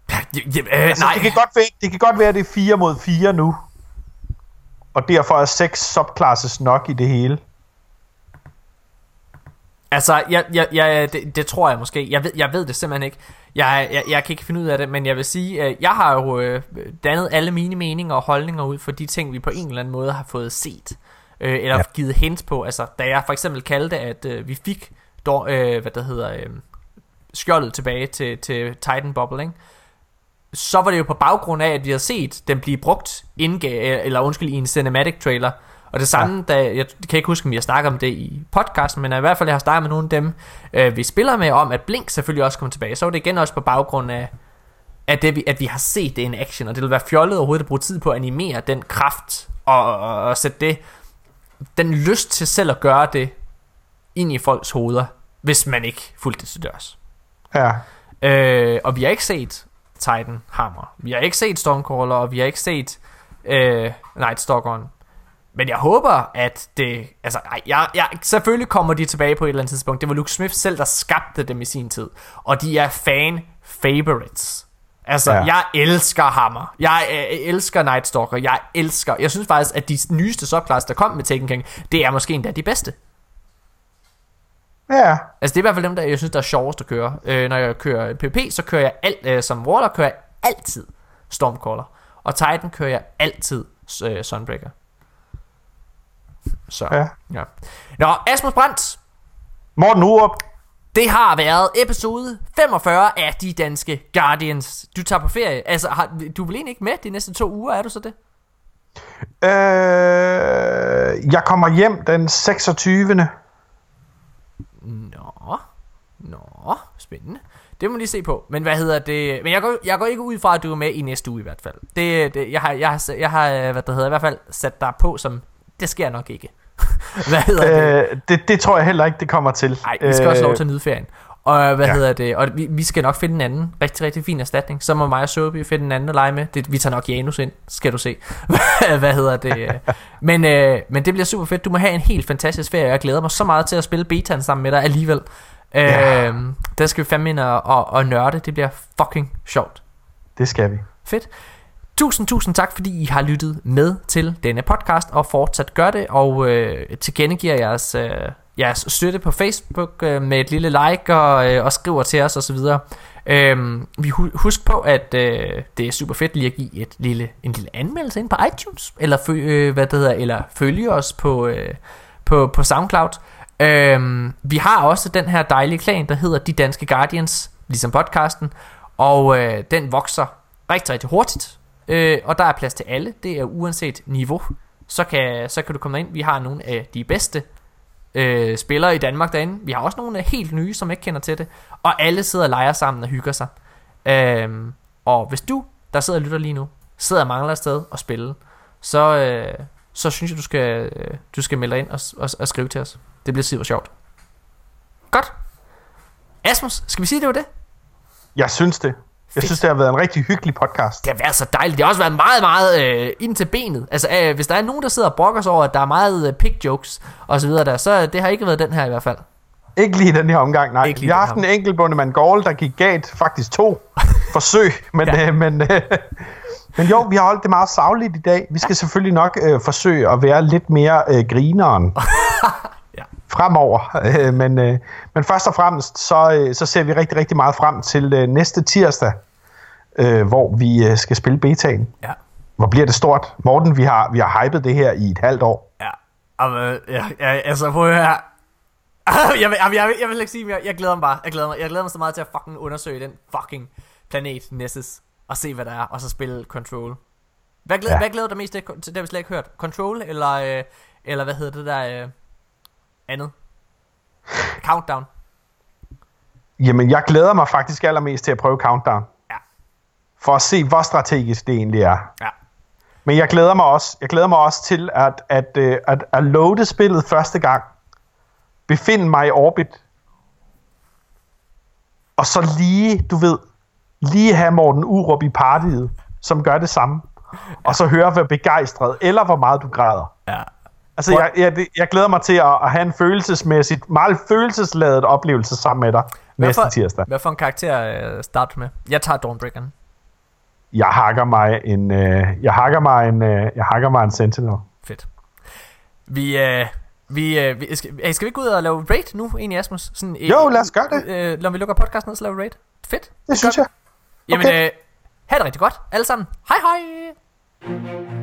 ja, ja, øh, Altså, nej. Det, kan godt være, det kan godt være, at det er 4 mod 4 nu. Og derfor er 6 subclasses nok i det hele. Altså, jeg, jeg, jeg, det, det tror jeg måske. Jeg ved, jeg ved det simpelthen ikke. Jeg, jeg, jeg kan ikke finde ud af det, men jeg vil sige, at jeg har jo øh, dannet alle mine meninger og holdninger ud for de ting, vi på en eller anden måde har fået set. Øh, eller Ja. givet hint på. Altså, da jeg for eksempel kaldte, at øh, vi fik dog, øh, hvad der hedder, øh, skjoldet tilbage til, til Titan Bubble, ikke? så var det jo på baggrund af, at vi havde set den blive brugt indga- eller undskyld, i en cinematic trailer. Og det samme, ja. da, jeg kan ikke huske, om vi har snakket om det i podcasten, men i hvert fald, jeg har snakket med nogle af dem, øh, vi spiller med, om at Blink selvfølgelig også kommer tilbage. Så var det igen også på baggrund af, at, det, vi, at vi har set det in action, og det vil være fjollet overhovedet at bruge tid på at animere den kraft, og, og, og sætte det, den lyst til selv at gøre det, ind i folks hoveder, hvis man ikke fulgte det til dørs. Ja. Øh, og vi har ikke set Titan Hammer. Vi har ikke set Stormcaller, og vi har ikke set øh, Nightstalkeren. Men jeg håber, at det... Altså, ej, jeg, jeg, selvfølgelig kommer de tilbage på et eller andet tidspunkt. Det var Luke Smith selv, der skabte dem i sin tid. Og de er fan favorites. Altså, Ja. jeg elsker Hammer. Jeg øh, elsker Nightstalker. Jeg elsker... Jeg synes faktisk, at de nyeste subclass, der kom med Taken King, det er måske endda de bedste. Ja, Altså det er i hvert fald dem, der jeg synes, der er sjovest at køre. Øh, når jeg kører PvP, så kører jeg alt, øh, som Waller kører jeg altid Stormcaller. Og Titan kører jeg altid øh, Sunbreaker. Så, Ja. ja. Nå, Asmus Brandt, Morten Urup. det har været episode 45 af De Danske Guardians. Du tager på ferie. Altså, har, du er vel egentlig ikke med de næste to uger, er du så det? Øh, jeg kommer hjem den 26. Nå, nå, spændende. Det må lige se på. Men hvad hedder det? Men jeg går, jeg går ikke ud fra, at du er med i næste uge i hvert fald. Det, det jeg, har, jeg, har, jeg har, hvad der hedder, i hvert fald sat dig på som, det sker nok ikke. hvad hedder det? Øh, det, det tror jeg heller ikke, det kommer til. Nej, vi skal også Øh, lov til at nyde ferien. Og hvad ja. hedder det? Og vi, vi skal nok finde en anden rigtig, rigtig fin erstatning. Så må mig og Sobi finde en anden at lege med. Det, vi tager nok Janus ind, skal du se. hvad hedder det? Men, øh, men det bliver super fedt. Du må have en helt fantastisk ferie. Jeg glæder mig så meget til at spille betaen sammen med dig alligevel. Ja. Øh, der skal vi fandme ind og, og, og nørde. Det bliver fucking sjovt. Det skal vi. Fedt. Tusind, tusind tak, fordi I har lyttet med til denne podcast, og fortsat gør det, og øh, tilkendegiver jeres, øh, jeres støtte på Facebook øh, med et lille like, og, øh, og skriver til os osv. Øhm, vi hu- husk på, at øh, det er super fedt lige at give et lille, en lille anmeldelse ind på iTunes, eller, fø- øh, hvad det hedder, eller følge os på, øh, på, på SoundCloud. Øhm, vi har også den her dejlige klan, der hedder De Danske Guardians, ligesom podcasten, og øh, den vokser rigtig, rigtig hurtigt. Øh, og der er plads til alle. Det er uanset niveau. Så kan, så kan du komme ind. Vi har nogle af de bedste øh, spillere i Danmark derinde. Vi har også nogle af helt nye, som ikke kender til det. Og alle sidder og leger sammen og hygger sig. Øh, og hvis du, der sidder og lytter lige nu, sidder og mangler et sted at spille, så, øh, så synes jeg, du skal, øh, du skal melde dig ind og, og, og skrive til os. Det bliver super sjovt. Godt. Asmus, skal vi sige, det var det? Jeg synes det. Jeg synes, det har været en rigtig hyggelig podcast. Det har været så dejligt. Det har også været meget, meget øh, ind til benet. Altså, øh, hvis der er nogen, der sidder og brokker sig over, at der er meget øh, pig jokes og så videre der, så øh, det har ikke været den her i hvert fald. Ikke lige den her omgang, nej. Ikke lige Vi har haft en enkelt bundemand Gaul, der gik galt faktisk to forsøg, men, Ja. øh, men, øh, men jo, vi har holdt det meget savligt i dag. Vi skal selvfølgelig nok øh, forsøge at være lidt mere øh, grineren. fremover. Øh, men, øh, men først og fremmest, så, øh, så ser vi rigtig, rigtig meget frem til øh, næste tirsdag, øh, hvor vi øh, skal spille betaen. Ja. Hvor bliver det stort? Morten, vi har, vi har hypet det her i et halvt år. Ja. Jamen, ja, ja, altså, prøv at høre jeg, vil, jeg, vil, jeg, vil, ikke sige mere. Jeg glæder mig bare. Jeg glæder mig, jeg glæder mig så meget til at fucking undersøge den fucking planet Nessus. Og se, hvad der er. Og så spille Control. Hvad glæder, ja. Hvad glæder du dig mest til? til? Det har vi slet ikke hørt. Control eller, øh, eller hvad hedder det der øh, andet? Countdown. Jamen, jeg glæder mig faktisk allermest til at prøve Countdown. Ja. For at se, hvor strategisk det egentlig er. Ja. Men jeg glæder mig også, jeg glæder mig også til at, at, øh, at, at loade spillet første gang. Befinde mig i orbit. Og så lige, du ved, lige have Morten Urup i partiet, som gør det samme. Og så høre, hvor begejstret, eller hvor meget du græder. Ja. Altså, jeg, jeg, det- jeg glæder mig til at, at have en følelsesmæssigt, meget følelsesladet oplevelse sammen med dig næste for, tirsdag. Hvad for en karakter øh, starter du med? Jeg tager Dawnbreakeren. Jeg hakker mig en, øh, jeg hakker mig en, øh, jeg hakker mig en Sentinel. Fedt. Vi, øh, vi, øh, vi skal, skal vi ikke gå ud og lave raid nu, egentlig, Asmus? Sådan, øh, Jo, lad os gøre det. Øh, når vi lukker podcasten ned, så laver vi raid. Fedt. Det synes jeg. Jamen, Okay. øh, ha' det rigtig godt, alle sammen. Hej hej!